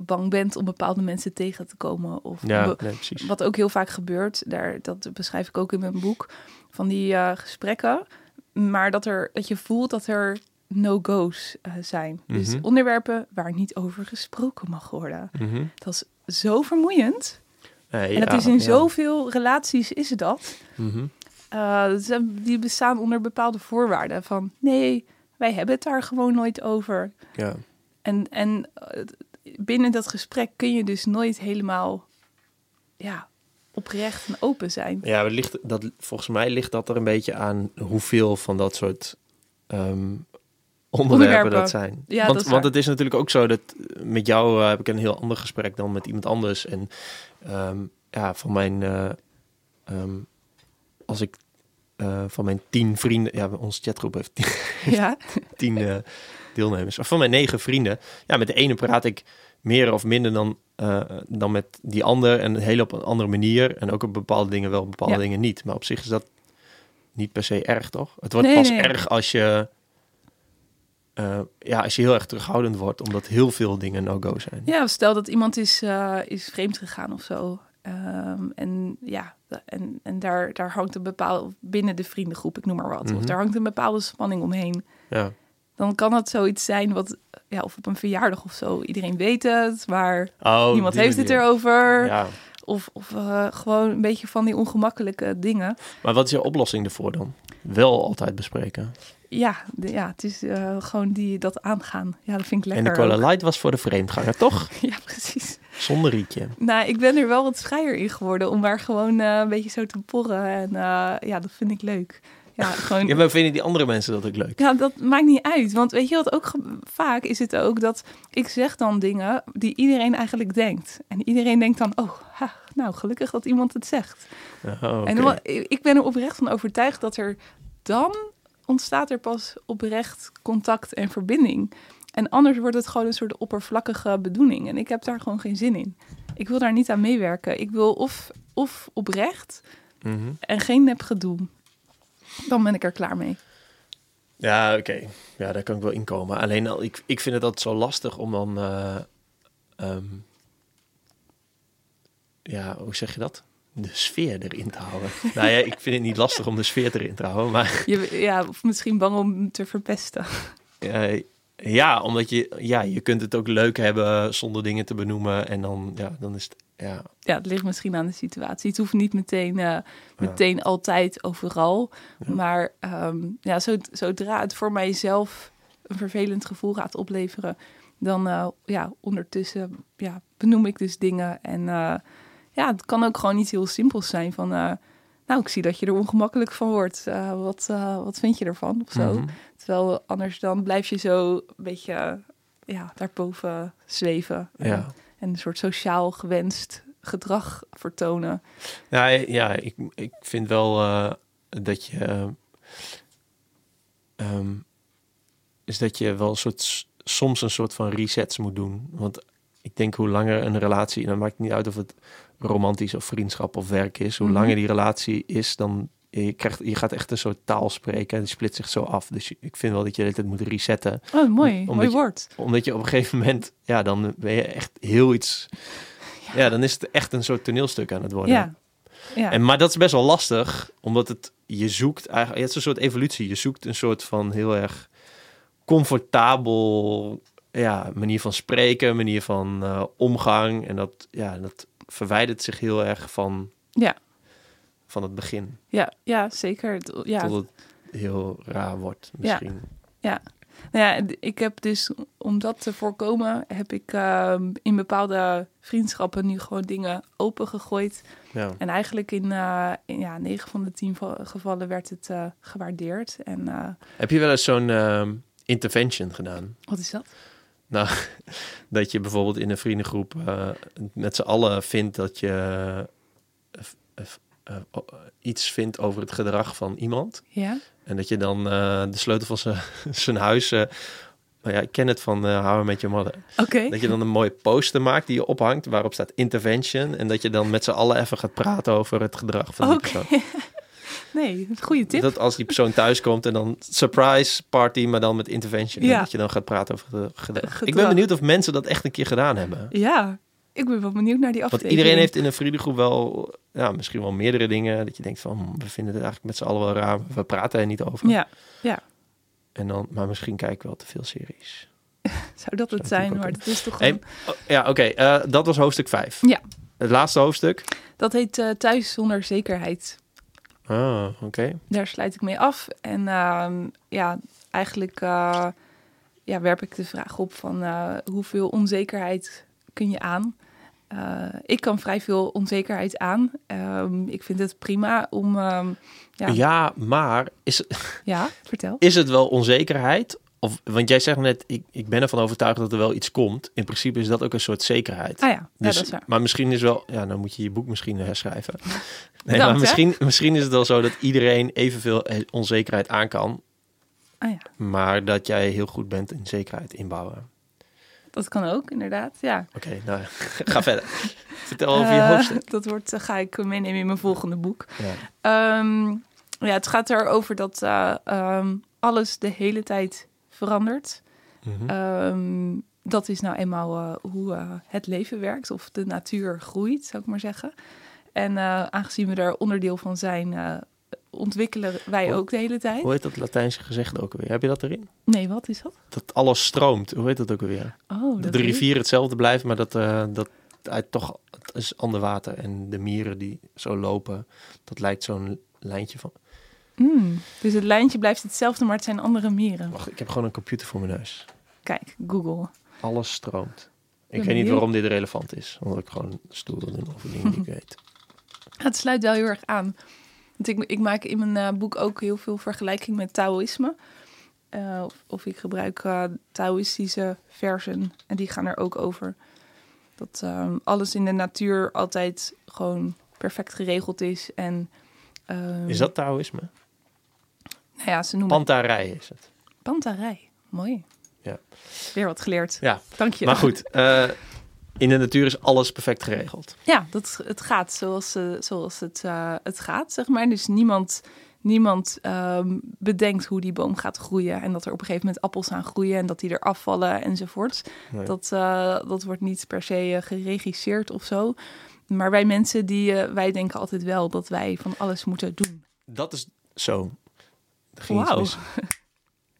bang bent om bepaalde mensen tegen te komen. Of Ja, nee. Wat ook heel vaak gebeurt, daar, dat beschrijf ik ook in mijn boek, van die eh, gesprekken. Maar dat, er, dat je voelt dat er no-go's eh, zijn. Dus Mhm. onderwerpen waar niet over gesproken mag worden. Mhm. Dat is zo vermoeiend. En dat ja, is in ja. zoveel relaties is het dat. Zijn- die bestaan onder bepaalde voorwaarden. Van nee, wij hebben het daar gewoon nooit over. Ja. En, en binnen dat gesprek kun je dus nooit helemaal ja, oprecht en open zijn. Ja, het ligt, dat, volgens mij ligt dat er een beetje aan hoeveel van dat soort ehm, onderwerpen, Onderwerpen. dat zijn. Ja, want, dat want het is natuurlijk ook zo dat eh, met jou eh, heb ik een heel ander gesprek dan met iemand anders. En ehm, ja, van mijn, eh, ehm, als ik van mijn tien vrienden, ja, onze chatgroep heeft tien, Ja, tien deelnemers. Of van mijn negen vrienden. Ja, met de ene praat ik meer of minder dan, eh, dan met die ander. En heel op een andere manier. En ook op bepaalde dingen wel, op bepaalde Ja. dingen niet. Maar op zich is dat niet per se erg, toch? Het wordt Nee, pas nee. erg als je... eh, ja, als je heel erg terughoudend wordt, omdat heel veel dingen no-go zijn. ja stel dat iemand is, eh, is vreemd gegaan of zo. Ehm, en ja, en, en daar, daar hangt een bepaalde, binnen de vriendengroep, ik noem maar wat. Mhm. Of daar hangt een bepaalde spanning omheen. Ja, Dan kan dat zoiets zijn wat, ja, of op een verjaardag of zo. Iedereen weet het, maar oh, niemand heeft het erover. Ja. Of, of eh, gewoon een beetje van die ongemakkelijke dingen. Maar wat is je oplossing ervoor dan? Wel altijd bespreken. Ja, de- ja het is eh, gewoon die, dat aangaan. Ja, dat vind ik en lekker. de Cola. Light was voor de vreemdganger, toch? Ja, precies. Zonder rietje. Nou, ik ben er wel wat vrijer in geworden om maar gewoon eh, een beetje zo te porren. En ja, dat vind ik leuk. Ja, gewoon... Ja, maar vinden die andere mensen dat ook leuk? Ja, dat maakt niet uit. Want weet je wat ook vaak is het ook dat ik zeg dan dingen die iedereen eigenlijk denkt. En iedereen denkt dan, oh, ha, nou gelukkig dat iemand het zegt. Oh. En ik ben er oprecht van overtuigd dat er dan ontstaat er pas oprecht contact en verbinding. En anders wordt het gewoon een soort oppervlakkige bedoeling. En ik heb daar gewoon geen zin in. Ik wil daar niet aan meewerken. Ik wil of, of oprecht Mhm. en geen nepgedoe. Dan ben ik er klaar mee. Ja, oké. Ja, daar kan ik wel in komen. Alleen al, ik, ik vind het altijd zo lastig om dan... eh, ehm, ja, hoe zeg je dat? De sfeer erin te houden. nou ja, ik vind het niet lastig om de sfeer erin te houden. Maar Je, ja, of misschien bang om te verpesten. ja, omdat je... Ja, je kunt het ook leuk hebben zonder dingen te benoemen. En dan, ja, dan is het... Ja, Ja, het ligt misschien aan de situatie. Het hoeft niet meteen, eh, meteen altijd overal. Ja. Maar ehm, ja, zo, zodra het voor mijzelf een vervelend gevoel gaat opleveren, dan eh, ja, ondertussen ja, benoem ik dus dingen. En eh, ja, het kan ook gewoon iets heel simpels zijn van... nou, ik zie dat je er ongemakkelijk van wordt. Wat, wat vind je ervan? Of zo. Mhm. Terwijl anders dan blijf je zo een beetje ja, daarboven zweven. Ja. En, en een soort sociaal gewenst gedrag vertonen. Ja, ja ik, ik vind wel eh, dat je. eh, ehm, is dat je wel een soort, soms een soort van resets moet doen. Want ik denk hoe langer een relatie, en dan maakt het niet uit of het romantisch of vriendschap of werk is, hoe Mhm. langer die relatie is, dan je, krijgt, je gaat echt een soort taal spreken en die split zich zo af. Dus ik vind wel dat je tijd moet resetten. Oh, mooi. Omdat mooi je- woord. Omdat je op een gegeven moment, ja, dan ben je echt heel iets. Ja, dan is het echt een soort toneelstuk aan het worden. Ja. ja. En, maar dat is best wel lastig, omdat het, je zoekt eigenlijk, het is een soort evolutie. Je zoekt een soort van heel erg comfortabel ja, manier van spreken, manier van eh, omgang. En dat, ja, dat verwijdert zich heel erg van, Ja. Van het begin. ja, ja, zeker. Ja. Tot het heel raar wordt misschien. Nou ja, d- ik heb dus, om dat te voorkomen, heb ik ehm, in bepaalde vriendschappen nu gewoon dingen opengegooid. Ja. En eigenlijk in, in ja, 9 van de 10 va- gevallen werd het eh, gewaardeerd. En eh, Heb je wel eens zo'n ehm, intervention gedaan? wat is dat? Nou, dat je bijvoorbeeld in een vriendengroep met z'n allen vindt dat je eh, eh, iets vindt over het gedrag van iemand. Ja? En dat je dan eh, de sleutel van zijn- huis. eh nou ja, ik ken het van How I Met Your Mother. Oké. Dat je dan een mooie poster maakt die je ophangt, waarop staat intervention. En dat je dan met z'n allen even gaat praten over het gedrag van die Oké. persoon. Nee, goede tip. Dat als die persoon thuis komt en dan surprise party, maar dan met intervention. En Ja. dat je dan gaat praten over het gedrag. Ik ben benieuwd of mensen dat echt een keer gedaan hebben. Ja, ik ben wel benieuwd naar die Want aflevering. iedereen heeft in een vriendengroep wel, ja, misschien wel meerdere dingen. Dat je denkt van, hm, we vinden het eigenlijk met z'n allen wel raar. We praten er niet over. Ja, En dan, maar misschien kijk ik wel te veel series. zou dat het Zou zijn, maar dat is toch Hey, oh, ja, oké. eh, dat was hoofdstuk 5. Ja. Het laatste hoofdstuk. Dat heet eh, Thuis zonder zekerheid. Ah, oké. Daar sluit ik mee af. En ehm, ja, eigenlijk eh, ja, werp ik de vraag op van hoeveel onzekerheid kun je aan? Eh, ik kan vrij veel onzekerheid aan. Ehm, ik vind het prima om... ehm, Ja. ja, maar is, ja, vertel. is het wel onzekerheid? Of, want jij zegt net, ik, ik ben ervan overtuigd dat er wel iets komt. In principe is dat ook een soort zekerheid. Ah ja, ja Dus, dat is waar. maar misschien is wel, ja, dan moet je je boek misschien herschrijven. Nee, Bedankt, maar hè? misschien, misschien is het wel zo dat iedereen evenveel eh, onzekerheid aan kan, Ah ja, maar dat jij heel goed bent in zekerheid inbouwen. Dat kan ook, inderdaad. Ja. Oké, nou, ga verder. Vertel over je Eh, hoofdstuk. dat wordt, eh, ga ik meenemen in mijn volgende boek. Ja. Ehm, ja, het gaat erover dat eh, ehm, alles de hele tijd verandert. Mhm. Ehm, dat is nou eenmaal hoe het leven werkt, of de natuur groeit, zou ik maar zeggen. En aangezien we daar onderdeel van zijn, ontwikkelen wij ook de hele tijd. Hoe heet dat Latijnse gezegde ook alweer? Heb je dat erin? Nee, wat is dat? Dat alles stroomt. Hoe heet dat ook alweer? Oh, Dat dat de rivier hetzelfde blijft, maar dat, eh, dat uit toch het is ander water. En de mieren die zo lopen, dat lijkt zo'n lijntje van... Mm, dus het lijntje blijft hetzelfde, maar het zijn andere mieren. Wacht, ik heb gewoon een computer voor mijn neus. Kijk, Google. Alles stroomt. Ik weet niet waarom dit relevant is. Omdat ik gewoon stoer wil doen over dingen die ik weet. Het sluit wel heel erg aan. Want ik, ik maak in mijn eh, boek ook heel veel vergelijking met Taoïsme. Eh, of, of ik gebruik eh, Taoïstische versen. En die gaan er ook over. Dat ehm, alles in de natuur altijd gewoon perfect geregeld is. En, ehm, Is dat Taoïsme? Nou ja, ze noemen het Pantarij is het. pantarij. Mooi. Ja. Weer wat geleerd. Ja, Dank je. maar goed. In de natuur is alles perfect geregeld. Ja, dat, het gaat zoals, eh, zoals het, eh, het gaat, zeg maar. Dus niemand, niemand ehm, bedenkt hoe die boom gaat groeien. En dat er op een gegeven moment appels aan groeien en dat die er afvallen enzovoort. Nee. Dat, eh, dat wordt niet per se geregisseerd of zo. Maar wij mensen, die, wij denken altijd wel dat wij van alles moeten doen. Dat is zo. Er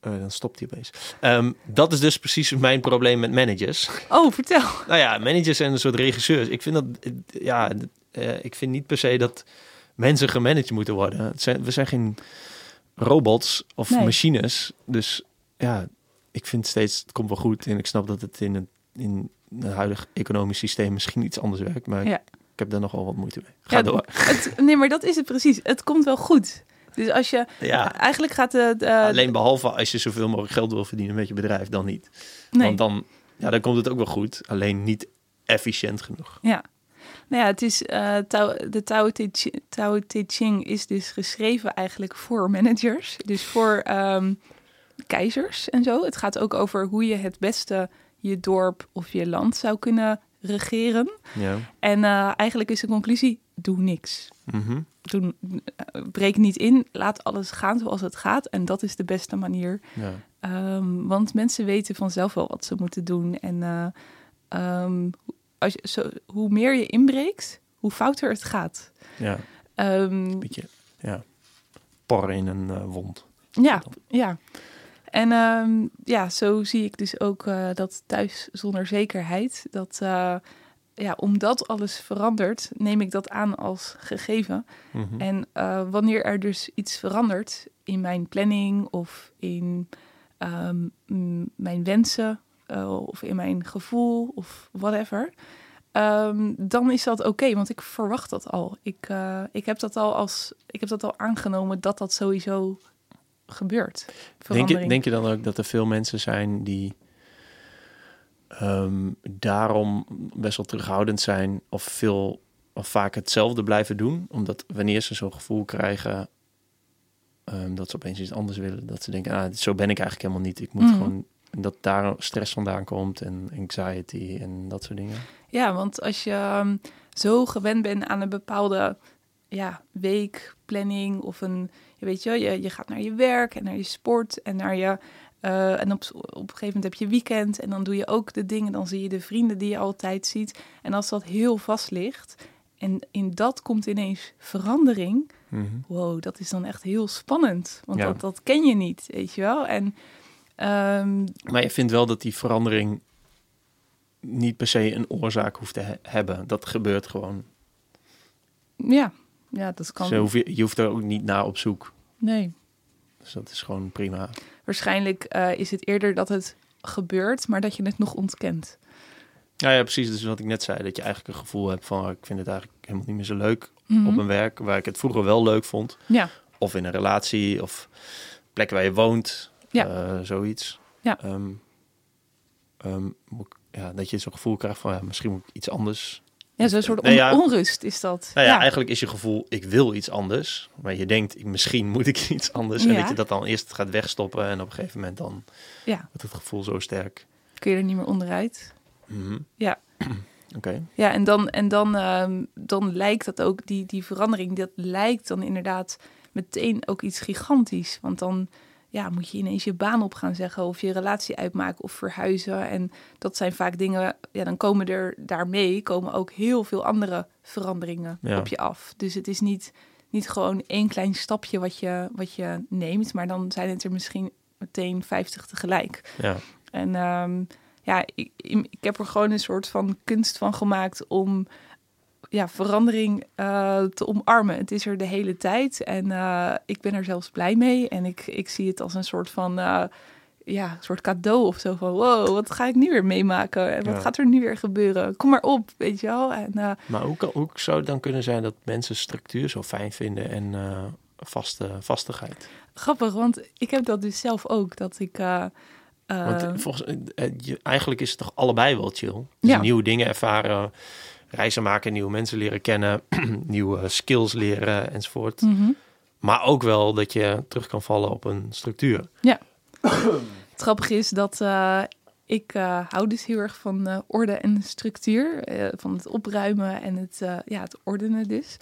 Eh, dan stopt hij opeens. Ehm, dat is dus precies mijn probleem met managers. Oh, vertel. Nou ja, managers zijn een soort regisseurs. Ik vind dat, ja, eh, ik vind niet per se dat mensen gemanaged moeten worden. Zijn, we zijn geen robots of Nee. machines. Dus ja, ik vind steeds, het komt wel goed. En ik snap dat het in het, in het huidige economisch systeem misschien iets anders werkt. Maar Ja. ik heb daar nog wel wat moeite mee. Ga Ja, door. Het, nee, maar dat is het precies. Het komt wel goed. Dus als je... Ja, Eigenlijk gaat de... alleen behalve als je zoveel mogelijk geld wil verdienen met je bedrijf, dan niet. nee. Want dan, ja, dan komt het ook wel goed, alleen niet efficiënt genoeg. Ja. Nou ja, het is, Tao, de Tao Te, Chi- Tao Te Ching is dus geschreven eigenlijk voor managers. Dus voor ehm, keizers en zo. Het gaat ook over hoe je het beste je dorp of je land zou kunnen regeren. Ja. En eh, eigenlijk is de conclusie, doe niks. Doe, eh, breek niet in, laat alles gaan zoals het gaat. En dat is de beste manier ja. Ehm, want mensen weten vanzelf wel wat ze moeten doen. En eh, ehm, als je, zo, hoe meer je inbreekt, hoe fouter het gaat. ja. Ehm, Beetje, ja. Porren in een eh, wond. ja, ja. En ja, zo zie ik dus ook eh, dat thuis zonder zekerheid. Dat ja, omdat alles verandert, neem ik dat aan als gegeven. Mhm. En eh, wanneer er dus iets verandert in mijn planning of in ehm, mijn wensen eh, of in mijn gevoel of whatever, ehm, dan is dat oké, want ik verwacht dat al. Ik, eh, ik, heb dat al als, ik heb dat al aangenomen dat dat sowieso gebeurt. Denk je, denk je dan ook dat er veel mensen zijn die ehm, daarom best wel terughoudend zijn of veel of vaak hetzelfde blijven doen? Omdat wanneer ze zo'n gevoel krijgen ehm, dat ze opeens iets anders willen, dat ze denken, ah, zo ben ik eigenlijk helemaal niet. Ik moet Mhm. gewoon dat daar stress vandaan komt en anxiety en dat soort dingen. Ja, want als je ehm, zo gewend bent aan een bepaalde ja, weekplanning of een, je weet je, je, je gaat naar je werk en naar je sport en naar je eh, en op, op een gegeven moment heb je weekend en dan doe je ook de dingen, dan zie je de vrienden die je altijd ziet. En als dat heel vast ligt en in dat komt ineens verandering, Mhm. wow, dat is dan echt heel spannend, want Ja. dat, dat ken je niet, weet je wel. En ehm, Maar je vindt wel dat die verandering niet per se een oorzaak hoeft te he- hebben. Dat gebeurt gewoon. ja, ja, dat kan. Je, je hoeft er ook niet naar op zoek. Nee. Dus dat is gewoon prima. Waarschijnlijk eh, is het eerder dat het gebeurt, maar dat je het nog ontkent. Ja, ja, precies. Dus wat ik net zei, dat je eigenlijk een gevoel hebt van... ik vind het eigenlijk helemaal niet meer zo leuk Mhm. op mijn werk... waar ik het vroeger wel leuk vond. Ja, Of in een relatie, of plek waar je woont. Ja. eh, zoiets. Ja. Ehm, ehm, ja, dat je zo'n gevoel krijgt van... Ja, misschien moet ik iets anders. Ja zo'n soort Nee, ja. onrust is dat. Nou ja, eigenlijk is je gevoel, ik wil iets anders. Maar je denkt, misschien moet ik iets anders. En Ja. dat je dat dan eerst gaat wegstoppen. En op een gegeven moment dan ja, wordt het gevoel zo sterk. kun je er niet meer onderuit. Mhm. Ja. Oké. Ja, en dan, en dan, ehm, dan lijkt dat ook, die, die verandering, dat lijkt dan inderdaad meteen ook iets gigantisch. Want dan ja, moet je ineens je baan op gaan zeggen of je relatie uitmaken of verhuizen. En dat zijn vaak dingen, ja, dan komen er daarmee komen ook heel veel andere veranderingen Ja. op je af. Dus het is niet, niet gewoon één klein stapje wat je, wat je neemt, maar dan zijn het er misschien meteen 50 tegelijk. Ja. En ehm, ja, ik, ik heb er gewoon een soort van kunst van gemaakt om ja, verandering eh, te omarmen. Het is er de hele tijd en eh, ik ben er zelfs blij mee. En ik, ik zie het als een soort van eh, ja, een soort cadeau of zo van wow, wat ga ik nu weer meemaken? En wat Ja. gaat er nu weer gebeuren? Kom maar op, weet je wel. En Maar hoe, kan, hoe zou het dan kunnen zijn dat mensen structuur zo fijn vinden en vaste, vastigheid? grappig, want ik heb dat dus zelf ook. Dat ik. Want volgens, je, eigenlijk is het toch allebei wel chill? Dus Ja. nieuwe dingen ervaren, reizen maken, nieuwe mensen leren kennen, nieuwe skills leren enzovoort. mhm. Maar ook wel dat je terug kan vallen op een structuur. Het grappige is dat eh, ik eh, hou dus heel erg van eh, orde en structuur. eh, van het opruimen en het, ja, het ordenen dus.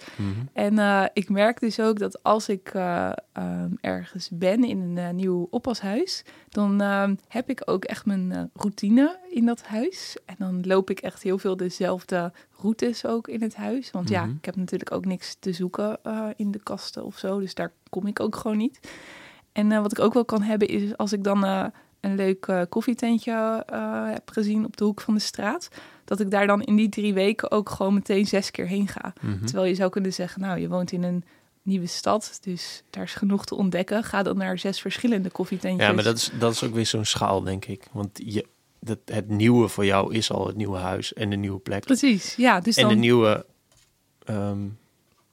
En eh, ik merk dus ook dat als ik eh, ehm, ergens ben in een nieuw oppashuis, dan ehm, heb ik ook echt mijn routine in dat huis. En dan loop ik echt heel veel dezelfde routes ook in het huis. Want ja, Mhm. ik heb natuurlijk ook niks te zoeken in de kasten of zo. Dus daar kom ik ook gewoon niet. En wat ik ook wel kan hebben is als ik dan een leuk eh, koffietentje eh, heb gezien op de hoek van de straat, dat ik daar dan in die drie weken ook gewoon meteen zes keer heen ga. Mhm. Terwijl je zou kunnen zeggen, nou, je woont in een nieuwe stad, dus daar is genoeg te ontdekken. Ga dan naar zes verschillende koffietentjes. Ja, maar dat is, dat is ook weer zo'n schaal, denk ik. Want je, dat, het nieuwe voor jou is al het nieuwe huis en de nieuwe plek. Precies, ja. Dus En de nieuwe ehm,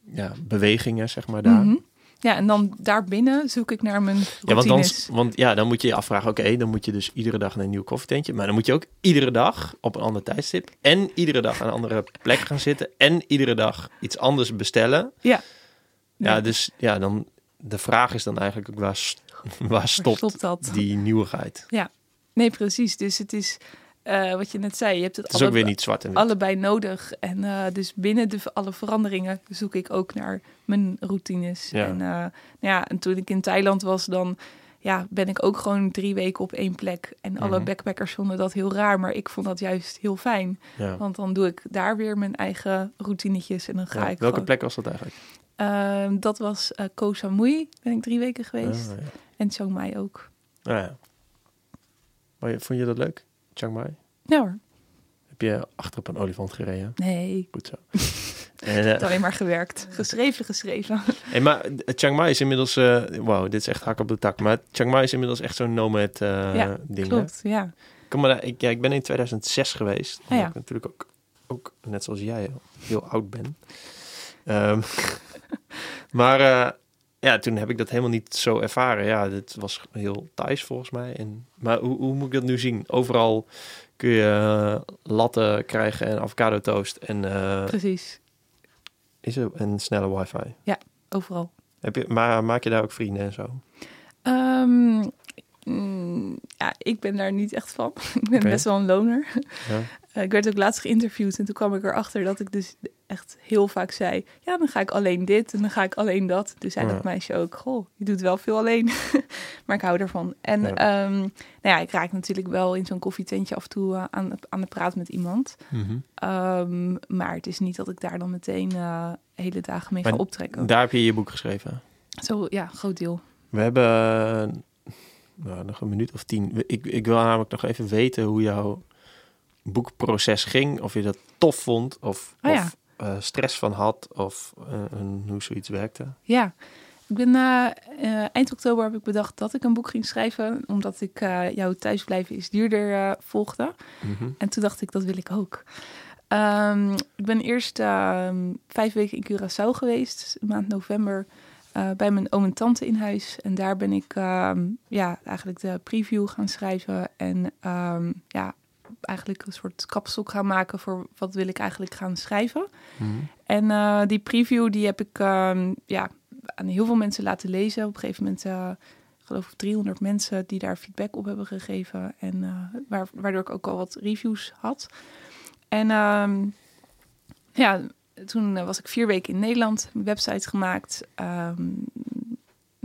ja, bewegingen, zeg maar, daar. Mhm. Ja, en dan daarbinnen zoek ik naar mijn routines. Ja, want dan, want ja, dan moet je je afvragen, oké, dan moet je dus iedere dag naar een nieuw koffietentje. Maar dan moet je ook iedere dag op een ander tijdstip en iedere dag aan een andere plek gaan zitten en iedere dag iets anders bestellen. Ja. Ja, dus ja, dan de vraag is dan eigenlijk ook waar, waar stopt, stopt dat? die nieuwigheid? Nee, precies. Dus het is eh, wat je net zei. Je hebt het, Het is ook weer niet zwart en allebei nodig. En eh, dus binnen de, alle veranderingen zoek ik ook naar mijn routines. Ja. En, eh, nou ja, en toen ik in Thailand was, dan ja, ben ik ook gewoon drie weken op één plek. En alle Mhm. backpackers vonden dat heel raar, maar ik vond dat juist heel fijn. Ja. Want dan doe ik daar weer mijn eigen routinetjes en dan ga Ja, ik Welke gewoon- plek was dat eigenlijk? Ehm, dat was eh Koh Samui, ben ik drie weken geweest. Ah, ja. En Chiang Mai ook. Ah, ja. Maar vond je dat leuk, Chiang Mai? Ja hoor. Heb je achter op een olifant gereden? Nee, Goed zo. en, het alleen maar gewerkt. Geschreven, geschreven. Hey, maar eh, Chiang Mai is inmiddels... eh wow, dit is echt hak op de tak. Maar Chiang Mai is inmiddels echt zo'n nomad eh Ja, ding. hè? Klopt, ja. Kom maar, ik, ja, ik ben in 2006 geweest. Ja. ik natuurlijk ook, ook, net zoals jij, heel oud ben. Ehm, maar ja, toen heb ik dat helemaal niet zo ervaren. Ja, dit was heel Thais volgens mij. En, maar hoe, hoe moet ik dat nu zien? Overal kun je eh, latten krijgen en avocado toast en, eh, Precies. is er, en snelle wifi. Overal. Heb je, maar maak je daar ook vrienden en zo? Ehm, mm, ja, ik ben daar niet echt van. ik ben best wel een loner. Ja. Eh, ik werd ook laatst geïnterviewd en toen kwam ik erachter dat ik dus echt heel vaak zei... Ja, dan ga ik alleen dit en dan ga ik alleen dat. Toen zei Ja. dat meisje ook, goh, je doet wel veel alleen. maar ik hou ervan. En Ja. ehm, nou ja, ik raak natuurlijk wel in zo'n koffietentje af en toe eh, aan, aan de praat met iemand. Mhm. Ehm, maar het is niet dat ik daar dan meteen eh, hele dagen mee Maar ga optrekken. Daar heb je je boek geschreven. Zo, ja, groot deel. We hebben eh, nou, nog een minuut of tien. Ik, ik wil namelijk nog even weten hoe jouw boekproces ging. Of je dat tof vond of, Oh ja. of eh, stress van had of eh, een- hoe zoiets werkte. Ja, ik ben eh, eind oktober heb ik bedacht dat ik een boek ging schrijven, omdat ik jouw thuisblijven is duurder volgde. Mhm. En toen dacht ik, dat wil ik ook. Ehm, ik ben eerst ehm, vijf weken in Curaçao geweest, maand november, bij mijn oom en tante in huis. En daar ben ik ehm, ja, eigenlijk de preview gaan schrijven en ja, eigenlijk een soort kapstok gaan maken voor wat wil ik eigenlijk gaan schrijven. Mhm. En eh, die preview die heb ik ehm, ja, aan heel veel mensen laten lezen. Op een gegeven moment, eh, geloof ik 300 mensen die daar feedback op hebben gegeven. En eh, waar, waardoor ik ook al wat reviews had. En ehm, ja, toen was ik vier weken in Nederland, website gemaakt, ehm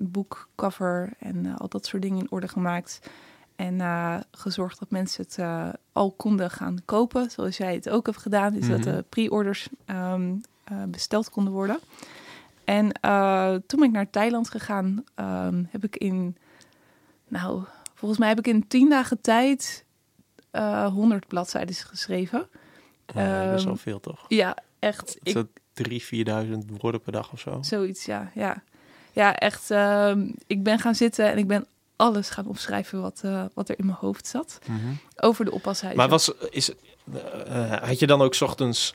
boekcover en al dat soort dingen in orde gemaakt. En eh, gezorgd dat mensen het eh, al konden gaan kopen, zoals jij het ook hebt gedaan. Dus dat Mhm. de pre-orders ehm, eh, besteld konden worden. En toen ben ik naar Thailand gegaan. ehm, heb ik in, nou, volgens mij heb ik in tien dagen tijd eh 100 bladzijden geschreven. Ja, best wel Ehm, veel toch? Ja, echt. Is Ik, dat 3.000, 4.000 woorden per dag of zo? Zoiets, ja. Ja, ja echt. ik ben gaan zitten en ik ben alles gaan opschrijven wat, eh, wat er in mijn hoofd zat. Mhm. Over de oppashuizen. Maar was, is, eh, had je dan ook 's ochtends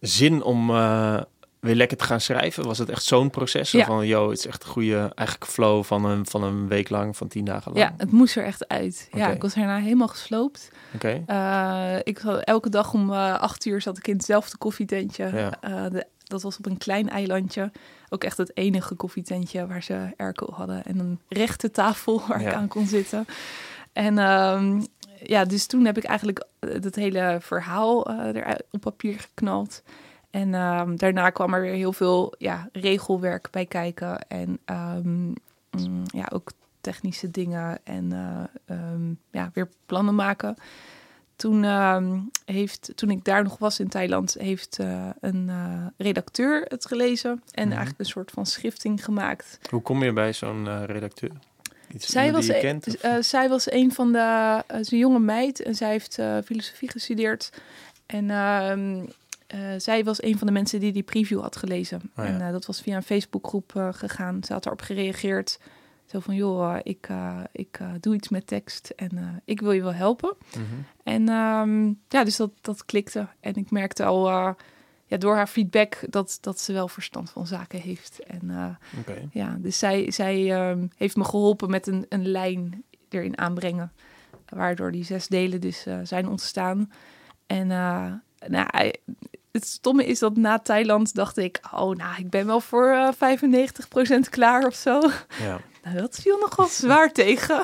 zin om eh, weer lekker te gaan schrijven? Was het echt zo'n proces? Ja. Van, yo, het is echt een goede eigenlijk flow van een, van een week lang, van tien dagen lang? Ja, het moest er echt uit. Ja, ik was daarna helemaal gesloopt. Oké. Ik zat, elke dag om acht uur zat ik in hetzelfde koffietentje. Ja. De, dat was op een klein eilandje. Ook echt het enige koffietentje waar ze airco hadden. En een rechte tafel waar Ja. ik aan kon zitten. En ehm, ja, dus toen heb ik eigenlijk het hele verhaal eh eruit op papier geknald. En ehm, daarna kwam er weer heel veel ja, regelwerk bij kijken. En ehm, mm, ja, ook technische dingen en eh, ja, weer plannen maken. Toen, ehm, heeft, toen ik daar nog was in Thailand, heeft eh, een eh, redacteur het gelezen. En Mhm. eigenlijk een soort van schifting gemaakt. Hoe kom je bij zo'n eh, redacteur? Iets Zij was, die je een- kent? of- eh, zij was een van de... Een jonge meid en zij heeft filosofie gestudeerd. En ehm, eh, zij was een van de mensen die die preview had gelezen. Oh ja. En dat was via een Facebookgroep gegaan. Ze had erop gereageerd. Zo van, joh, eh, ik, eh, ik eh, doe iets met tekst en ik wil je wel helpen. Mhm. En ehm, ja, dus dat, dat klikte. En ik merkte al, ja, door haar feedback dat, dat ze wel verstand van zaken heeft. En ja, dus zij, zij ehm, heeft me geholpen met een, een lijn erin aanbrengen. Waardoor die zes delen dus zijn ontstaan. En nou, het stomme is dat na Thailand dacht ik... oh, nou, ik ben wel voor eh 95% klaar of zo. Ja. Nou, dat viel nogal zwaar tegen.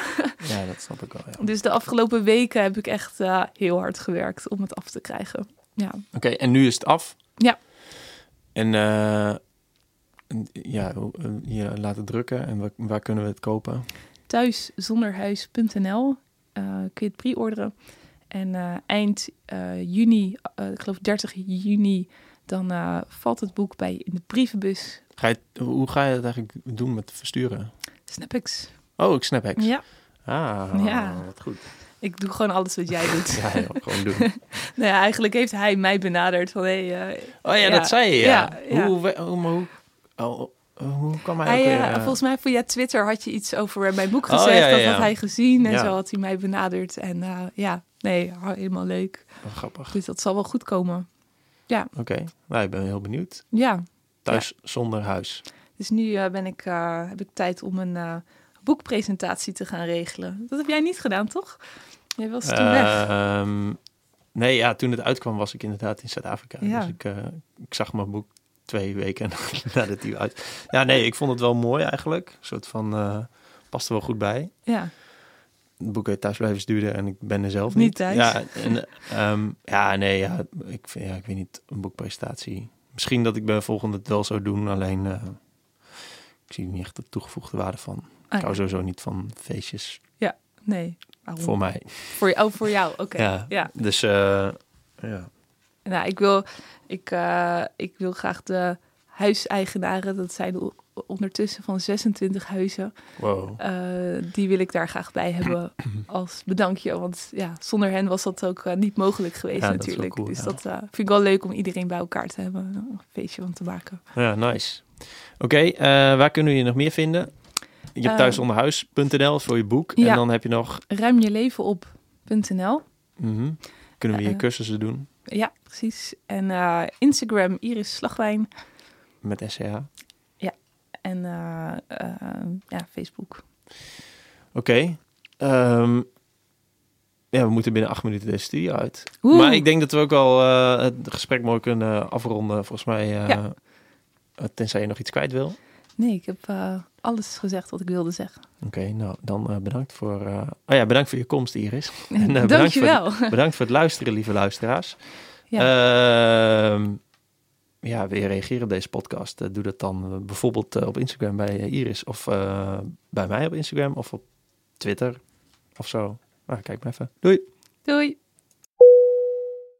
ja, dat snap ik wel. Ja. Dus de afgelopen weken heb ik echt eh, heel hard gewerkt om het af te krijgen. Ja, Oké, en nu is het af? Ja. En eh, ja, hoe- eh, je laten drukken en waar, waar kunnen we het kopen? thuiszonderhuis.nl eh, kun je het pre-orderen. En eind juni, ik geloof 30 juni, dan valt het boek bij in de brievenbus. Ga je, het- hoe ga je het eigenlijk doen met versturen? Snapix. Oh, ik snap Hex. Ja, Ah, Ja. wat goed. ik doe gewoon alles wat jij doet. Ja, ja, gewoon doen. nou ja, eigenlijk heeft hij mij benaderd van hey, eh, Oh ja, Ja. dat zei je, ja. Ja, ja. Hoe, hoe, hoe, oh, hoe kwam hij, Hij, ook eh, eh, volgens mij via Twitter had je iets over mijn boek Oh, gezegd. ja, ja, Dat ja. had hij gezien en Ja. zo had hij mij benaderd. En ja, nee, helemaal leuk. oh, grappig. Dus dat zal wel goed komen. Oké, nou, ik ben heel benieuwd. Ja, Thuis zonder huis. Dus nu eh, ben ik, eh, heb ik tijd om een eh, boekpresentatie te gaan regelen. Dat heb jij niet gedaan, toch? Jij was toen weg. Ehm, nee, ja, toen het uitkwam was ik inderdaad in Zuid-Afrika. Ja. Dus ik, ik zag mijn boek twee weken nadat hij uit... Ja, nee, ik vond het wel mooi eigenlijk. Een soort van... eh past er wel goed bij. Ja, Het boek heet Thuis blijven sturen en ik ben er zelf niet. Niet thuis. Ja, en, ehm, ja nee, ja, ik, ja, ik weet niet, een boekpresentatie. Misschien dat ik bij de volgende het wel zou doen, alleen eh, ik zie niet echt de toegevoegde waarde van. Ah, ik hou ja. sowieso niet van feestjes nee. Waarom? voor mij. Voor, jou- oh, voor jou, oké. Ja. Ja. Dus eh, ja. Nou, ik wil, ik, eh, ik wil graag de huiseigenaren, dat zijn ondertussen van 26 huizen, Wow. eh, die wil ik daar graag bij hebben als bedankje. Want ja, zonder hen was dat ook niet mogelijk geweest Ja, dat is wel natuurlijk. cool, dus ja. dat vind ik wel leuk om iedereen bij elkaar te hebben. Een feestje van te maken. Ja, nice. Oké, eh, waar kunnen we je nog meer vinden? Je hebt Eh, thuisonderhuis.nl voor je boek. En ja. dan heb je nog, Ruim je leven op.nl. mhm, kunnen we je Eh, cursussen doen Ja, precies. En Instagram Iris Slagwijn. met SCH. En eh, eh, ja, Facebook. Oké. ehm, ja, we moeten binnen acht minuten deze studio uit. Oeh. Maar ik denk dat we ook al het gesprek mooi kunnen afronden. Volgens mij, Ja. Tenzij je nog iets kwijt wil. Nee, ik heb eh, alles gezegd wat ik wilde zeggen. Oké, nou dan eh, bedankt voor. eh, oh ja, bedankt voor je komst, Iris. En, eh, bedankt Dankjewel. bedankt voor het luisteren, lieve luisteraars. Ja. Ehm, ja, wil je reageren op deze podcast? eh, doe dat dan eh, bijvoorbeeld eh, op Instagram bij eh, Iris of eh, bij mij op Instagram of op Twitter of zo. Nou, kijk maar even. Doei! Doei.